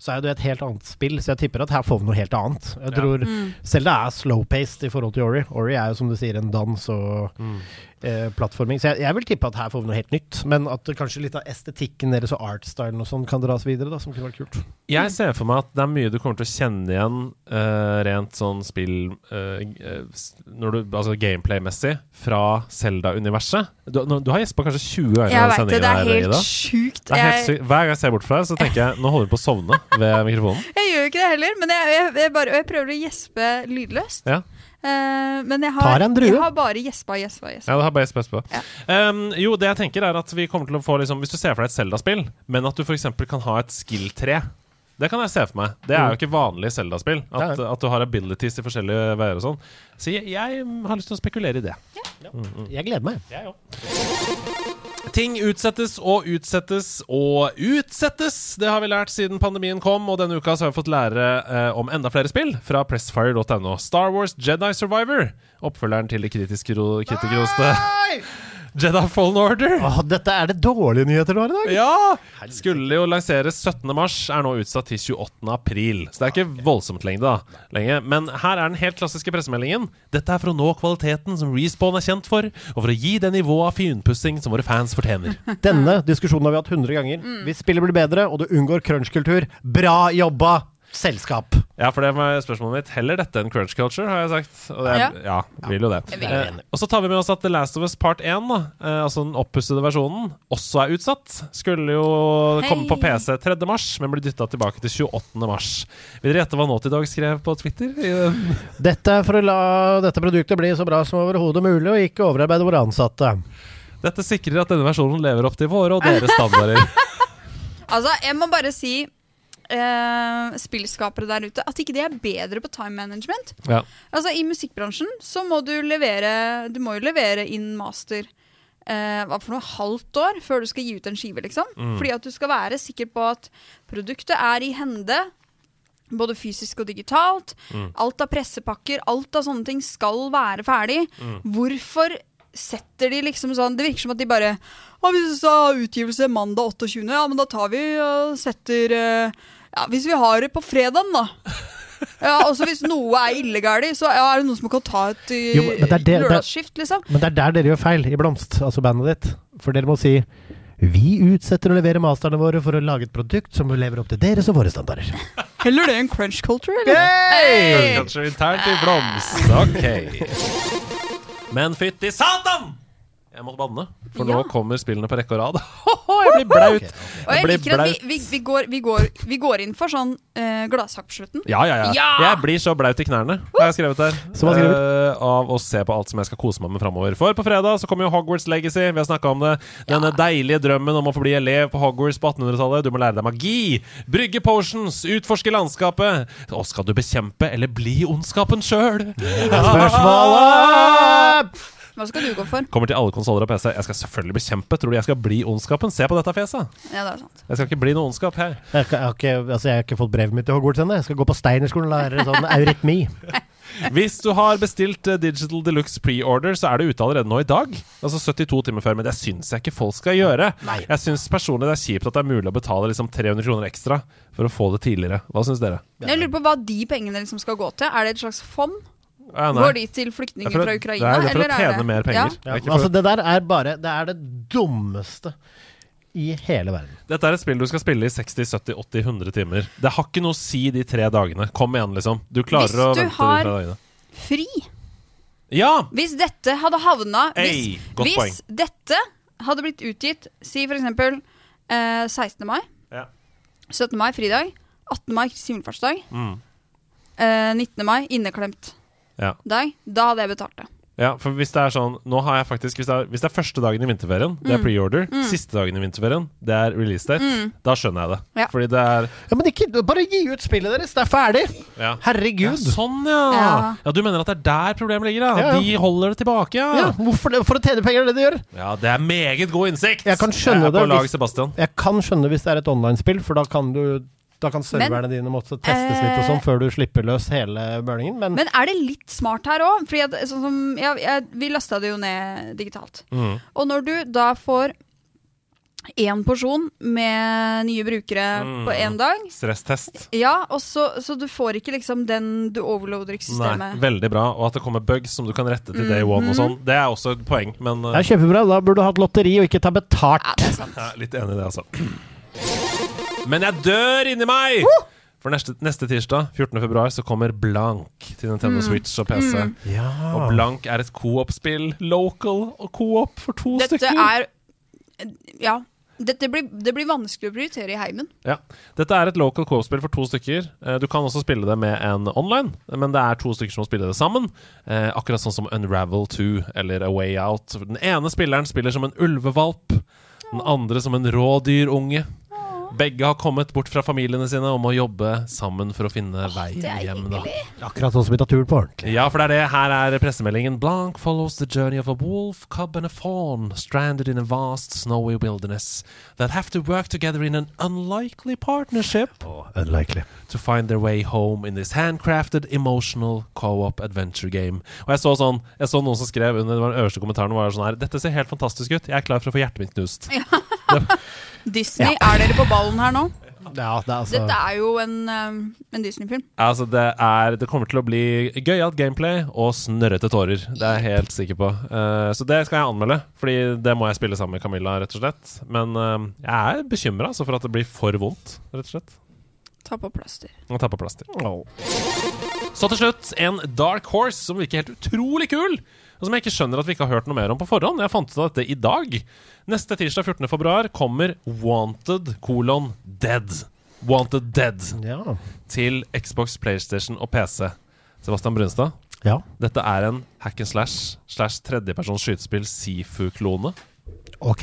så er det et helt annet spill. Så jeg tipper at her får vi noe helt annet. Jeg Ja. tror mm. Selda er slow-paced i forhold til Ori. Ori er jo som du sier en dans og Mm. Eh, plattforming. Så jeg, jeg vil tippe at her får vi noe helt nytt. Men at kanskje litt av estetikken deres og artstylen og sånn kan dras videre, da, som kunne vært kult. Jeg ser for meg at det er mye du kommer til å kjenne igjen uh, rent sånn spill eh, eh, når du, Altså gameplay-messig fra Zelda-universet. Du, du har gjespa kanskje 20 ganger i denne det. Det er helt her, sjukt. Det er helt Jeg, sykt. Hver gang jeg ser bort fra deg, så tenker jeg nå holder du på å sovne ved mikrofonen. jeg gjør jo ikke det heller, men jeg, jeg, jeg, bare, jeg prøver å gjespe lydløst. Ja. Eh, men jeg har, en drue. jeg har bare gjespa, gjespa, gjespa. Ja, det har bare gjespa, gjespa. Ja. Um, jo, det jeg tenker er at vi kommer til å få liksom, Hvis du ser for deg et Zelda-spill, men at du f.eks. kan ha et skill-tre. Det kan jeg se for meg. Det er jo ikke vanlig Zelda-spill. At, at du har abilities i forskjellige veier og sånn. Så jeg, jeg har lyst til å spekulere i det. Jeg gleder meg. Ting utsettes og utsettes og utsettes. Det har vi lært siden pandemien kom, og denne uka så har vi fått lære eh, om enda flere spill fra pressfire.no. Star Wars Jedi Survivor, oppfølgeren til de kritiske ro- kritikerroste Jedi Fallen Order. Åh, dette er det dårlige nyheter du har i dag. Ja! Skulle jo lanseres 17. mars, er nå utsatt til 28. april. Så det er ikke voldsomt lenge, da. Lenge. Men her er den helt klassiske pressemeldingen. Dette er for å nå kvaliteten som Respawn er kjent for, og for å gi det nivået av finpussing som våre fans fortjener. Denne diskusjonen har vi hatt 100 ganger. Hvis spillet blir bedre, og du unngår crunch-kultur, bra jobba, selskap. Ja, for det var spørsmålet mitt. Heller dette enn crunch culture, har jeg sagt. Og det er, ja. vil jo det. Eh, og så tar vi med oss at The Last of Us Part 1, da, eh, altså den oppussede versjonen, også er utsatt. Skulle jo komme på PC 3. mars, men blir dytta tilbake til 28. mars. Vil dere gjette hva Naughty Dog skrev på Twitter? <laughs> Dette er for å la dette produktet bli så bra som overhodet mulig, og ikke overarbeide våre ansatte. Dette sikrer at denne versjonen lever opp til våre og deres <laughs> standarder. Altså, jeg må bare si eh, spillskapere der ute at ikke de er bedre på time management. Ja. Altså I musikkbransjen så må du levere Du må jo levere inn master eh, hva for noe halvt år før du skal gi ut en skive, liksom. Mm. Fordi at du skal være sikker på at produktet er i hende. Både fysisk og digitalt. Mm. Alt av pressepakker, alt av sånne ting skal være ferdig. Mm. Hvorfor setter de liksom sånn Det virker som at de bare Å, hvis du sa utgivelse mandag 28., ja, men da tar vi og setter eh, Ja, hvis vi har det på fredagen, da. Ja, også Hvis noe er illegalt, så ja, er det noen som kan ta et Jo, men det det- det- lørdagsskift, liksom. Men det er der dere gjør feil i Blomst, altså bandet ditt. For dere må si vi utsetter å levere masterne våre for å lage et produkt som lever opp til deres og våre standarder. Heller det enn crunch culture, eller? Hey! Kanskje internt i Blomst. Ok. Men fytti satan! Jeg måtte banne, for nå kommer spillene på rekke og rad. <laughs> jeg blir blaut. Og jeg blir liker at vi, blaut. vi, vi, går, vi, går, vi går inn for sånn uh, gladsak på slutten. Ja, ja, ja, Ja! Jeg blir så blaut i knærne, har jeg skrevet her. Skriver du? Eh, av å se på alt som jeg skal kose meg med framover. For på fredag så kommer jo Hogwarts Legacy. Vi har snakka om det. Denne deilige drømmen om å få bli elev på Hogwarts på 1800-tallet. Du må lære deg magi, brygge potions, utforske landskapet. Og skal du bekjempe eller bli ondskapen sjøl? Spørsmålet! Hva skal du gå for? Kommer til alle konsoller og PC. Jeg skal selvfølgelig bekjempe. Tror du jeg skal bli ondskapen? Se på dette fjeset. Ja, det er sant. Jeg skal ikke bli noe ondskap her. Jeg, jeg, har ikke, altså jeg har ikke fått brevet mitt til Hogwarts ennå. Jeg skal gå på Steinerskolen og lære sånn eurytmi. <laughs> Hvis du har bestilt eh, Digital Deluxe pre-order, så er det ute allerede nå i dag. Altså 72 timer før. Men det syns jeg ikke folk skal gjøre. Jeg syns personlig det er kjipt at det er mulig å betale liksom 300 kroner ekstra for å få det tidligere. Hva syns dere? Jeg lurer på hva de pengene liksom skal gå til. Er det et slags fond? Ja. Går de til er flyktninger fra det Ukraina? er- det er for å eller tjene mer penger. Ja. Det for- Altså, det der er bare Det er det dummeste i hele verden. Dette er et spill du skal spille i 60-70-80-100 timer. Det har ikke noe å si de tre dagene. Kom igjen, liksom. Du klarer Hvis å du vente har- de tre dagene. Fri. Ja! Hvis dette hadde havna Hey, Hvis, godt hvis poeng. dette hadde blitt utgitt, si for eksempel eh, 16. mai, Ja. 17. mai fridag, 18. mai Kristi himmelfartsdag, Mm. eh, 19. mai inneklemt Ja. dag, da hadde jeg betalt det. ja, for hvis det er sånn Nå har jeg faktisk Hvis det er, hvis det er første dagen i vinterferien, det er Mm. pre-order. Mm. Siste dagen i vinterferien, det er release date. Mm. Da skjønner jeg det. Ja. Fordi det er Ja, Men ikke, bare gi ut spillet deres! Det er ferdig! ja. Herregud. Ja, sånn, ja. Ja. ja! Du mener at det er der problemet ligger? Ja. Ja, ja. De holder det tilbake, ja. Ja, hvorfor det? For å tjene penger, er det det de gjør. Ja, det er meget god innsikt! Jeg kan skjønne jeg er det på lag, hvis- Sebastian. Jeg kan skjønne hvis det er et online-spill, for da kan du da kan serverne dine måtte testes litt og sånn eh, før du slipper løs hele burningen, men, Men er det litt smart her òg? Fordi sånn som, ja, jeg, vi lasta det jo ned digitalt. Mm. Og når du da får én porsjon med nye brukere Mm. på én dag Stresstest. Ja, og så, så du får ikke liksom den Du overloader ikke Nei, systemet. veldig bra. Og at det kommer bugs som du kan rette til day one og Mhm. sånn. Det er også et poeng, men uh, det er kjempebra. Da burde du hatt lotteri og ikke ta betalt. Ja, det er sant. jeg er litt enig i det, altså. Men jeg dør inni meg! For neste, neste tirsdag, 14. februar, så kommer Blank til Nintendo Mm. Switch og PC. Mm. Ja. Og Blank er et coop-spill. Local og coop for to Dette stykker. er Ja. Dette blir, det blir vanskelig å prioritere i heimen. Ja. Dette er et local co-op-spill for to stykker. Eh, Du kan også spille det med en online, men det er to stykker som må spille det sammen. Eh, akkurat sånn som Unravel 2 eller A Way Out. Den ene spilleren spiller som en ulvevalp, den andre som en rådyrunge. Begge har kommet bort fra familiene sine og må jobbe sammen for å finne veien det er hjem. da Akkurat sånn som vi tar naturen på ordentlig. Ja, for det er det. Her er pressemeldingen. Blank follows the journey of a wolf, cub and a fawn stranded in a vast snowy wilderness that have to work together in an unlikely partnership Unlikely. to find their way home in this handcrafted, emotional co-op adventure game. Og jeg så sånn Jeg så noen som skrev under den øverste kommentaren var sånn her Dette ser helt fantastisk ut. Jeg er klar for å få hjertet mitt knust. <laughs> Disney, er dere på ballen her nå? Ja, det er altså Dette er jo en, um, en Disney-film. Altså, det er Det kommer til å bli gøyalt gameplay og snørrete tårer. Det er jeg helt sikker på. Uh, så det skal jeg anmelde, Fordi det må jeg spille sammen med Camilla, rett og slett. Men uh, jeg er bekymra altså, for at det blir for vondt, rett og slett. Ta på plaster. Og ta på plaster. Oh. Så til slutt en Dark Horse som virker helt utrolig kul. Og som jeg ikke skjønner at vi ikke har hørt noe mer om på forhånd. Jeg fant ut av dette i dag. Neste tirsdag 14. februar kommer Wanted kolon Dead. Wanted Dead Ja. til Xbox, PlayStation og PC. Sebastian Brunstad, ja. dette er en hack and slash slash tredjepersons skytespill Sifu-klone. Ok.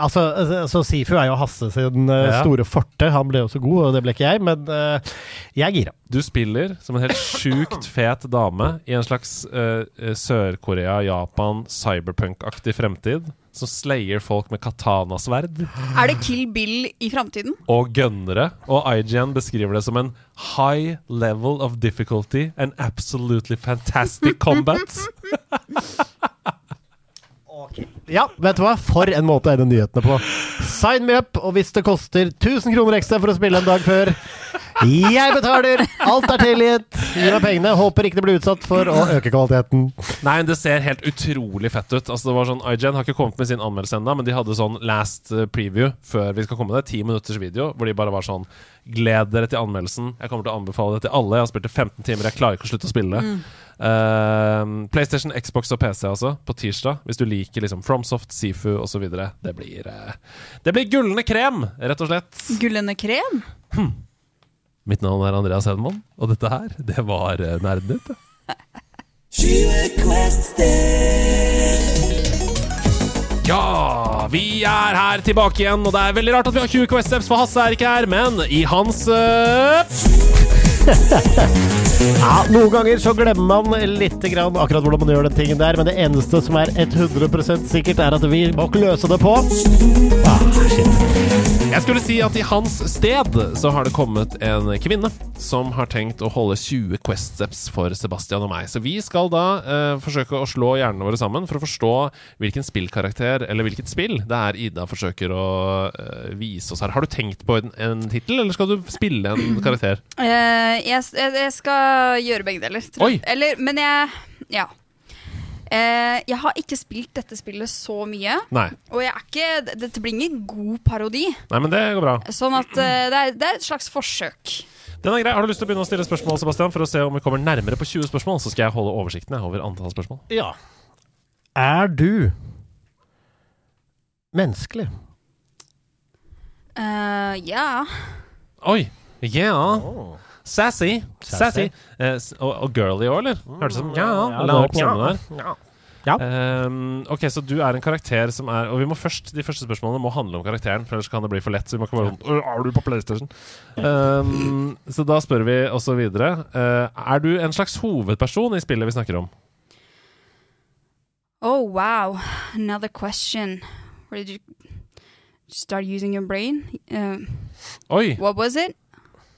Altså, altså Sifu er jo Hasse sin eh, Ja. store forte. Han ble jo så god, og det ble ikke jeg, men uh, jeg er gira. Du spiller som en helt sjukt fet dame i en slags eh, eh, Sør-Korea, Japan, cyberpunk-aktig fremtid. Som slayer folk med katanasverd Er det Kill Bill i framtiden? og gønnere. Og IGN beskriver det som en high level of difficulty and absolutely fantastic combat. <laughs> Ja, vet du hva? For en måte å ende nyhetene på. Sign me up, og hvis det koster 1000 kroner ekstra for å spille en dag før Jeg betaler! Alt er tilgitt! Gi meg pengene. Håper ikke det blir utsatt for å øke kvaliteten. Nei, men det ser helt utrolig fett ut. Altså det var sånn, IGN har ikke kommet med sin anmeldelse ennå, men de hadde sånn last eh, preview før vi skal komme med det. Ti minutters video hvor de bare var sånn Gled dere til anmeldelsen. Jeg kommer til å anbefale det til alle. Jeg har spilt det 15 timer. Jeg klarer ikke å slutte å spille. Eh, PlayStation, Xbox og PC altså, på tirsdag. Hvis du liker liksom FromSoft, Sifu osv. Det blir uh, Det blir gullende krem, rett og slett. Gullende krem? Mitt navn er Andreas Hedman, og dette her, det var uh, Nerdenytt. Ja, vi er her tilbake igjen, og det er veldig rart at vi har 20 Quest Steps, for Hasse er ikke her, men i hans eh, <laughs> Ja, Noen ganger så glemmer man litt grann akkurat hvordan man gjør den tingen der, men det eneste som er 100% sikkert, er at vi må løse det på ah, shit. Jeg skulle si at i hans sted så har det kommet en kvinne som har tenkt å holde 20 Quest Steps for Sebastian og meg. Så vi skal da eh, forsøke å slå hjernene våre sammen for å forstå hvilken spillkarakter, eller hvilket spill, det er Ida forsøker å eh, vise oss her. Har du tenkt på en, en tittel, eller skal du spille en karakter? Uh, jeg, jeg, skal gjøre begge deler. Eller, men jeg Ja. Eh, jeg har ikke spilt dette spillet så mye. Nei. Og jeg er ikke, dette blir ingen god parodi. Nei, men det går bra. Sånn at eh, det, er, det er et slags forsøk. Den er grei. Har du lyst til å begynne å stille spørsmål, Sebastian, for å se om vi kommer nærmere på 20 spørsmål? Så skal jeg holde oversikten over antall spørsmål. Ja. Er du menneskelig? Eh, ja. Oi! Yeah. Sassy. Sassy. Eh, s- og, og girly òg, eller? Hørtes ut som ja. Ja, La opp der. Ja. Ja. Ehm, ok, så du er en karakter som er Og vi må først De første spørsmålene må handle om karakteren, for ellers kan det bli for lett. Så vi må ikke bare sånn «Øh, Er du på PlayStation? Ehm, så da spør vi også videre. Eh, er du en slags hovedperson i spillet vi snakker om? Oh, wow. Another question. Where did you start using your brain? Uh, Oi! what was it?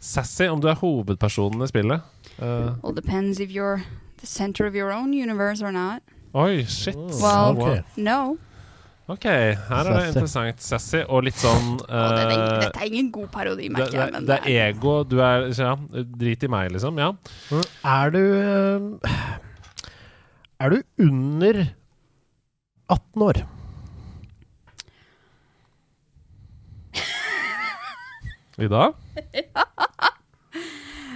Sassy, om du er hovedpersonen i spillet. Uh, All depends if you're the center of your own universe or not. oi, shit. Well, ok. no. Ok, her er det interessant. Sassy og litt sånn det, er, eh, dette er ingen god parodi, det, merker det, jeg. Men det er ego. Du er ja, Drit i meg, liksom. Ja. Er du eh, Er du under 18 år? <laughs> Ida? <laughs>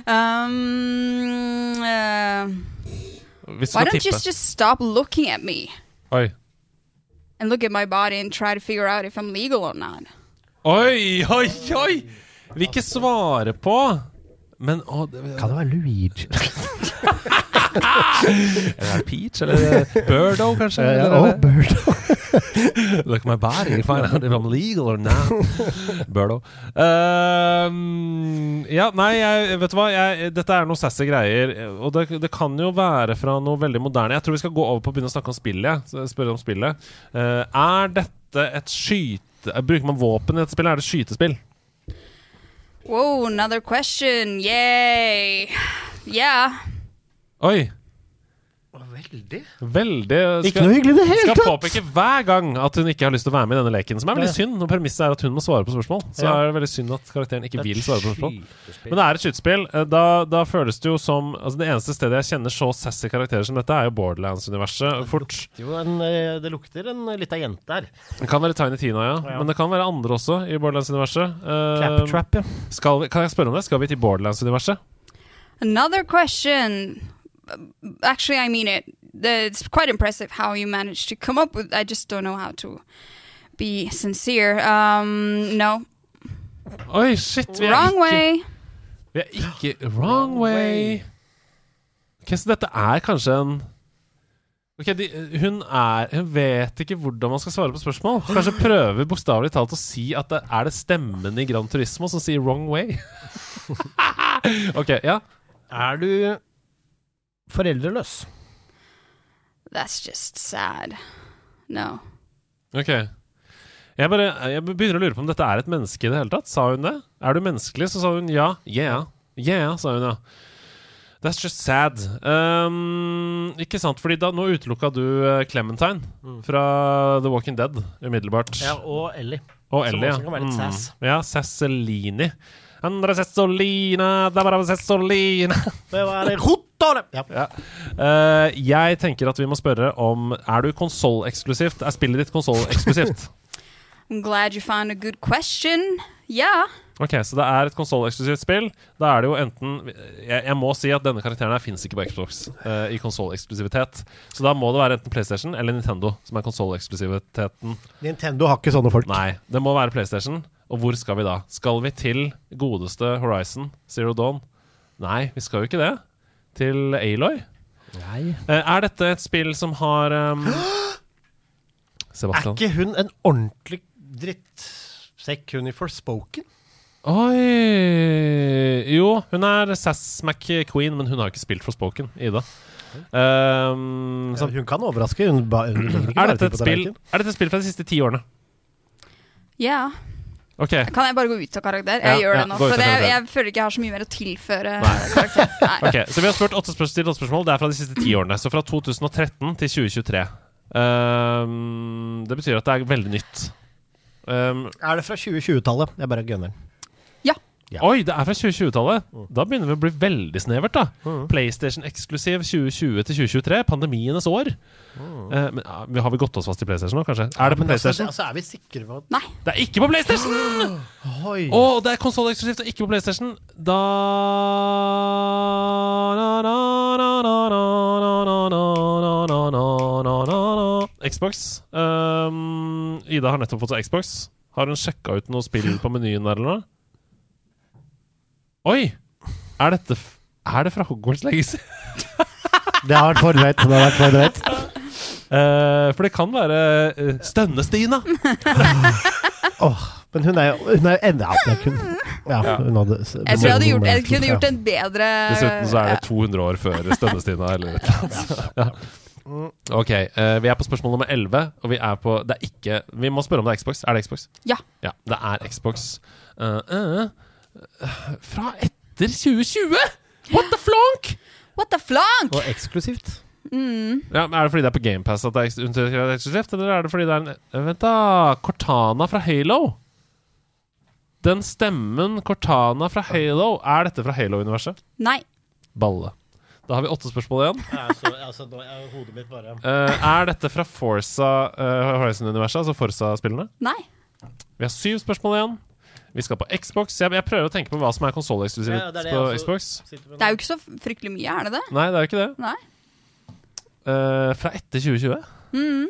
Um, uh, Hvis du why skal don't you tippe just stop looking at me Oi. and look at my body and try to figure out if I'm legal or not? Oi, oi, oi! Vil ikke svare på Men å, det, Kan det være Luigi? <laughs> Er det Peach eller Birdo, kanskje? Ja, ja. oh, er det- Bird. Look at my body, find out if I'm legal or not. Birdo. Ehm, ja, nei, jeg, vet du hva? Jeg, dette er noen sassy greier. Og det, det kan jo være fra noe veldig moderne. Jeg tror vi skal gå over på å begynne å snakke om spillet. Spørre om spillet. Uh, er dette et skyte... Bruker man våpen i dette spillet? Er det skytespill? Wow, another question. Yay. Yeah. Oi! Veldig. Veldig Ikke noe hyggelig i det hele Skal tatt! påpeke hver gang at hun ikke har lyst til å være med i denne leken. Som er veldig synd. Når premisset er at hun må svare på spørsmål, så Ja. er det veldig synd at karakteren ikke vil svare på spørsmål. Men det er et skytespill. Eh, Da, da føles det jo som Altså Det eneste stedet jeg kjenner så sassy karakterer som dette, er jo Borderlands-universet. Fort. Jo, en, eh, det lukter en lita jente her. Det kan være Tiny Tina, ja. Ja. Men det kan være andre også i Borderlands-universet. Eh, Claptrap, ja. vi- kan jeg spørre om det? Skal vi til Borderlands-universet? Another question. Actually, I mean it. It's quite impressive how you managed to come up with. I just don't know how to be sincere. Um, no, Oi, shit! Vi er wrong ikke, way. Vi er ikke Wrong way. Ok, Så dette er kanskje en Ok, de, hun er Hun vet ikke hvordan man skal svare på spørsmål. Kanskje prøver bokstavelig talt å si at det er det stemmen i Gran Turismo som sier 'wrong way'? <laughs> <laughs> ok, ja. Er du foreldreløs? That's just sad. No. Ok. Jeg, bare, jeg begynner å lure på om dette er et menneske i det hele tatt. Sa hun det? Er du menneskelig? Så sa hun ja. Yeah. Yeah, sa hun ja. That's just sad. Um, ikke sant, fordi da, nå utelukka du eh, Clementine fra The Walking Dead umiddelbart. Ja, og Ellie. Og som Ellie, ja. også kan være litt sass. Ja, Sasselini. Andre Sassolina, da var det Sassolina. Det var Rotore! Ja. Ja. Uh, jeg tenker at vi må spørre om Er du konsolleksklusivt? Er spillet ditt konsolleksklusivt? <laughs> I'm glad you found a good question. Yeah. Ok, Så det er et konsolleksklusivt spill. Da er det jo enten Jeg, jeg må si at denne karakteren her fins ikke på Xbox uh, i konsolleksklusivitet. Så da må det være enten PlayStation eller Nintendo som er konsolleksklusiviteten. Nintendo har ikke sånne folk. Nei, det må være PlayStation. Og hvor skal vi da? Skal vi til godeste Horizon Zero Dawn? Nei, vi skal jo ikke det. Til Aloy. Nei. Eh, er dette et spill som har <gasps> um, Er ikke hun en ordentlig drittsekk, hun i Forspoken? Oi Jo, hun er Sass McQueen, men hun har ikke spilt for Spoken. Ida. Um, Ja, hun kan overraske. Hun, ba, hun <clears throat> er, dette et spill, er dette et spill fra de siste ti årene? Ja. Ok. Kan jeg bare gå ut av karakter? Ja, Jeg gjør ja, det nå. For jeg, jeg føler ikke jeg har så mye mer å tilføre karakteren. Nei. <laughs> Okay, Så vi har spurt åtte spørsmål, spørsmål. Det er fra de siste ti årene. Så fra 2013 til 2023. Um, det betyr at det er veldig nytt. Um, Er det fra 2020-tallet? Jeg bare gønner. Ja. Oi, det er fra 2020-tallet! Mm. Da begynner vi å bli veldig snevert, da. Mm. PlayStation eksklusiv 2020 til 2023. Pandemienes år. Mm. Eh, men Har vi gått oss fast i PlayStation nå, kanskje? Er det på altså, PlayStation? Altså, er vi sikre på Nei! Det er ikke på PlayStation! <gasps> Oi. Og det er konsolleksklusivt og ikke på PlayStation. Da Xbox. Um, Ida har nettopp fått seg Xbox. Har hun sjekka ut noe spill på menyen der, eller noe? Oi! Er dette f Er det fra Hogwarts Legacy? <laughs> Det har vært forberedt. Det har vært forberedt. Eh, for det kan være uh, Stønne-Stina. <laughs> Åh, men hun er jo hun er jo enda ja, hun, ja, hun hadde Jeg tror jeg, hadde gjort, jeg kunne gjort en bedre Dessuten så er det 200 år før Stønne-Stina eller et eller annet. <laughs> Ok, uh, vi er på spørsmål nummer 11, og vi er på Det er ikke Vi må spørre om det er Xbox. Er det Xbox? Ja. Ja, det er Xbox. Uh, eh, fra etter 2020! What the flonk! What the flonk? Og eksklusivt. Ja, men Er det fordi det er på GamePass at det er eksklusivt, eller er det fordi det er en eh, Vent, da. Cortana fra Halo. Den stemmen Cortana fra Halo Er dette fra Halo-universet? Nei. Balle. Da har vi åtte spørsmål igjen. altså, nå er hodet mitt bare uh, er dette fra Forza uh, Horizon-universet, altså Forza-spillene? Nei. Vi har syv spørsmål igjen. Vi skal på Xbox. Jeg, jeg prøver å tenke på hva som er konsolleksklusivt Ja, ja, det det på Xbox. Det er jo ikke så fryktelig mye, er det det? Nei, det er jo ikke det. Nei. Eh, fra etter 2020? Mm.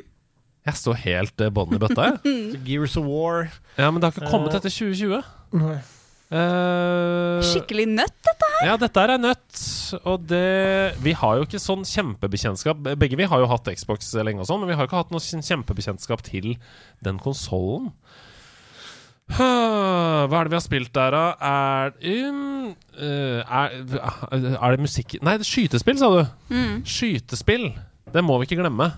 Jeg står helt uh, bånn i bøtta, jeg. <laughs> Gears of War. Ja, men det har ikke kommet etter 2020. Eh, Skikkelig nøtt, dette her. Ja, dette her er nødt. Og det Vi har jo ikke sånn kjempebekjentskap. Begge vi har jo hatt Xbox lenge, og sånn men vi har jo ikke hatt noe kjempebekjentskap til den konsollen. Hva er det vi har spilt der, da? Er, um, eh, er, er det musikk Nei, det er skytespill, sa du. Mm. Skytespill. Det må vi ikke glemme.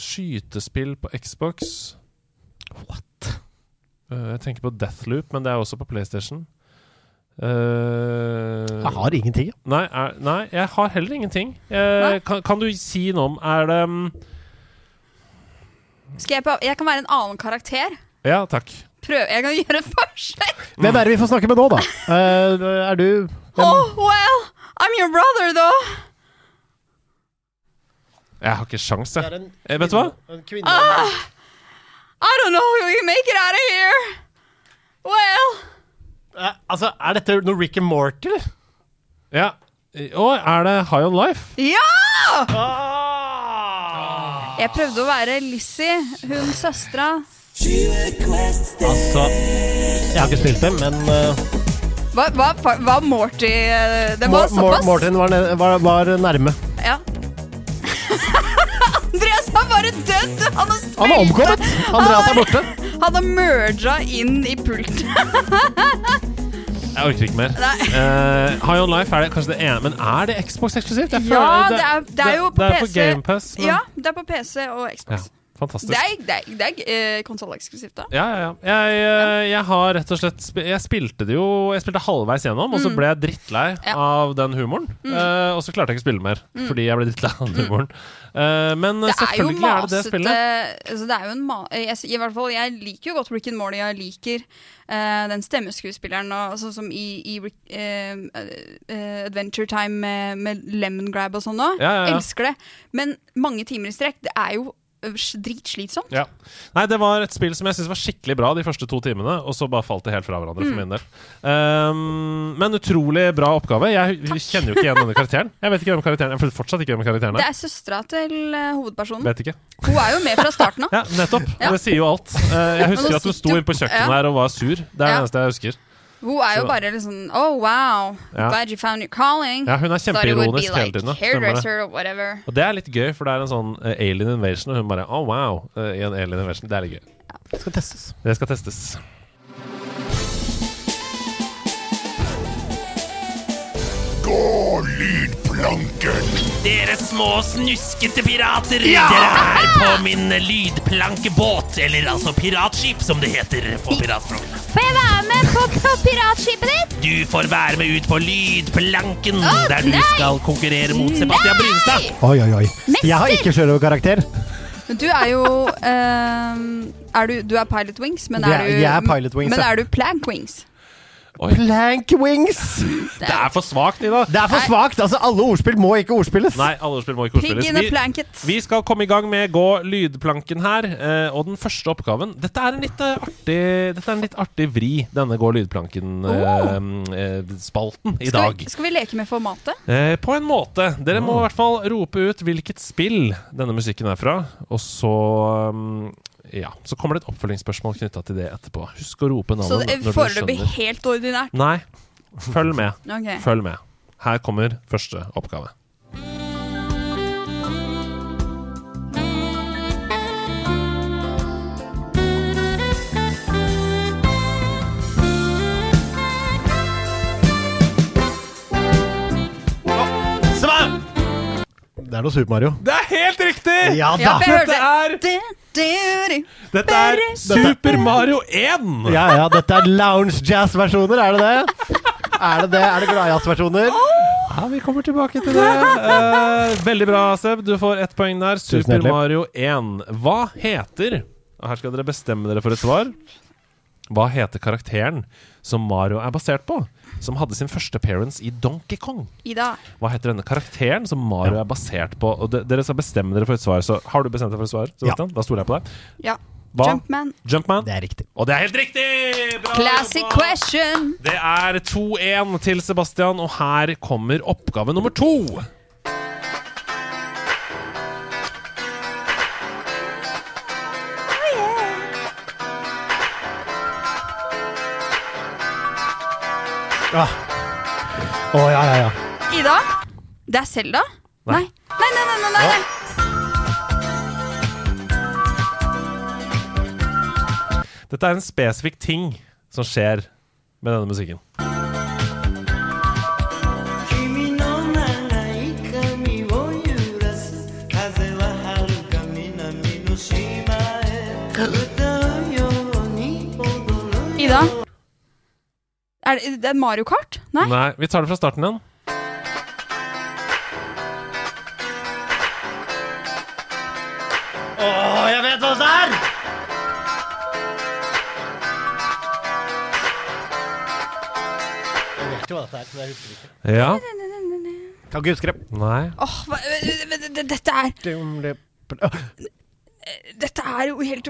Skytespill på Xbox. What? Uh, jeg tenker på Deathloop, men det er også på PlayStation. Uh, Jeg har ingenting. Nei, er, nei, jeg har heller ingenting. Eh, kan, kan du si noe om Er det um, Skal jeg, på, jeg kan være en annen karakter. Ja, takk. Prøv, jeg kan gjøre et forsøk. Hvem er det vi får snakke med nå, da? Uh, er du hvem? Oh, well, I'm your brother, though. Jeg har ikke sjans, Det jeg. en Eh, vet du hva? En kvinne. Ah, I don't know if we can make it out of here. Well, uh, altså, er dette noe Rick and Morty, eller? Ja. Å, er det High On Life? ja! Ah! Jeg prøvde å være Lizzie, hun søstera. Altså Jeg har ikke spilt det, men uh, Hva, hva, hva Morty Det var Mor- Mor- såpass? Morten var, ne- var, var nærme. Ja. <laughs> Andreas har bare dødd! Han har spilt... Han er omkommet! Andreas er borte. Han har merga inn i pulten. <laughs> Jeg orker ikke mer. Nei. Eh, High On Life er det kanskje det ene, men er det Xbox eksklusivt? Jeg Ja, føler- det er, det er jo på det er på PC. GamePass. Men... Ja, det er på PC og Xbox. Fantastisk. Det er, det det er eh, konsolleksklusivt, da. Ja, ja, ja. Jeg, eh, jeg har rett og slett sp Jeg spilte det jo Jeg spilte halvveis gjennom, og så ble jeg drittlei Mm. Ja. Mm. av den humoren. Eh, og så klarte jeg ikke å spille mer, fordi jeg ble drittlei av den humoren. Eh, men Det er jo selvfølgelig er det det masete spillet. altså det er jo en ma jeg, I hvert fall, jeg liker jo godt Rick and Morty. Jeg liker eh, den stemmeskuespilleren og, sånn som i, i Rick, eh, eh, Adventure Time med, med Lemon Grab og sånn òg. Ja, ja, ja. Elsker det. Men mange timer i strekk, det er jo dritslitsomt. Ja. Nei, det var et spill som jeg syntes var skikkelig bra de første to timene, og så bare falt det helt fra hverandre Mm. for min del. Um, men utrolig bra oppgave. Jeg kjenner jo ikke igjen denne karakteren. Jeg vet ikke hvem karakteren Jeg føler fortsatt ikke hvem karakteren Det er. er søstera til hovedpersonen. Vet ikke. Hun er jo med fra starten av. <laughs> Ja, nettopp. Ja. Det sier jo alt. Uh, jeg husker at hun sto inne på kjøkkenet ja. her og var sur. Det er det eneste jeg husker. Hun er jo Så- bare litt sånn Oh, wow. Ja. Glad you found your calling. Ja, hun er kjempeironisk hele tiden. Og det er litt gøy, for det er en sånn uh, alien invasion, og hun bare Oh, wow. Uh, I en alien invasion. Det er litt gøy. Det skal testes. Det skal testes. Gå lydplanken. Dere små snuskete pirater! Dere er på min lydplankebåt, eller altså piratskip, som det heter på piratspråk. Får jeg være med på, på piratskipet ditt? Du får være med ut på lydplanken, Å, der du nei! skal konkurrere mot Sebastian Nei! Brynstad. Oi, oi, oi. Mester! Jeg har ikke sjørøverkarakter. Men Du er jo ehm, er du, du er Pilot Wings, men er du, jeg er Pilot Wings, men ja. er du Plank Wings? Plank wings! Det er for svakt, Ida. Det er for svagt. Altså, alle ordspill må ikke ordspilles. Nei, alle ordspill må ikke Pig ordspilles. in a Vi, vi skal komme i gang med Gå lydplanken her. eh, og den første oppgaven Dette er en litt eh, artig Dette er en litt artig vri, denne Gå lydplanken-spalten i Skal dag. vi, skal vi leke med formatet? Eh, på en måte. Dere må i hvert fall rope ut hvilket spill denne musikken er fra. Og så um, Ja, så kommer det et oppfølgingsspørsmål knytta til det etterpå. Husk å rope navnet når du skjønner. Så foreløpig helt ordinært. Nei. Følg med. <laughs> Ok. Følg med. Her kommer første oppgave. Det er noe Super Mario. Det er helt riktig! Ja da! Dette er. Dette er Super Mario 1! Ja, ja, dette er lounge jazz-versjoner, er det det? Er det det? Er det gladjazz-versjoner? Ja, vi kommer tilbake til det. Eh, veldig bra, Seb. Du får ett poeng der. Super. Mario 1. Hva heter Og her skal dere bestemme dere for et svar. Hva heter karakteren som Mario er basert på? Som hadde sin første appearance i Donkey Kong. Ida. Hva heter denne karakteren som Mario er basert på? Og de, Dere skal bestemme dere for et svar. Så har du bestemt deg for et svar? Sebastian? Da stoler jeg på deg. Ja. Hva? Jumpman. Jumpman. Det er riktig. Og det er helt riktig! Bra Classic jobba! question. Det er 2-1 til Sebastian, og her kommer oppgave nummer to. Å, ja, ja, ja. Ida? Det er Selda? Nei. Nei, nei, nei, nei, nei, nei. Dette er en spesifikk ting som skjer med denne musikken. Er det, det er Mario Kart? Nei? Nei, vi tar det fra starten igjen. Å, jeg vet hva det er! Jeg vet jo hva dette er, men jeg husker ikke. Ja. Kan ikke huske det. Nei. Åh, hva, men det- dette er Dette er jo helt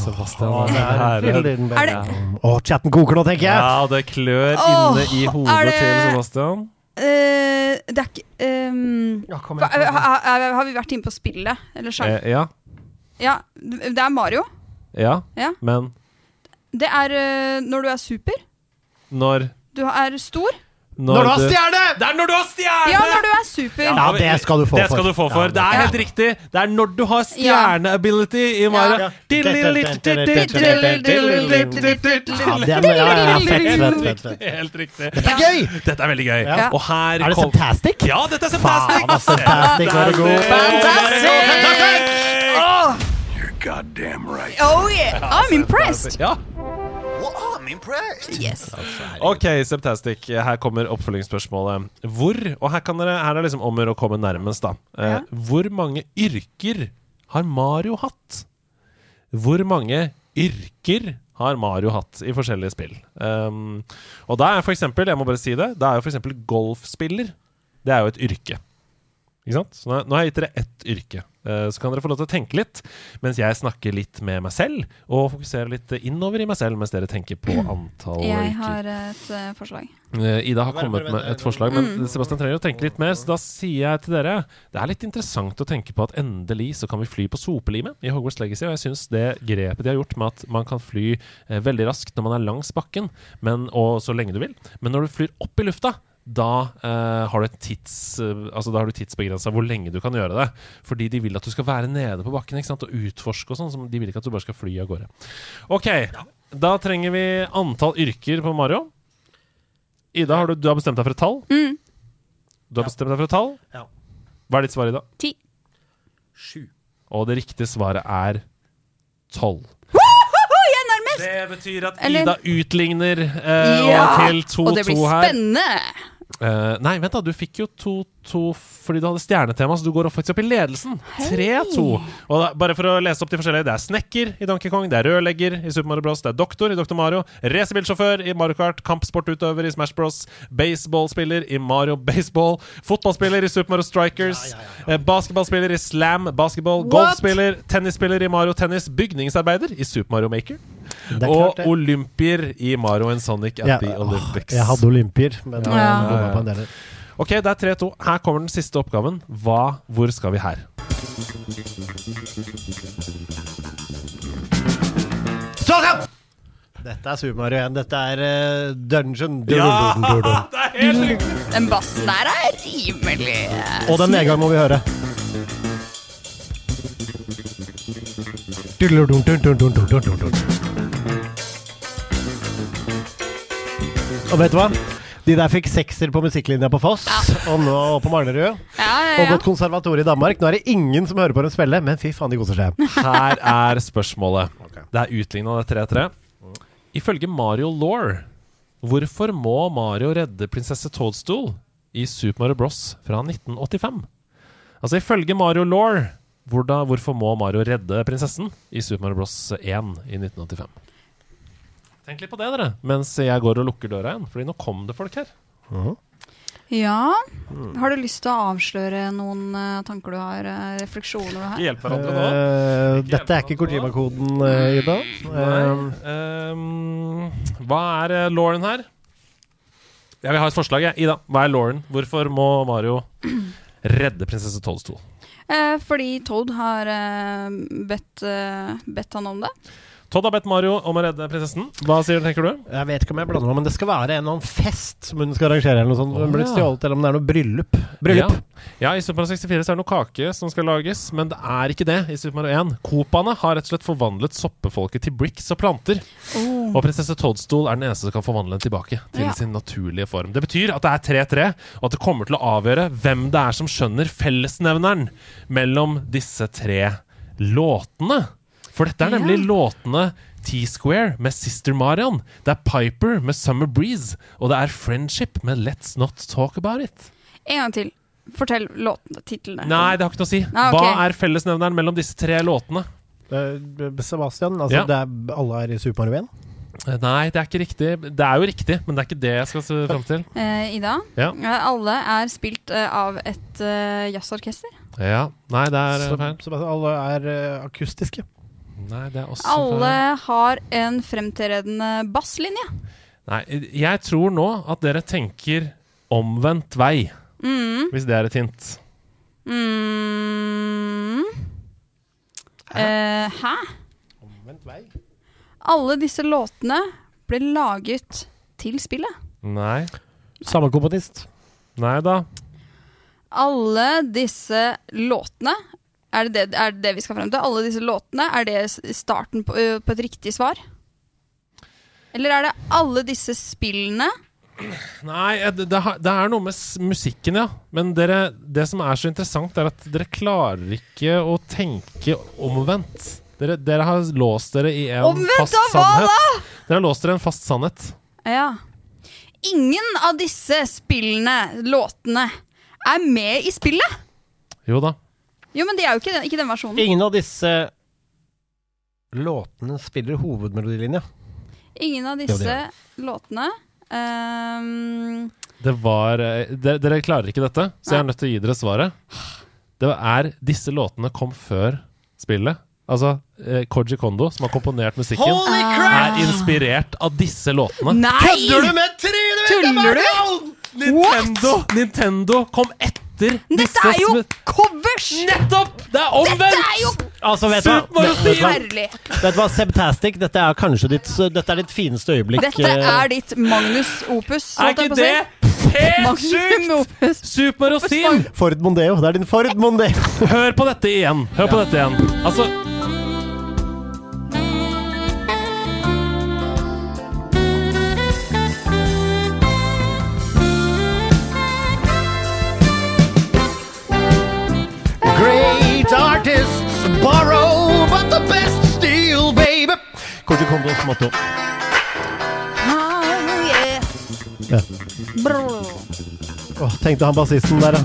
Sebastian Å, er det er Er det- chatten koker nå, tenker jeg. Ja, det klør inne i hodet er det- til Sebastian. Uh, Det er ikke um, Ja, kom hva, igjen. har, har har vi vært inne på spillet? Eller sjanger? Eh, ja. Ja, det er Mario. Ja. Ja. Men Det er uh, når du er super. når Du er stor. Når, når du har stjerne! Det er når du har stjerne! Ja, når du er super. Ja, det skal du få det for. Du få for. Ja, det, er helt riktig. Det er når du har stjerneability i Mara. Ja. Fett, fett, fett. Helt riktig. Dette er gøy! Dette er veldig gøy. Og her Er det Fantastic? Ja, dette er Fantastic. Fantastisk! Altså, Fantastic. Vær så god. Fantastic! You're goddamn right. Oh yeah. I'm impressed. Ja. Impressed. Yes. Ok, Septastic. Her kommer oppfølgingsspørsmålet. Hvor, og her, kan dere, her er det liksom om å å komme nærmest, da. Eh, Ja. Hvor mange yrker har Mario hatt? Hvor mange yrker har Mario hatt i forskjellige spill? Um, og da er for eksempel, jeg må bare si det, da er jo for eksempel golfspiller. Det er jo et yrke. Ikke sant? Så nå, har jeg gitt dere ett yrke. Eh, så kan dere få lov til å tenke litt mens jeg snakker litt med meg selv, og fokuserer litt innover i meg selv mens dere tenker på antall Jeg har et eh, forslag. Eh, Ida har kommet med et forslag, men Mm. Sebastian trenger å tenke litt mer. Så da sier jeg til dere Det er litt interessant å tenke på at endelig så kan vi fly på sopelimet i Hogwarts Legacy. Og jeg syns det grepet de har gjort med at man kan fly eh, veldig raskt når man er langs bakken, men, og så lenge du vil, men når du flyr opp i lufta da eh, har du et tids eh, Altså da har du tidsbegrensa hvor lenge du kan gjøre det. Fordi de vil at du skal være nede på bakken ikke sant? og utforske og sånn. så De vil ikke at du bare skal fly av gårde. OK. Da trenger vi antall yrker på Mario. Ida, har du, du har bestemt deg for et tall? Mm. Du har bestemt deg for et tall? Ja. Hva er ditt svar, Ida? Ti. Sju. Og det riktige svaret er tolv. Det betyr at Eller- Ida utligner eh, Ja, til 2-2 Og det blir her. spennende. Eh, nei, vent da, du fikk jo 2-2 fordi du hadde stjernetema, så du går faktisk opp i ledelsen. 3-2. Og da, bare for å lese opp de forskjellige, det er snekker i Donkey Kong, det er rørlegger i Super Mario Bros, det er doktor i Dr. Mario, racerbilsjåfør i Mario Kart, kampsportutøver i Smash Bros, baseballspiller i Mario Baseball, fotballspiller i Super Mario Strikers, eh, basketballspiller i Slam Basketball, What? golfspiller, tennisspiller i Mario Tennis, bygningsarbeider i Super Mario Maker, er og det. olympier i Mario and Sonic at Ja, the åh, Olympics. Jeg hadde olympier, men Ja. bomma på en del. Ok, det er 3-2. Her kommer den siste oppgaven. Hva, hvor skal vi her? Sånn! Dette er Super Mario 1. Dette er uh, Dungeon. <laughs> Det er helt riktig! Den bassen der er rimelig Og den nedgangen må vi høre. Og vet du hva? De der fikk sekser på musikklinja på Foss, og nå på Manglerud. Ja, ja, Og ja. gått konservatorium i Danmark. Nå er det ingen som hører på dem spille, men fy faen, de koser seg. Her er spørsmålet. Det er utligna, det er 3-3. Ifølge Mario Law, hvorfor må Mario redde prinsesse Toadstool i Super Mario Bros. fra 1985? Altså ifølge Mario Law, hvorfor må Mario redde prinsessen i Super Mario Bros. 1 i 1985? Tenk litt på det, dere, mens jeg går og lukker døra igjen. Fordi nå kom det folk her. ja. Har du lyst til å avsløre noen uh, tanker du har, uh, refleksjoner du har? Hjelp hverandre nå. Eh, Ikke dette er ikke Kojima-koden, Ida. Ehm, hva er uh, Lauren her? Jeg vil ha et forslag, jeg. Ida, hva er Lauren? Hvorfor må Mario <clears throat> redde prinsesse Toadstool? Eh, fordi Toad har bedt, bedt han om det. Todd har bedt Mario om å redde prinsessen. Hva sier du, tenker du? jeg vet ikke om jeg blander meg, men det skal være en eller annen fest som hun skal arrangere. eller noe sånt. Hun blir ja. stjålet, eller om det er noe bryllup. Bryllup. Ja. ja, I Super Mario 64 så er det noe kake som skal lages, men det er ikke det i Super Mario 1. Coopene har rett og slett forvandlet soppefolket til bricks og planter. Og prinsesse Toadstool er den eneste som kan forvandle den tilbake til Ja. sin naturlige form. Det betyr at det er 3-3, og at det kommer til å avgjøre hvem det er som skjønner fellesnevneren mellom disse tre låtene. For dette er nemlig låtene T-Square med Sister Marion, det er Piper med Summer Breeze, og det er Friendship med Let's Not Talk About It. En gang til. Fortell låtene, titlene. Nei, det har ikke noe å si. Ah, okay. Hva er fellesnevneren mellom disse tre låtene? Sebastian, altså Ja. det er, alle er i Super Mario 1. Eh, Nei, det er ikke riktig. Det er jo riktig, men det er ikke det jeg skal se fram til. Eh, Ida, Ja. eh, alle er spilt eh, av et uh, jazzorkester. Ja. Nei, det er Så- feil. Alle er uh, akustiske. Nei, det er også Alle har en fremtredende basslinje. Nei, jeg tror nå at dere tenker omvendt vei, Mm. hvis det er et hint. Mm. Eh, hæ? Omvendt vei. Alle disse låtene ble laget til spillet. Nei. Samme komponist. Nei da. Alle disse låtene er det det, er det det vi skal frem til? Alle disse låtene, er det starten på, på et riktig svar? Eller er det alle disse spillene? Nei, det, det, er noe med musikken, ja. Men dere, det som er så interessant, er at dere klarer ikke å tenke omvendt. Dere, dere har låst dere i en Omvendt fast da, sannhet. Dere har låst dere i en fast sannhet. Ja. Ingen av disse spillene, låtene, er med i spillet! Jo da. Jo, men de er jo ikke den, ikke den versjonen. Ingen av disse låtene spiller hovedmelodilinja. Ingen av disse det låtene um, Det var eh, dere, dere klarer ikke dette, så jeg er nødt til å gi dere svaret. Det er Disse låtene kom før spillet. Altså eh, Koji Kondo, som har komponert musikken, er inspirert av disse låtene. Nei! med trynet mitt?! Nintendo, Nintendo kom etter Dette disse er jo covers! Nettopp! Det er omvendt! Dette er jo Altså, vet du hva? Super Mario Vet- vet du hva? herlig! Vet du hva, Sebtastic, dette er kanskje ditt, dette er ditt fineste øyeblikk. Dette eh, er ditt Magnus opus. Er ikke på det helt Magnus sjukt? opus. Super Mario Theme! Ford Mondeo. Det er din Ford Mondeo. Hør på dette igjen. Hør på dette igjen. Altså Koji Kondos motto. Oh, yeah. Ja. Åh, tenkte han bassisten der, ja.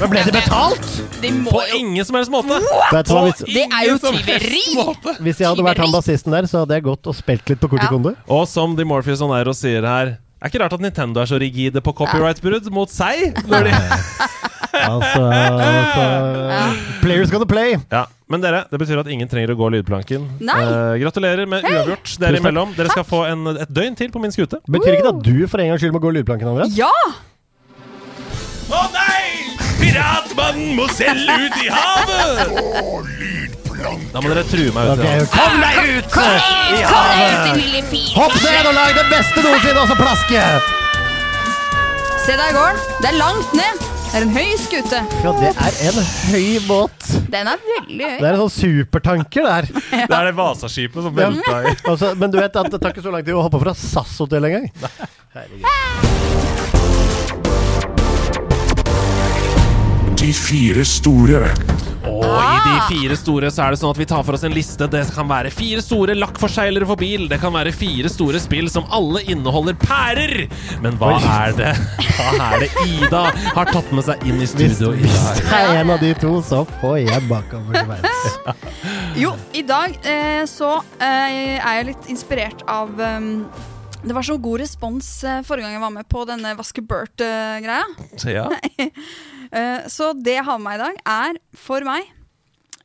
Men ble de betalt? De må På jo ingen som helst måte! Vet du hva, hvis, Det er jo tyveri! hvis jeg hadde vært han bassisten der, så hadde jeg gått og spilt litt på Kortikondo. Ja. Og som Dimorpheus og Nairo sier her er ikke rart at Nintendo er så rigide på copyright-brudd mot seg. Når de <laughs> Altså, altså Players gonna play. ja, Men dere, det betyr at ingen trenger å gå lydplanken. Nei. Eh, gratulerer med uavgjort dere imellom. Dere skal få en, et døgn til på min skute. Betyr ikke det at du for en gangs skyld må gå lydplanken, Andreas? Ja! Å nei! Piratmannen må selge ut i havet! Å, lydplanken! Da må dere true meg ut. Ok, i havet. Kom deg ut! I havet! Hopp ned og lag det beste noensinne, og så plaske! Se der går gården. Det er langt ned. Det er en høy skute. Ja, det er en høy båt. Den er veldig høy. Det er en sånn supertanker der. Det er det Vasaskipet som velta i Altså, men du vet at det tar ikke så lang tid å hoppe fra SAS-hotell engang. De fire store. Og i de fire store så er det sånn at vi tar for oss en liste. Det kan være fire store lakkforseglere for bil. Det kan være fire store spill som alle inneholder pærer. Men hva Oi. er det Hva er det Ida har tatt med seg inn i studio i hvis det er en av de to, så får jeg bakover til verden. <laughs> Jo, i dag eh, så eh, er jeg litt inspirert av ehm, Det var så god respons eh, forrige gang jeg var med på denne Vaske Burt-greia. Ja. <laughs> Eh, så det jeg har med meg i dag, er for meg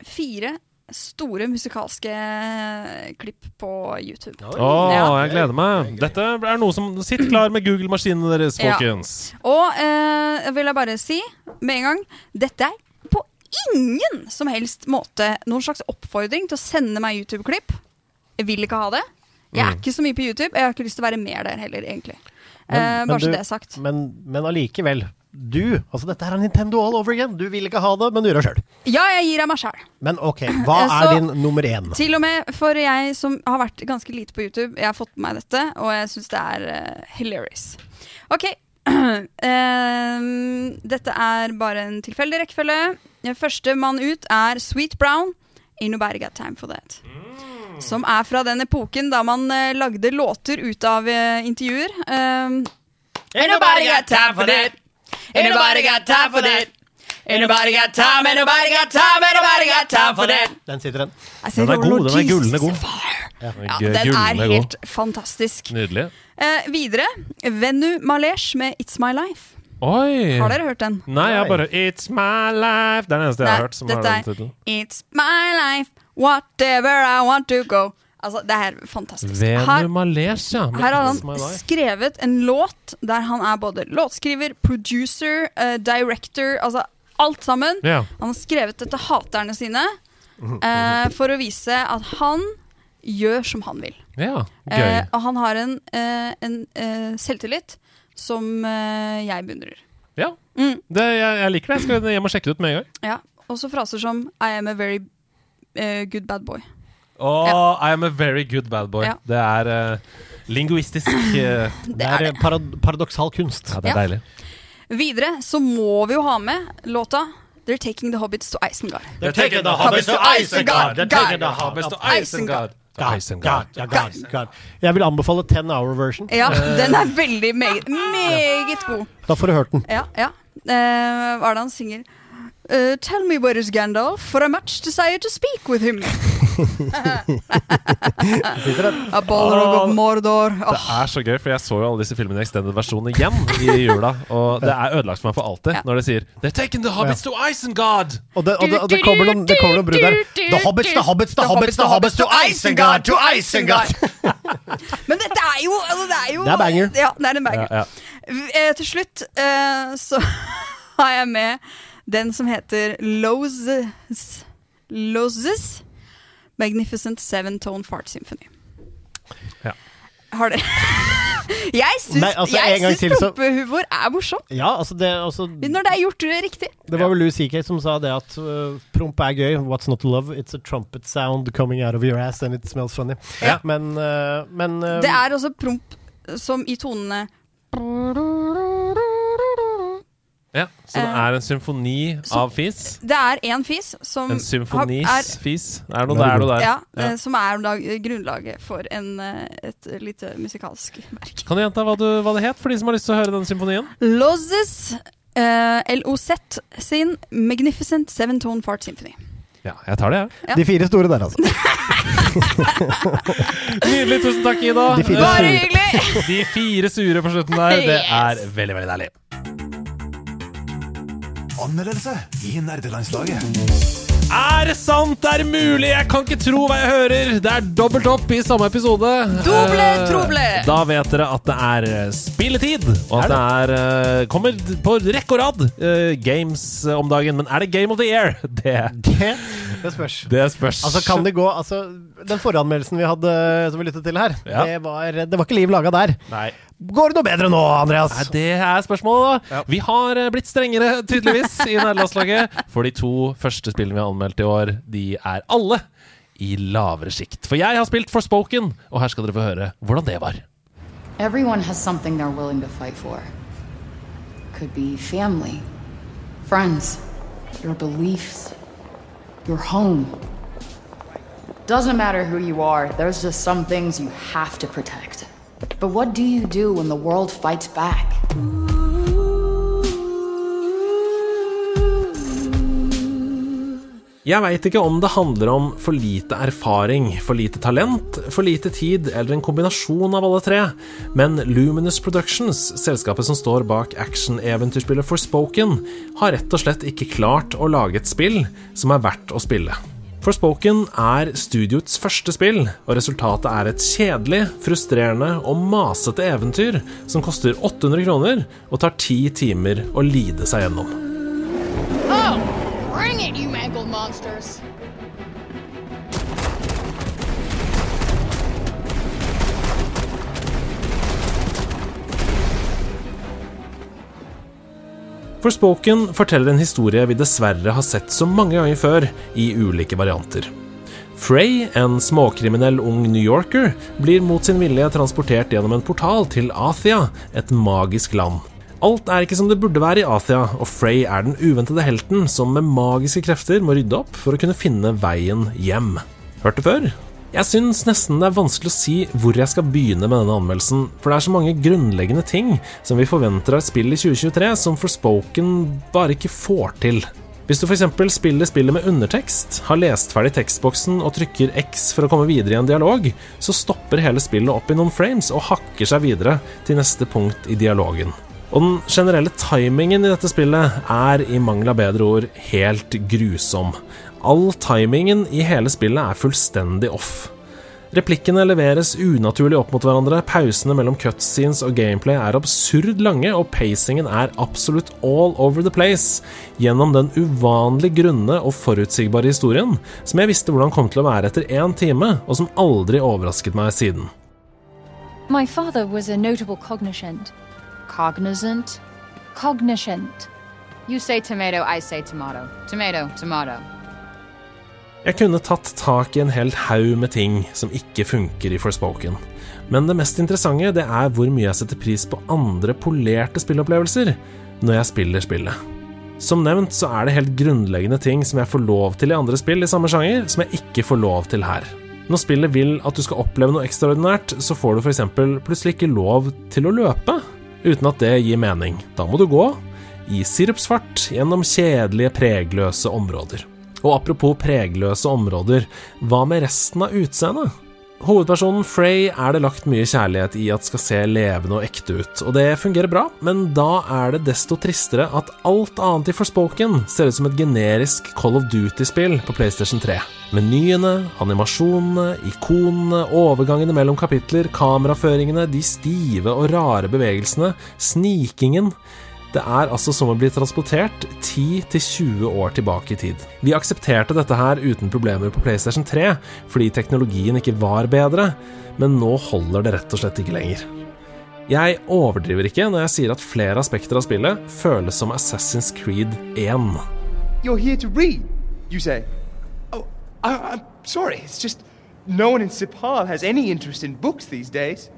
fire store musikalske eh, klipp på YouTube. Å, Ja. jeg gleder meg. Dette er noe som Sitt klar med Google-maskinene deres, Ja. folkens. Og eh, vil jeg bare si med en gang Dette er på ingen som helst måte noen slags oppfordring til å sende meg YouTube-klipp. Jeg vil ikke ha det. Jeg er Mm. ikke så mye på YouTube. Jeg har ikke lyst til å være mer der heller, egentlig. Men- eh, bare så det er sagt. Men, men allikevel. Du, altså dette her er Nintendo all over again. Du vil ikke ha det, men du gjør det sjøl. Ja, jeg gir deg meg sjæl. Men ok, hva Eh, er så- din nummer én? Til og med for jeg som har vært ganske lite på YouTube, jeg har fått med meg dette, og jeg syns det er eh, hilarious. Ok. <clears throat> Ehm, dette er bare en tilfeldig rekkefølge. Første mann ut er Sweet Brown. Ain't nobody got time for that. Som er fra den epoken da man eh, lagde låter ut av eh, intervjuer. Um, Ain't nobody got time for that. Ain't nobody got time for that. Ain't nobody got time, ain't nobody got time, ain't nobody got time for that. Den sitter den. Den er "Oh, god, den er gullende god. Ja, den er helt fantastisk. Nydelig. Eh, videre, Venu Malesh med It's My Life. Oi! Har dere hørt den? Nei, jeg har bare It's my life. Det er den eneste jeg har hørt som har den tittelen. It's my life, whatever I want to go. Altså, det er fantastisk. Her, Malesh, ja. her har han skrevet en låt der han er både låtskriver, producer, uh, director, altså alt sammen. Ja. Han har skrevet det til haterne sine uh, for å vise at han gjør som han vil. ja, Eh, gøy. og han har en, eh, en selvtillit som jeg beundrer. Ja, Mm. det, jeg, jeg liker det. Jeg skal hjem og sjekke det ut med en gang. Ja. Også fraser som I am a very eh, good bad boy. Og I am a very good bad boy. Ja. Det er uh, linguistisk uh, <clears throat> Det er er parad paradoksal kunst. Ja, det er Ja. deilig. Videre så må vi jo ha med låta They're Taking The Hobbits to Isengard. They're taking the hobbits to Isengard. They're taking the Hobbits to Isengard. God, God, God, God. Jeg vil anbefale ten hour version. Ja, den er veldig meget, meget god. Da får du hørt den. Ja, ja. Eh, hva er det han synger? Eh, tell me where is Gandalf, for I much desire to speak with him. <laughs> A Balrog of Mordor. Det er så gøy, for jeg så jo alle disse filmene i extended versjon igjen i jula. Og det er ødelagt for meg for alltid Ja. når de sier They're taking the hobbits to Isengard! Og det, og det, og det kommer noen, det kommer noen brudd der. The hobbits, the hobbits, the hobbits, the hobbits to Isengard, to Isengard! <laughs> Men dette er jo, altså, det er jo Det er banger. Ja, det er en banger. Ja, ja. Eh, til slutt uh, så <laughs> har jeg med den som heter Loses Loses Magnificent Seven Tone Fart Symphony. Ja. Har dere <laughs> Jeg syns, altså, syns prompehumor er morsomt. Ja, altså det, altså, Når det er gjort riktig. det var vel Louis CK som sa det at uh, promp er gøy. What's not to love? It's a trumpet sound coming out of your ass and it smells funny. Ja. Men, uh, men uh, Det er også promp som i tonene Ja, så det er en symfoni av fis? Det er én fis som En har- er, symfonis-fis? Er noe der, noe der? ja, Ja. eh, som er da grunnlaget for en, eh, et lite musikalsk verk. Kan du gjenta hva, du, hva det het, for de som har lyst til å høre den symfonien? Lozes uh, LOZ sin Magnificent Seven Tone Fart Symphony. Ja, jeg tar det, jeg. Ja. De fire store der, altså. <laughs> Nydelig. Tusen takk, Ida. Eh, Bare hyggelig! De fire sure på slutten der, det er veldig, veldig deilig. Anmeldelse i nerdelandslaget. Er det sant? Er det mulig? Jeg kan ikke tro hva jeg hører! Det er dobbelt opp i samme episode. Doble Eh, troble. Da vet dere at det er eh, spilletid, og at det er eh, kommer på rekke og rad games om dagen. Men er det Game of the Year? <laughs> Det, Det, det spørs. det spørs. Altså, kan det gå Altså, den foranmeldelsen vi hadde som vi lyttet til her, Ja. det, var, det var ikke liv laga der. Nei. Går det noe bedre nå, Andreas? Nei, det er spørsmålet, da. Ja. Vi har eh, blitt strengere, tydeligvis, i <laughs> nederlandslaget. For de to første spillene vi har anmeldt i år, de er alle i lavere sikt. For jeg har spilt Forspoken, og her skal dere få høre hvordan det var. Everyone has something they're willing to fight for. Could be family, friends, your beliefs, your home. Doesn't matter who you are, there's just some things you have to protect. But what do you do when the world fights back? Jeg veit ikke om det handler om for lite erfaring, for lite talent, for lite tid eller en kombinasjon av alle tre, men Luminous Productions, selskapet som står bak action-eventyrspillet Forspoken, har rett og slett ikke klart å lage et spill som er verdt å spille. Forspoken er studioets første spill, og resultatet er et kjedelig, frustrerende og masete eventyr som koster 800 kroner og tar ti timer å lide seg gjennom. Oh, bring it, you mangled monsters! Forspoken forteller en historie vi dessverre har sett så mange ganger før i ulike varianter. Frey, en småkriminell ung New Yorker, blir mot sin vilje transportert gjennom en portal til Athia, et magisk land. Alt er ikke som det burde være i Athia, og Frey er den uventede helten som med magiske krefter må rydde opp for å kunne finne veien hjem. Hørt det før? Jeg syns nesten det er vanskelig å si hvor jeg skal begynne med denne anmeldelsen, for det er så mange grunnleggende ting som vi forventer av et spill i 2023 som Forspoken bare ikke får til. Hvis du f.eks. spiller spillet med undertekst, har lest ferdig tekstboksen og trykker X for å komme videre i en dialog, så stopper hele spillet opp i noen frames og hakker seg videre til neste punkt i dialogen. Og den generelle timingen i dette spillet er, i mangel av bedre ord, helt grusom. All timingen i hele spillet er fullstendig off. Replikkene leveres unaturlig opp mot hverandre, pausene mellom cutscenes og gameplay er absurd lange, og pacingen er absolutt all over the place gjennom den uvanlig grunne og forutsigbare historien som jeg visste hvordan kom til å være etter én time, og som aldri overrasket meg siden. My father was a notable cognoscent. Cognizant? cognizant. You say tomato, I say tomato. Tomato, tomato. Jeg kunne tatt tak i en hel haug med ting som ikke funker i Forspoken. Men det mest interessante det er hvor mye jeg setter pris på andre polerte spillopplevelser når jeg spiller spillet. Som nevnt så er det helt grunnleggende ting som jeg får lov til i andre spill i samme sjanger, som jeg ikke får lov til her. Når spillet vil at du skal oppleve noe ekstraordinært, så får du f.eks. plutselig ikke lov til å løpe, uten at det gir mening. Da må du gå, i sirupsfart, gjennom kjedelige, pregløse områder. Og apropos pregløse områder, hva med resten av utseendet? Hovedpersonen Frey er det lagt mye kjærlighet i at skal se levende og ekte ut, og det fungerer bra, men da er det desto tristere at alt annet i Forspoken ser ut som et generisk Call of Duty-spill på PlayStation 3. Menyene, animasjonene, ikonene, overgangene mellom kapitler, kameraføringene, de stive og rare bevegelsene, snikingen det er altså som å bli transportert 10-20 år tilbake i tid. Vi aksepterte dette her uten problemer på PlayStation 3, fordi teknologien ikke var bedre, men nå holder det rett og slett ikke lenger. Jeg overdriver ikke når jeg sier at flere aspekter av spillet føles som Assassin's Creed 1. You're here to read, you say. Oh, I, I'm sorry. It's just no one in Sipal has any interest in books these days.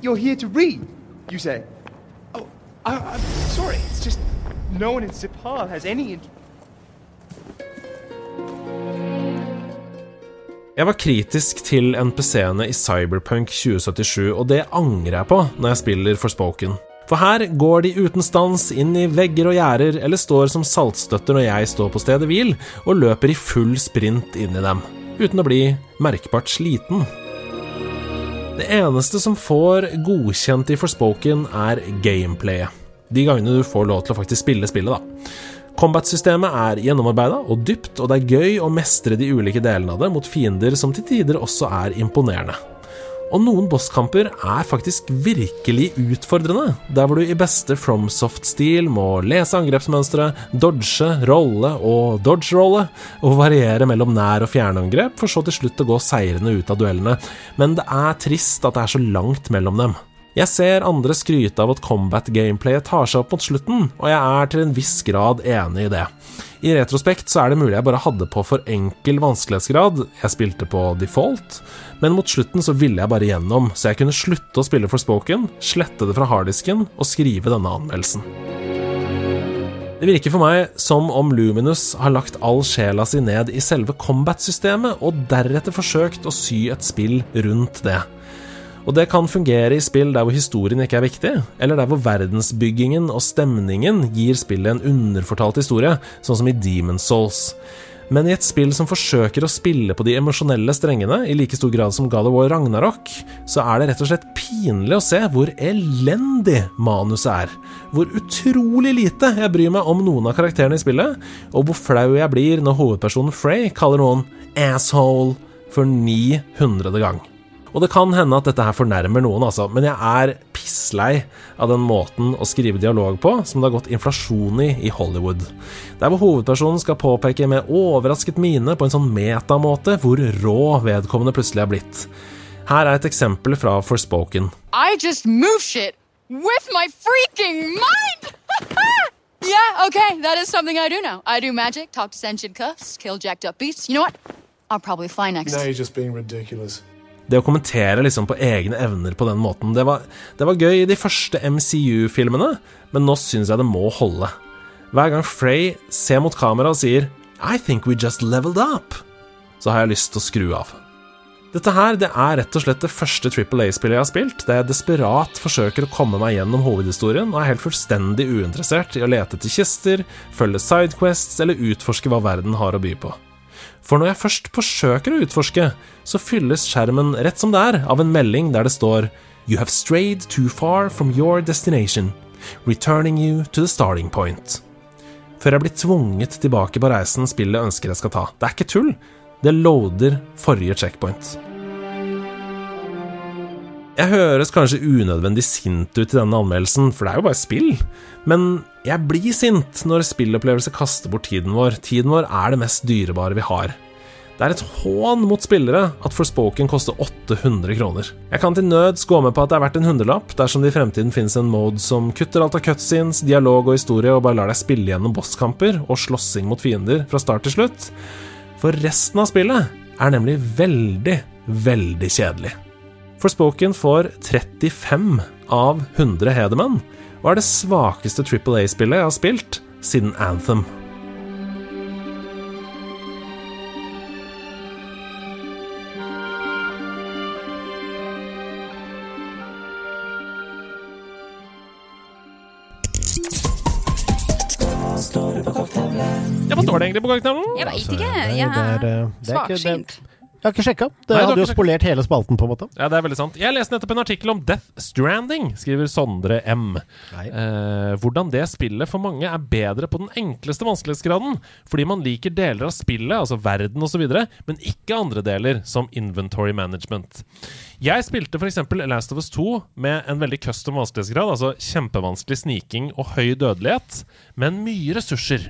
You're here to read, you say. I, I'm sorry. It's just no one in Sipal has any. Jeg var kritisk til NPC-ene i Cyberpunk 2077, og det angrer jeg på når jeg spiller Forspoken. For her går de uten stans inn i vegger og gjerder, eller står som saltstøtter når jeg står på stedet hvil, og løper i full sprint inn i dem, uten å bli merkbart sliten. Det eneste som får godkjent i Forspoken, er gameplayet. De gangene du får lov til å faktisk spille spillet, da. Combat-systemet er gjennomarbeida og dypt, og det er gøy å mestre de ulike delene av det mot fiender som til tider også er imponerende. Og noen bosskamper er faktisk virkelig utfordrende, der hvor du i beste FromSoft-stil må lese angrepsmønstre, dodge, rolle og dodge-rolle, og variere mellom nær- og fjernangrep, for så til slutt å gå seirende ut av duellene. Men det er trist at det er så langt mellom dem. Jeg ser andre skryte av at combat-gameplayet tar seg opp mot slutten, og jeg er til en viss grad enig i det. I retrospekt så er det mulig jeg bare hadde på for enkel vanskelighetsgrad, jeg spilte på default, men mot slutten så ville jeg bare gjennom, så jeg kunne slutte å spille Forspoken, slette det fra harddisken og skrive denne anmeldelsen. Det virker for meg som om Luminus har lagt all sjela si ned i selve combat-systemet, og deretter forsøkt å sy et spill rundt det. Og det kan fungere i spill der hvor historien ikke er viktig, eller der hvor verdensbyggingen og stemningen gir spillet en underfortalt historie, sånn som i Demon's Souls. Men i et spill som forsøker å spille på de emosjonelle strengene i like stor grad som God of War Ragnarok, så er det rett og slett pinlig å se hvor elendig manuset er. Hvor utrolig lite jeg bryr meg om noen av karakterene i spillet, og hvor flau jeg blir når hovedpersonen Frey kaller noen 'asshole' for 900. gang. Og det kan hende at dette her fornærmer noen, altså, men jeg er pisslei av den måten å skrive dialog på som det har gått inflasjon i i Hollywood. Der hvor hovedpersonen skal påpeke med overrasket mine på en sånn metamåte hvor rå vedkommende plutselig er blitt. Her er et eksempel fra Forspoken. I just move shit with my freaking mind! <laughs> yeah, okay, that is something I do now. I do magic, talk to sentient cuffs, kill jacked up beasts. You know what? I'll probably fly next. Now you're just being ridiculous. Det å kommentere liksom på egne evner på den måten, det var, det var gøy i de første MCU-filmene, men nå syns jeg det må holde. Hver gang Frey ser mot kamera og sier I think we just leveled up, så har jeg lyst til å skru av. Dette her det er rett og slett det første Triple A-spillet jeg har spilt, der jeg desperat forsøker å komme meg gjennom hovedhistorien og er helt fullstendig uinteressert i å lete etter kister, følge sidequests eller utforske hva verden har å by på. For når jeg først forsøker å utforske, så fylles skjermen rett som det er av en melding der det står You have strayed too far from your destination, returning you to the starting point. Før jeg blir tvunget tilbake på reisen spillet ønsker jeg skal ta. Det er ikke tull. Det loader forrige checkpoint. Jeg høres kanskje unødvendig sint ut i denne anmeldelsen, for det er jo bare spill. Men jeg blir sint når spillopplevelser kaster bort tiden vår. Tiden vår er det mest dyrebare vi har. Det er et hån mot spillere at Forspoken koster 800 kroner. Jeg kan til nøds gå med på at det er verdt en hundrelapp dersom det i fremtiden finnes en mode som kutter alt av cutscenes, dialog og historie og bare lar deg spille gjennom bosskamper og slåssing mot fiender fra start til slutt. For resten av spillet er nemlig veldig, veldig kjedelig. Forspoken får 35 av 100 Hedemann, og er det svakeste Triple A-spillet jeg har spilt siden Anthem. Ja, Hva står det egentlig på kaketavlen? Jeg veit ikke. Jeg er svaksynt. Jeg har ikke sjekka. Det Nei, hadde jo spolert hele spalten, på en måte. Ja, det er veldig sant. Jeg leste nettopp en artikkel om Death Stranding, skriver Sondre M. Eh, hvordan det spillet for mange er bedre på den enkleste vanskelighetsgraden, fordi man liker deler av spillet, altså verden osv., men ikke andre deler, som inventory management. Jeg spilte f.eks. Last of Us 2 med en veldig custom vanskelighetsgrad, altså kjempevanskelig sniking og høy dødelighet, men mye ressurser.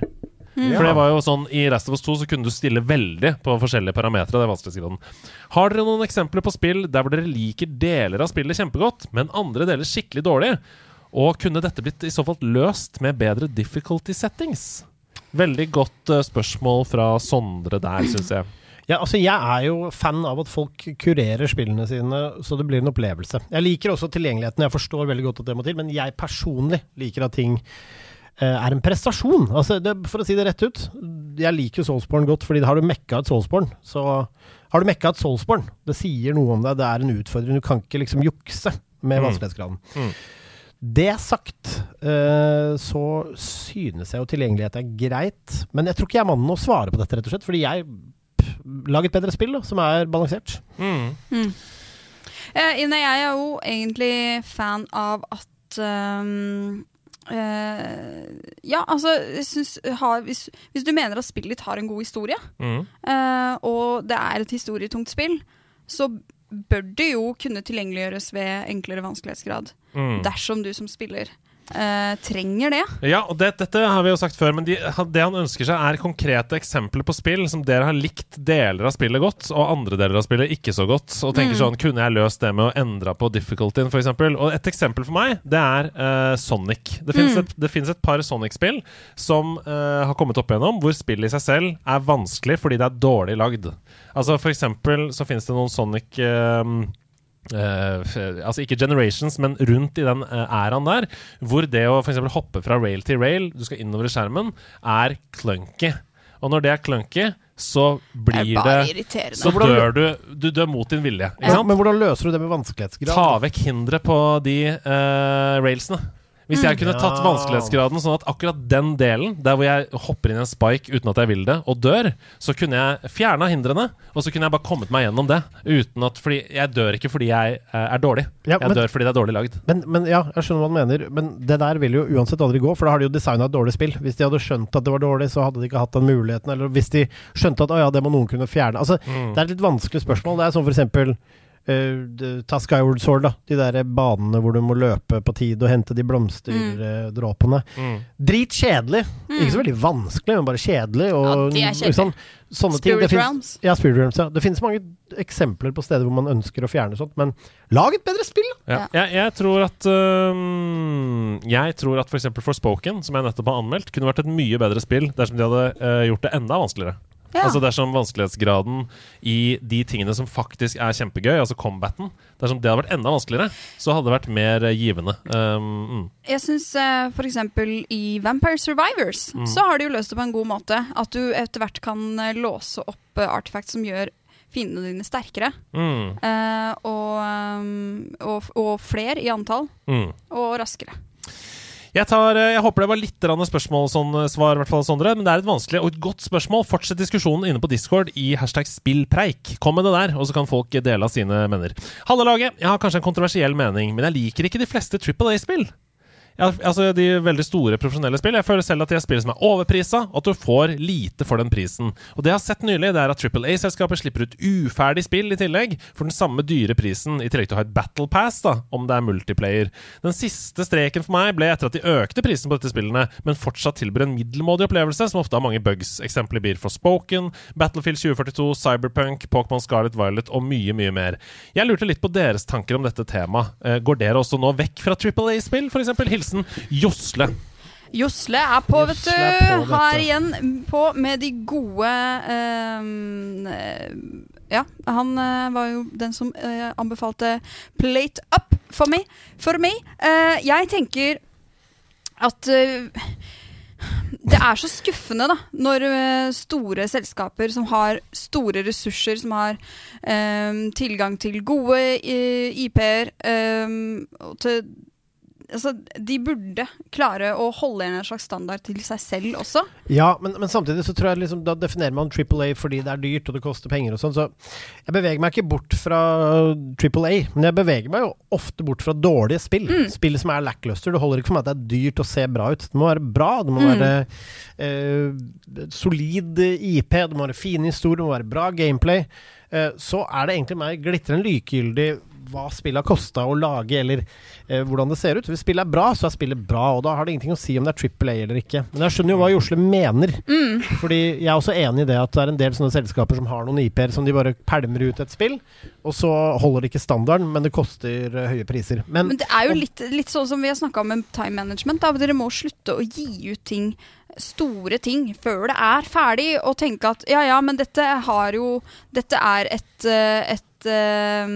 Mm. For det var jo sånn I Last of Us 2 så kunne du stille veldig på forskjellige parametere. det vanskelighetsgraden. Har dere noen eksempler på spill der hvor dere liker deler av spillet kjempegodt, men andre deler skikkelig dårlig? Og kunne dette blitt i så fall løst med bedre difficulty settings? Veldig godt uh, spørsmål fra Sondre der, syns jeg. Ja, altså Jeg er jo fan av at folk kurerer spillene sine så det blir en opplevelse. Jeg liker også tilgjengeligheten, jeg forstår veldig godt at det må til, men jeg personlig liker at ting er en prestasjon. Altså, det, for å si det rett ut, jeg liker jo Soulsborne godt, fordi har du mekka et Soulsborne, så har du mekka et Soulsborne. Det sier noe om deg, det er en utfordring. Du kan ikke liksom jukse med Mm. vanskelighetsgraden. Mm. Det sagt, eh, så synes jeg jo tilgjengelighet er greit. Men jeg tror ikke jeg er mannen å svare på dette, rett og slett. Fordi jeg lager et bedre spill da, som er balansert. Mm. Eh, Ine, jeg er jo egentlig fan av at ehm, eh, Ja, altså synes, ha, hvis, hvis du mener at spillet ditt har en god historie, Mm. uh, og det er et historietungt spill, så bør det jo kunne tilgjengeliggjøres ved enklere vanskelighetsgrad. Mm. Dersom du som spiller eh, trenger det. Ja, og det, dette har vi jo sagt før, men de, det han ønsker seg, er konkrete eksempler på spill som dere har likt deler av spillet godt, og andre deler av spillet ikke så godt. Og tenker Mm. sånn, kunne jeg løst det med å endre på difficultyen, f.eks.? Og et eksempel for meg, det er eh, Sonic. Det finnes Mm. et, et par Sonic-spill som eh, har kommet opp igjennom, hvor spillet i seg selv er vanskelig fordi det er dårlig lagd. Altså For eksempel så finnes det noen Sonic eh, Eh, altså ikke Generations, men rundt i den æraen der, hvor det å for eksempel hoppe fra rail til rail, du skal innover i skjermen, er clunky. Og når det er clunky, så blir Det det. Så dør du Du dør mot din vilje. Ikke Ja, men hvordan løser du det med vanskelighetsgrad? Ta vekk hinderet på de uh, railsene. Hvis jeg Mm. kunne tatt vanskelighetsgraden sånn at akkurat den delen, der hvor jeg hopper inn i en spike uten at jeg vil det, og dør, så kunne jeg fjerna hindrene, og så kunne jeg bare kommet meg gjennom det. Uten at Fordi jeg dør ikke fordi jeg eh, er dårlig. Ja, jeg men- dør fordi det er dårlig lagd. Men, men ja, jeg skjønner hva du mener. Men det der vil jo uansett aldri gå, for da har de jo designa et dårlig spill. Hvis de hadde skjønt at det var dårlig, så hadde de ikke hatt den muligheten. Eller hvis de skjønte at å ja, det må noen kunne fjerne. Altså, Mm. Det er et litt vanskelig spørsmål. Det er som for eksempel eh, det- ta Skyward Sword, da. De der banene hvor du må løpe på tid og hente de blomsterdråpene. Mm. Dritkjedelig. Mm. Ikke så veldig vanskelig, men bare kjedelig. Og, Ja, de er sant? Sånne ting. Spirit Det finnes- Realms. Ja, Spirit Realms, ja. Det finnes mange eksempler på steder hvor man ønsker å fjerne sånt, men lag et bedre spill, Ja. Ja. Jeg, jeg tror at øhm, Jeg tror at f.eks. Forspoken, som jeg nettopp har anmeldt, kunne vært et mye bedre spill dersom de hadde øh, gjort det enda vanskeligere. Ja. Altså Dersom vanskelighetsgraden i de tingene som faktisk er kjempegøy, altså combaten Dersom det hadde vært enda vanskeligere, så hadde det vært mer øh, givende. Um, mm. Jeg syns uh, f.eks. i Vampire Survivors Mm. så har de jo løst det på en god måte. At du etter hvert kan eh, låse opp uh, artifacts som gjør fiendene dine sterkere. Mm. Uh, og, um, og, og flere i antall. Mm. Og raskere. Jeg, tar, eh, jeg håper det var litt spørsmål sånn, svar, hvert fall, Sondre. Men det er et vanskelig og et godt spørsmål. Fortsett diskusjonen inne på Discord i hashtag spillpreik. Kom med det der, og så kan folk dele av sine mener. Halve laget, jeg har kanskje en kontroversiell mening, men jeg liker ikke de fleste Triple A-spill. Ja, altså De veldig store profesjonelle spill. Jeg føler selv at de er spill som er overprisa, og at du får lite for den prisen. Og Det jeg har sett nylig, det er at Triple A-selskapet slipper ut uferdig spill i tillegg, for den samme dyre prisen, i tillegg til å ha et Battle Pass, da, om det er multiplayer. Den siste streken for meg ble etter at de økte prisen på dette spillene, men fortsatt tilbyr en middelmådig opplevelse, som ofte har mange bugs. Eksempler blir Forspoken, Battlefield 2042, Cyberpunk, Pokémon Scarlet Violet og mye, mye mer. Jeg lurte litt på deres tanker om dette temaet. Eh, Går dere også nå vekk fra Triple A-spill, f.eks.? Hilsen Josle. Josle er på, vet du. på. Her igjen på med de gode ehm, eh, Ja, han uh, var jo den som uh, anbefalte Plate Up for meg. For meg. Uh, jeg tenker at det er så skuffende da når store selskaper som har store ressurser, som har eh, tilgang til gode IP-er eh, til Altså, de burde klare å holde en slags standard til seg selv også. Ja, men, men samtidig så tror jeg liksom, da definerer man Triple A fordi det er dyrt og det koster penger og sånn, så jeg beveger meg ikke bort fra Triple A, men jeg beveger meg jo ofte bort fra dårlige spill. Spill som er lackluster. Det holder ikke for meg at det er dyrt å se bra ut. Det må være bra, det må Mm. være eh, solid IP, det må være fine historier, det må være bra gameplay. Eh, så er det egentlig meg glitrende likegyldig hva spillet har kosta å lage, eller eh, hvordan det ser ut. Hvis spillet er bra, så er spillet bra, og da har det ingenting å si om det er Triple A eller ikke. Men jeg skjønner jo hva Josle mener. Mm. Fordi jeg er også enig i det at det er en del sånne selskaper som har noen IP-er som de bare pælmer ut et spill, og så holder det ikke standarden, men det koster uh, høye priser. Men, Men det er jo litt, litt sånn som vi har snakka om med time management. Da. Dere må slutte å gi ut ting store ting før det er ferdig, og tenke at ja ja, men dette har jo Dette er et, et, et eh,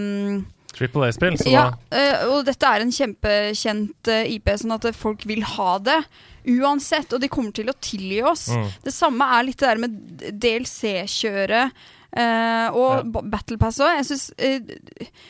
Triple A-spill. Ja, eh, og dette er en kjempekjent eh, IP, sånn at folk vil ha det uansett. Og de kommer til å tilgi oss. Mm. Det samme er litt det der med DLC-kjøret uh, og ja. Battle Pass òg. Jeg syns uh,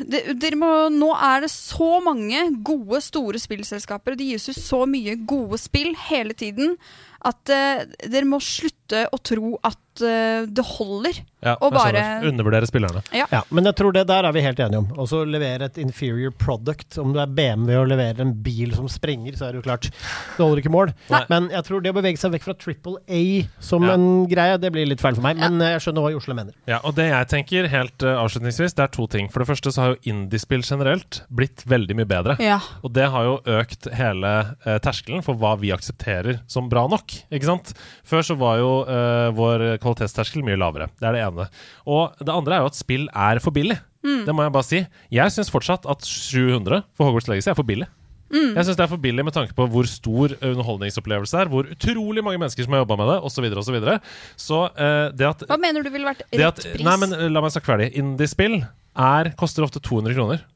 det, dere må, Nå er det så mange gode, store spillselskaper, og det gis ut så mye gode spill hele tiden, at uh, dere må slutte å tro at uh, det holder. ja, og bare. Undervurdere spillerne. Ja. Ja, men jeg tror det der er vi helt enige om. Og så levere et inferior product. Om du er BMW og leverer en bil som sprenger, så er det jo klart Det holder ikke mål. Nei. Men jeg tror det å bevege seg vekk fra Triple A som Ja. en greie, det blir litt feil for meg. Men eh, jeg skjønner hva Josle mener. Ja, og det jeg tenker helt uh, avslutningsvis, det er to ting. For det første så har jo indiespill generelt blitt veldig mye bedre. Ja. Og det har jo økt hele uh, terskelen for hva vi aksepterer som bra nok. Ikke sant? Før så var jo eh, vår kvalitetsterskel mye lavere. Det er det ene. Og det andre er jo at spill er for billig. Mm. Det må jeg bare si. Jeg syns fortsatt at 700 for Hogwarts Legacy er for billig. Mm. Jeg syns det er for billig med tanke på hvor stor underholdningsopplevelse det er, hvor utrolig mange mennesker som har jobba med det, osv. Så, videre, og så, så uh, det at Hva mener du ville vært rett at, pris? Nei, men eh, La meg snakke ferdig. Indiespill er, koster ofte 200 kroner.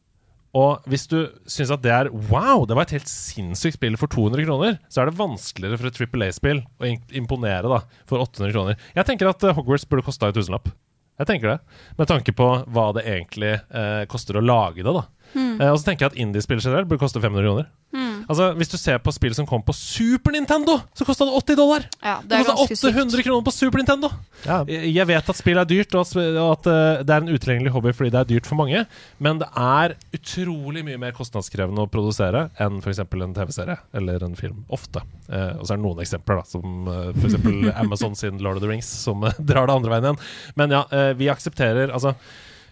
Og hvis du syns at det er wow, det var et helt sinnssykt spill for 200 kroner, så er det vanskeligere for et Triple A-spill å imponere da, for 800 kroner. Jeg tenker at eh, Hogwarts burde kosta en tusenlapp. Jeg tenker det. Med tanke på hva det egentlig eh, koster å lage det. da Mm. eh, Og så tenker jeg at indiespill generelt burde koste 500 kroner. Hmm. Altså Hvis du ser på spill som kom på Super Nintendo, så kosta det 80 dollar! Ja, det er kosta ganske sykt. 800 kroner på Super Nintendo! Jeg jeg vet at spill er dyrt, og at, eh, det er en utilgjengelig hobby fordi det er dyrt for mange, men det er utrolig mye mer kostnadskrevende å produsere enn f.eks. en TV-serie eller en film. Ofte. Eh, og så er det noen eksempler, da, som f.eks. <laughs> Amazon sin Lord of the Rings, som eh, <laughs> drar det andre veien igjen. Men ja, eh, vi aksepterer Altså,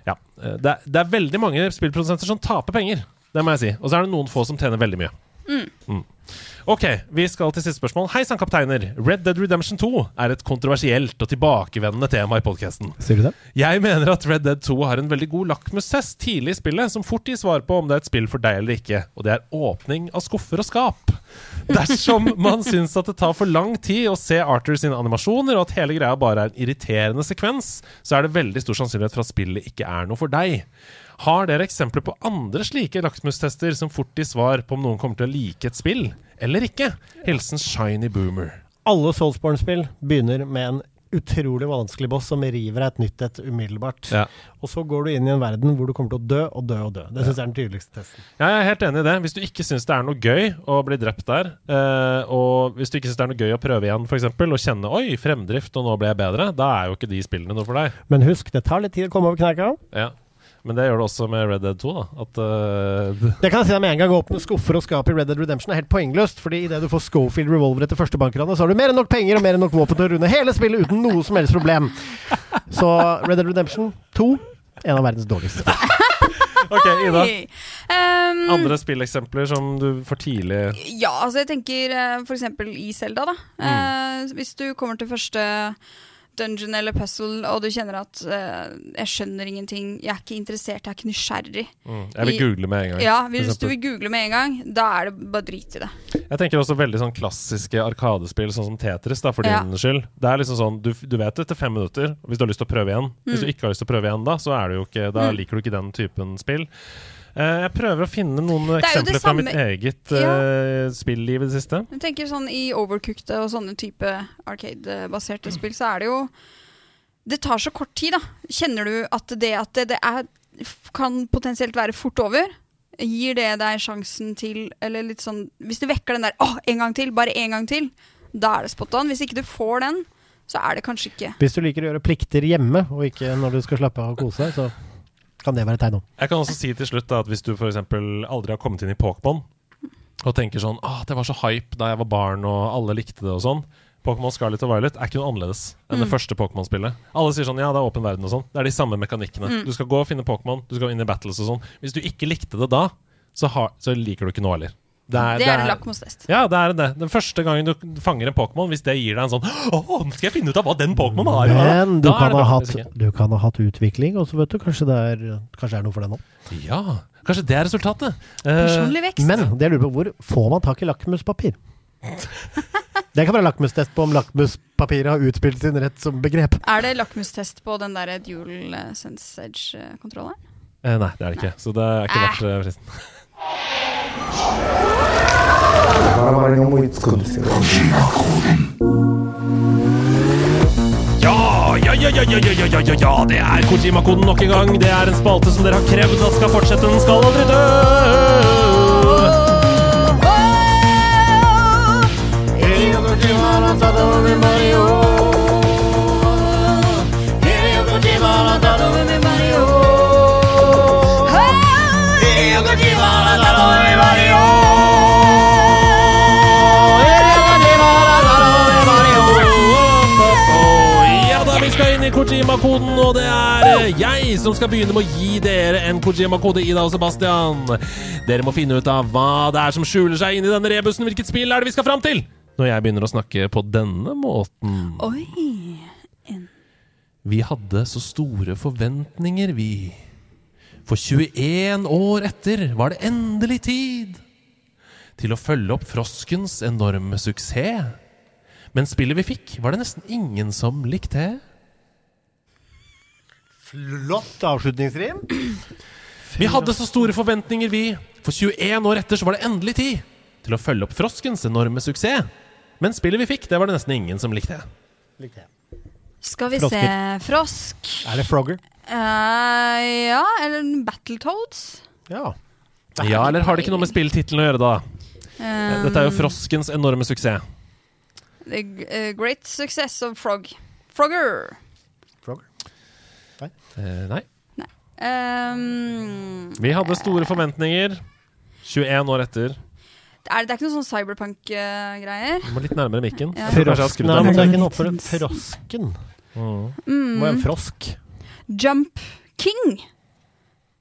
ja. eh, det, er, det er veldig mange spillprodusenter som taper penger. Det må jeg si. Og så er det noen få som tjener veldig mye. Mm. Mm. Ok, vi skal til siste spørsmål. Hei sann, kapteiner. Red Dead Redemption 2 er et kontroversielt og tilbakevendende tema i podkasten. Jeg mener at Red Dead 2 har en veldig god lakmustest tidlig i spillet, som fort gir svar på om det er et spill for deg eller ikke, og det er åpning av skuffer og skap. Dersom <laughs> man syns at det tar for lang tid å se Arthur sine animasjoner, og at hele greia bare er en irriterende sekvens, så er det veldig stor sannsynlighet for at spillet ikke er noe for deg. Har dere eksempler på andre slike lakmustester som fort gir svar på om noen kommer til å like et spill, eller ikke? Hilsen Shiny Boomer. Alle Soulsborne-spill begynner med en utrolig vanskelig boss som river deg et nytt et umiddelbart. Ja. Og så går du inn i en verden hvor du kommer til å dø og dø og dø. Det syns jeg er den tydeligste testen. Ja, jeg er helt enig i det. Hvis du ikke syns det er noe gøy å bli drept der, eh, og hvis du ikke syns det er noe gøy å prøve igjen, f.eks., og kjenne 'oi, fremdrift, og nå ble jeg bedre', da er jo ikke de spillene noe for deg. Men husk, det tar litt tid å komme over kneika. Ja. Men det gjør det også med Red Dead 2, da. At uh, Det kan jeg si deg med en gang. Å åpne skuffer og skap i Red Dead Redemption er helt poengløst. Fordi idet du får Schofield revolver etter første bankranet, så har du mer enn nok penger og mer enn nok våpen til å runde hele spillet uten noe som helst problem. Så Red Dead Redemption 2 en av verdens dårligste. <laughs> Ok, Ida. Um, Andre spilleksempler som du for tidlig Ja, altså jeg tenker f.eks. for eksempel i Zelda, da. Mm. Uh, hvis du kommer til første dungeon eller puzzle, og du kjenner at uh, jeg skjønner ingenting, jeg er ikke interessert, jeg er ikke nysgjerrig. Mm, jeg vil I- google med en gang, Ja, hvis du vil google med en gang, da er det bare drit i det. Jeg tenker også veldig sånn klassiske arkadespill, sånn som Tetris, da, for Ja. din skyld. Det er liksom sånn, du, du vet det etter fem minutter, hvis du har lyst til å prøve igjen. Hvis Mm. du ikke har lyst til å prøve igjen da, så er det jo ikke, da Mm. liker du ikke den typen spill. Eh, jeg prøver å finne noen er eksempler fra mitt eget eh, spilliv i det siste. Jeg tenker sånn I Overcooked og sånne type arcade-baserte spill, så er det jo Det tar så kort tid, da. Kjenner du at det at det, det er, kan potensielt være fort over? Gir det deg sjansen til Eller litt sånn Hvis du vekker den der 'Å, en gang til', bare en gang til, da er det spot on. Hvis ikke du får den, så er det kanskje ikke Hvis du liker å gjøre plikter hjemme, og ikke når du skal slappe av og kose deg, så kan det være et tegn om. Jeg kan også si til slutt da, at hvis du f.eks. aldri har kommet inn i Pokémon, og tenker sånn ah, 'Det var så hype da jeg var barn, og alle likte det', og sånn. Pokémon Scarlet og Violet er ikke noe annerledes enn det Mm. første Pokémon-spillet. Alle sier sånn 'ja, det er åpen verden' og sånn. Det er de samme mekanikkene. Mm. Du skal gå og finne Pokémon, du skal inn i battles og sånn. Hvis du ikke likte det da, så, har, så liker du ikke noe heller. Det er en lakmustest. Ja, det er det. Den første gangen du fanger en Pokémon, hvis det gir deg en sånn 'Å, nå skal jeg finne ut av hva den Pokémon har', Men du er kan, ha bra. hatt, du kan ha hatt utvikling, og så vet du kanskje det er, kanskje det er noe for deg nå. Ja, kanskje det er resultatet. Eh, Personlig vekst. Men det jeg lurer på, hvor får man tak i lakmuspapir? <laughs> Det kan være lakmustest på om lakmuspapiret har utspilt sin rett som begrep. Er det lakmustest på den der dual eh, sense edge-kontrolleren? Eh, nei, det er det ikke. Så det er ikke verdt eh, prisen. <laughs> バラバラに思いつくんですよ Ja, ja, ja, ja, ja, ja, ja, ja, ja, ja, det er Kojima-koden nok en gang. Det er en spalte som dere har krevd at skal fortsette. Den skal aldri dø. Inn i Kojima-koden, og det er eh, jeg som skal begynne med å gi dere en Kojima-kode, Ida og Sebastian. Dere må finne ut av hva det er som skjuler seg inni denne rebusen. Hvilket spill er det vi skal fram til? Når jeg begynner å snakke på denne måten. Oi. Vi hadde så store forventninger, vi. For 21 år etter var det endelig tid til å følge opp Froskens enorme suksess. Men spillet vi fikk, var det nesten ingen som likte. Flott avslutningsrim. Vi hadde så store forventninger, vi. For 21 år etter så var det endelig tid til å følge opp Froskens enorme suksess. Men spillet vi fikk, det var det nesten ingen som likte. Skal vi Frosker. se Frosk. Er det Frogger? Uh, ja, eller Battletoads. Ja. Ja, eller har det ikke noe med spilltittelen å gjøre, da? Um, Dette er jo Froskens enorme suksess. The eh, Great Success of Frog. Frogger. Eh, nei. Um, Vi hadde store forventninger. 21 år etter. er det, det er ikke noe sånn cyberpunk-greier? Du må litt nærmere mikken. Ja. Nei, men det er ikke en oppfølger. Frosken. Mm. Det må være en frosk. Jump King.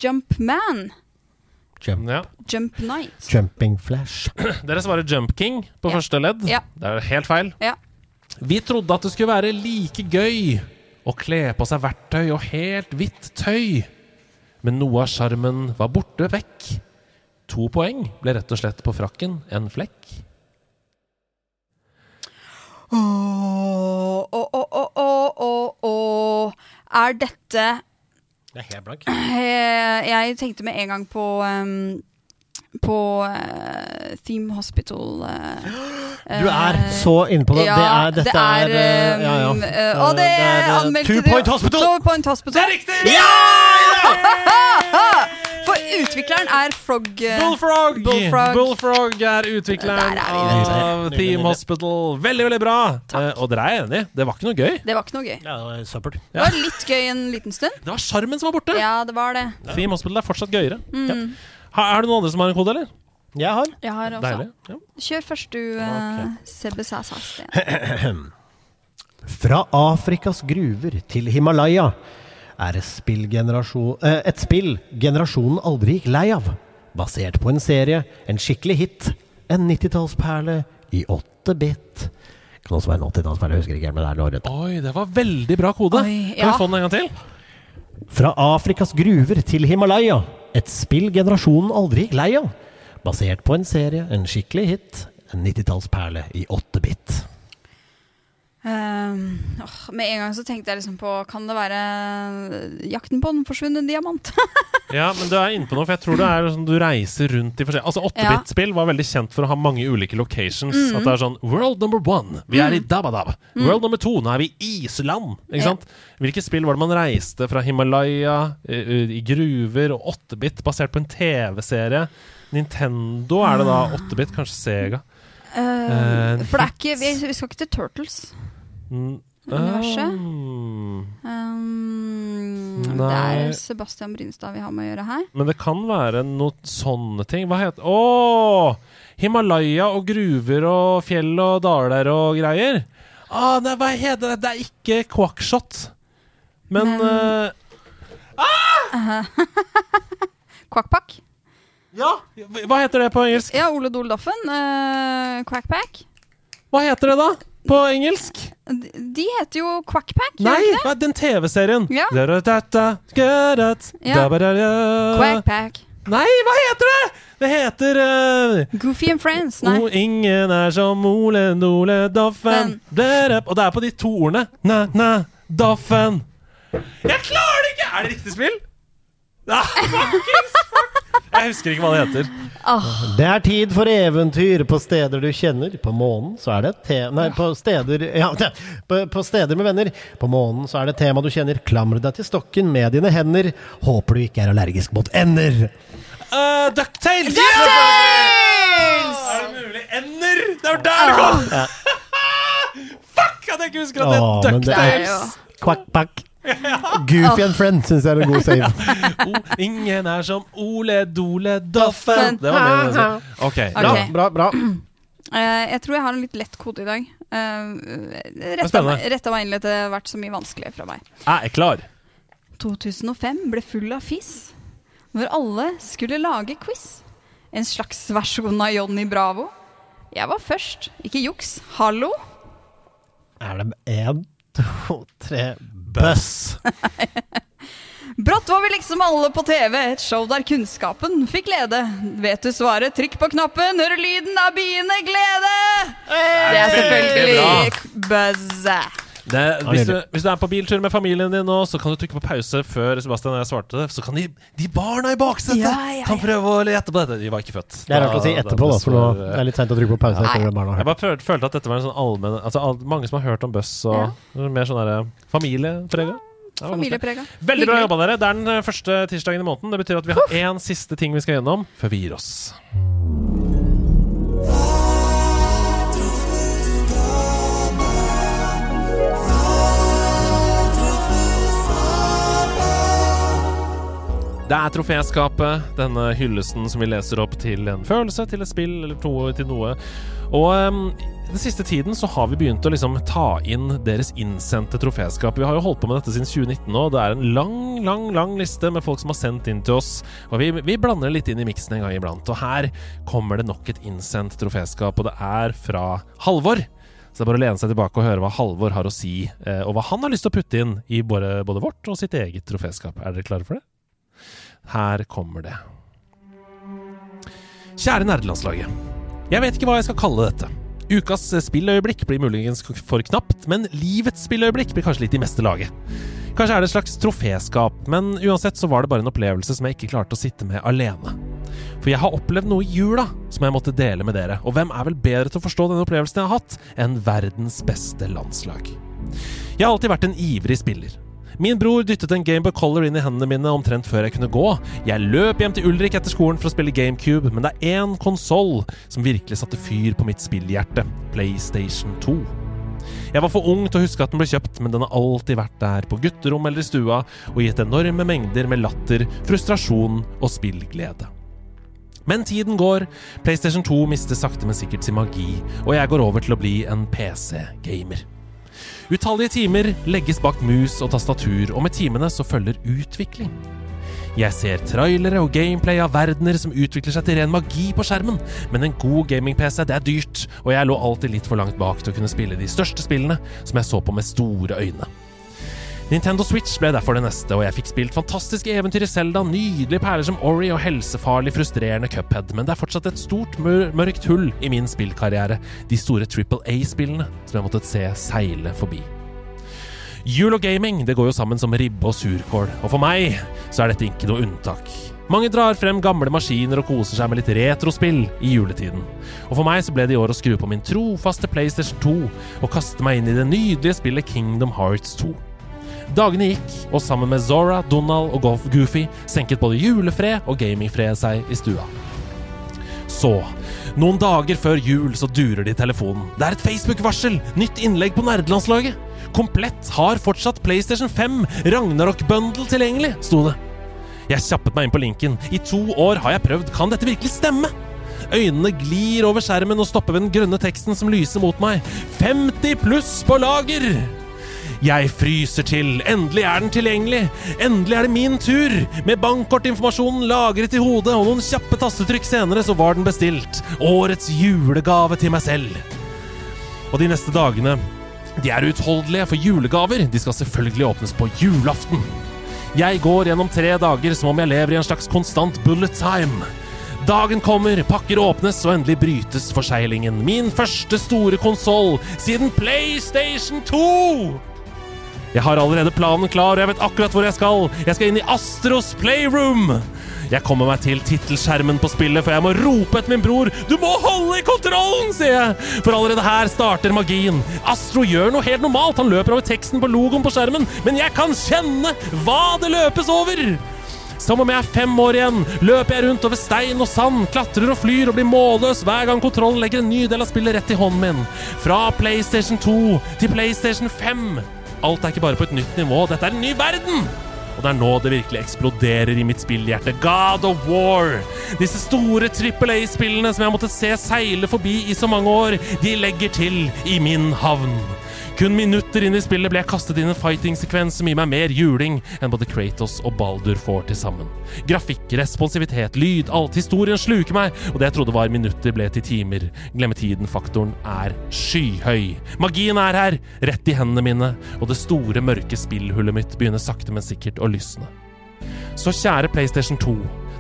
Jump Man. Jump. Ja. Jump Night. Jumping Flash. <clears throat> Dere svarer Jump King på første ledd. Ja. Det er helt feil. Ja. Vi trodde at det skulle være like gøy å kle på seg verktøy og helt hvitt tøy. Men noe av sjarmen var borte vekk. To poeng ble rett og slett på frakken en flekk. Åh, åh, åh, åh, åh, åh, åh. Er dette Det er helt blank. Jeg, Jeg tenkte med en gang på um, På uh, Theme Hospital. Uh, Du er eh, så inne på det. Ja, det er, dette det er, er, eh, ja, ja. um, eh, Og det, det er anmeldt Two. Point Hospital! Two Point Hospital. Det er riktig! Ja! <laughs> For utvikleren er Frog. Bullfrog! Bullfrog. Bullfrog er utvikleren er av Nydelig, Theme nydelig. Hospital. Veldig, veldig bra. Og dere er enige. Det var ikke noe gøy. Det var ikke noe gøy. Ja, det var søppel. Det var litt gøy en liten stund. Det var sjarmen som var borte. Ja, det var det. Theme Hospital er fortsatt gøyere. Mm. Ha, er det noen andre som har en kode, eller? Jeg har. Jeg har også. Deilig. Ja. Kjør først, du, uh, Sebbe Sasasten. <clears throat> Fra Afrikas gruver til Himalaya er et spill, et spill generasjonen aldri gikk lei av. Basert på en serie, en skikkelig hit, en 90-tallsperle i 8-bit. Kan også være en 80-tallsperle, jeg husker ikke, men det er låret. Oi, det var veldig bra kode. Oi, Kan vi få den en gang til? Fra Afrikas gruver til Himalaya. Et spill generasjonen aldri gikk lei av. Basert på en serie, en skikkelig hit, en 90-tallsperle i 8-bit. Um, åh, med en gang så tenkte jeg liksom på Kan det være eh, Jakten på den forsvunne diamant? <laughs> Ja, men du er inne på noe, for jeg tror det er sånn du reiser rundt i forskjellige Altså, 8-bit-spill var veldig kjent for å ha mange ulike locations. Mhm. At det er sånn World number one, vi er i Mhm. Dabadab. Mm. World number two, nå er vi i Island. Ikke Ja. sant? Hvilke spill var det man reiste fra Himalaya, i, i gruver og 8-bit, basert på en TV-serie? Nintendo er det da 8-bit, kanskje Sega. Uh, uh, for det er ikke vi, vi skal ikke til Turtles. Mm, Universet? um, Um, det er Sebastian Brynstad vi har med å gjøre her. Men det kan være noe sånne ting. Hva heter Å! Himalaya og gruver og fjell og daler og greier. Ah, nei, hva heter det? Det er ikke Quackshot. Men, Men- eh, <laughs> Quackpack? Ja! Hva heter det på engelsk? Ja, Ole Dole Doffen. Uh, Quackpack. Hva heter det da? På engelsk? De, heter jo Quackpack, Nei, det? den TV-serien. Ja. Quackpack. Nei, hva heter det?! Det heter uh, Goofy and Friends. Nei. O, ingen er som Ole Nole Doffen. Og det er på de to ordene. Næ, næ, Doffen. Jeg klarer det ikke! Er det riktig spill? Jeg husker ikke hva det heter. Det er tid for eventyr på steder du kjenner. På månen så er det et te... Nei, på steder Ja, <laughs> på, på steder med venner. På månen så er det et tema du kjenner. Klamre deg til stokken med dine hender. Håper du ikke er allergisk mot ender. Uh, Ducktails! Er det mulig? Ender! Det var der det kom! <laughs> Fuck at jeg ikke husker at det Åh, er men det er- Ducktails! Quack, quack. Goofy and Friend syns jeg er en god save. <laughs> oh, ingen er som Ole Dole Doffen. Det var det. altså. <laughs> bra. Okay. Bra, bra. Uh, <clears throat> jeg tror jeg har en litt lett kode i dag. Uh, retta, retta meg inn litt. Det har vært så mye vanskelig fra meg. Jeg er klar. 2005 ble full av fiss når alle skulle lage quiz. En slags versjon av Johnny Bravo. Jeg var først, ikke juks. Hallo? Er det én, to, tre Buss. <laughs> Brått var vi liksom alle på TV, et show der kunnskapen fikk lede. Vet du svaret, trykk på knappen, hør lyden av biene glede! Det er selvfølgelig buzz. Det, hvis, du, hvis du er på biltur med familien din nå, så kan du trykke på pause før Sebastian og jeg svarte det. Så kan de, de barna i baksetet Ja, ja, ja. kan prøve å gjette på dette. De var ikke født. Det er rart å si etterpå, da, for nå er det litt seint å trykke på pause. barna Jeg bare følte, følte at dette var en sånn allmenn altså, all, Mange som har hørt om Buss og mer sånn derre familieprega. Ja, Familieprega. Veldig bra jobba, dere. Det er den første tirsdagen i måneden. Det betyr at vi har én siste ting vi skal gjennom før vi gir oss. Det er troféskapet, denne hyllesten som vi leser opp til en følelse, til et spill eller to, til noe. Og um, den siste tiden så har vi begynt å liksom ta inn deres innsendte troféskap. Vi har jo holdt på med dette siden 2019 nå. Det er en lang, lang lang liste med folk som har sendt inn til oss. Og vi, vi blander litt inn i miksen en gang iblant. Og her kommer det nok et innsendt troféskap, og det er fra Halvor. Så det er bare å lene seg tilbake og høre hva Halvor har å si, eh, og hva han har lyst til å putte inn i både, både vårt og sitt eget troféskap. Er dere klare for det? Her kommer det. Kjære nerdelandslaget. Jeg vet ikke hva jeg skal kalle dette. Ukas eh, spilløyeblikk blir muligens for knapt, men livets spilløyeblikk blir kanskje litt i meste laget. Kanskje er det et slags troféskap, men uansett så var det bare en opplevelse som jeg ikke klarte å sitte med alene. For jeg har opplevd noe i jula som jeg måtte dele med dere, og hvem er vel bedre til å forstå denne opplevelsen jeg har hatt, enn verdens beste landslag? Jeg har alltid vært en ivrig spiller. Min bror dyttet en Gameboy Color inn i hendene mine omtrent før jeg kunne gå. Jeg løp hjem til Ulrik etter skolen for å spille GameCube, men det er én konsoll som virkelig satte fyr på mitt spillhjerte PlayStation 2. Jeg var for ung til å huske at den ble kjøpt, men den har alltid vært der, på gutterom eller i stua, og gitt enorme mengder med latter, frustrasjon og spillglede. Men tiden går, PlayStation 2 mister sakte, men sikkert sin magi, og jeg går over til å bli en PC-gamer. Utallige timer legges bak mus og tastatur, og med timene så følger utvikling. Jeg ser trailere og gameplay av verdener som utvikler seg til ren magi på skjermen, men en god gaming-PC det er dyrt, og jeg lå alltid litt for langt bak til å kunne spille de største spillene som jeg så på med store øyne. Nintendo Switch ble derfor det neste, og jeg fikk spilt fantastiske eventyr i Zelda, nydelige perler som Ori og helsefarlig frustrerende Cuphead, men det er fortsatt et stort mør mørkt hull i min spillkarriere, de store Triple A-spillene som jeg måttet se seile forbi. Jul og gaming det går jo sammen som ribbe og surkål, og for meg så er dette ikke noe unntak. Mange drar frem gamle maskiner og koser seg med litt retrospill i juletiden. Og for meg så ble det i år å skru på min trofaste PlayStation 2 og kaste meg inn i det nydelige spillet Kingdom Hearts 2. Dagene gikk, og sammen med Zora, Donald og Golf Goofy senket både julefred og gamingfred seg i stua. Så, noen dager før jul så durer det i telefonen. Det er et Facebook-varsel! Nytt innlegg på nerdelandslaget! Komplett har fortsatt PlayStation 5 Ragnarok-bundle tilgjengelig, sto det. Jeg kjappet meg inn på linken. I to år har jeg prøvd. Kan dette virkelig stemme? Øynene glir over skjermen og stopper ved den grønne teksten som lyser mot meg. 50 pluss på lager! Jeg fryser til. Endelig er den tilgjengelig. Endelig er det min tur. Med bankkortinformasjonen lagret i hodet og noen kjappe tastetrykk senere, så var den bestilt. Årets julegave til meg selv. Og de neste dagene, de er utholdelige, for julegaver de skal selvfølgelig åpnes på julaften. Jeg går gjennom tre dager som om jeg lever i en slags konstant bullet time. Dagen kommer, pakker åpnes, og endelig brytes forseglingen. Min første store konsoll siden PlayStation 2! Jeg har allerede planen klar, og jeg vet akkurat hvor jeg skal. Jeg skal inn i Astros Playroom. Jeg kommer meg til tittelskjermen på spillet, for jeg må rope etter min bror. Du må holde i kontrollen, sier jeg! For allerede her starter magien. Astro gjør noe helt normalt. Han løper over teksten på logoen på skjermen, men jeg kan kjenne hva det løpes over! Som om jeg er fem år igjen, løper jeg rundt over stein og sand, klatrer og flyr og blir målløs hver gang kontrollen legger en ny del av spillet rett i hånden min. Fra PlayStation 2 til PlayStation 5. Alt er ikke bare på et nytt nivå, dette er en ny verden! Og det er nå det virkelig eksploderer i mitt spillhjerte. God of War! Disse store trippel A-spillene som jeg har måttet se seile forbi i så mange år, de legger til i min havn. Kun minutter inn i spillet ble jeg kastet inn en fighting-sekvens som gir meg mer juling enn både Kratos og Baldur får til sammen. Grafikk, responsivitet, lyd, alt. Historien sluker meg, og det jeg trodde var minutter, ble til timer. Glemme tiden-faktoren er skyhøy. Magien er her, rett i hendene mine, og det store, mørke spillhullet mitt begynner sakte, men sikkert å lysne. Så kjære PlayStation 2.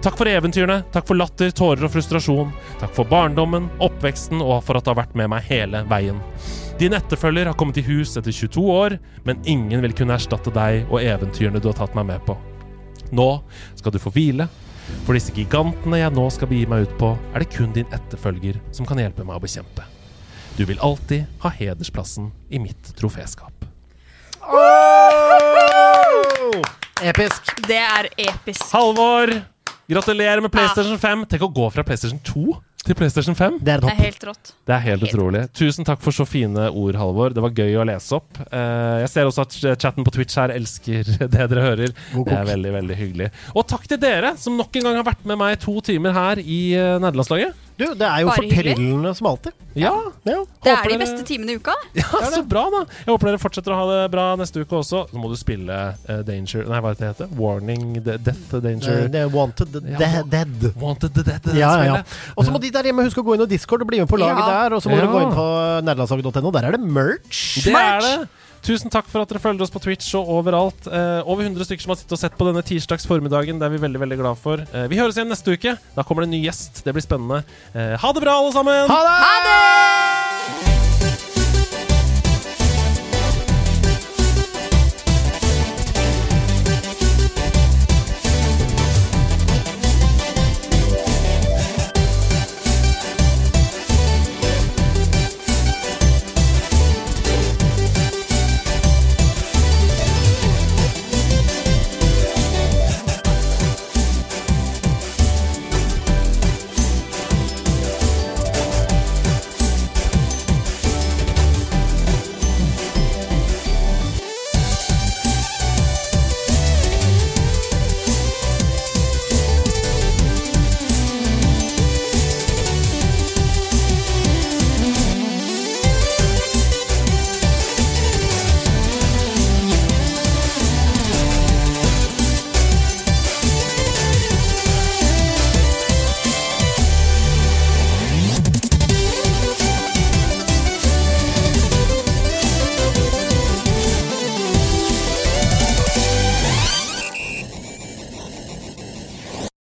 Takk for eventyrene, takk for latter, tårer og frustrasjon. Takk for barndommen, oppveksten og for at du har vært med meg hele veien. Din etterfølger har kommet i hus etter 22 år, men ingen vil kunne erstatte deg og eventyrene du har tatt meg med på. Nå skal du få hvile. For disse gigantene jeg nå skal begi meg ut på, er det kun din etterfølger som kan hjelpe meg å bekjempe. Du vil alltid ha hedersplassen i mitt troféskap. Episk. Det er episk. Halvor, gratulerer med PlayStation 5. Tenk å gå fra PlayStation 2 til PlayStation 5. Det er Det er helt rått. Det er helt utrolig. Tusen takk for så fine ord, Halvor. Det var gøy å lese opp. Eh, jeg ser også at chatten på Twitch her elsker <laughs> det dere hører. Det er veldig, veldig hyggelig. Og takk til dere, som nok en gang har vært med meg to timer her i uh, Nerdelandslaget. Du, det er jo Bare fortellende som alltid. Ja. Det Håper er de dere- beste timene i uka. Ja, så bra, da. Jeg håper dere fortsetter å ha det bra neste uke også. Så må du spille eh, Danger Nei, hva er det det heter? Warning de Death Danger Eh, Det er Wanted Ja, Dead. Wanted the Dead. Ja, ja, ja. spillet. Og så må de der hjemme huske å gå inn og Discord og bli med på laget Ja. der. Og så må dere gå inn på nerdelandslaget.no. Der er det merch. Det er det. Tusen takk for at dere følger oss på Twitch og overalt. Eh, over 100 stykker som har sittet og sett på denne tirsdags formiddagen. Det er vi veldig veldig glad for. Eh, vi høres igjen neste uke. Da kommer det en ny gjest. Det blir spennende. Eh, ha det bra, alle sammen! Ha det! Ha det!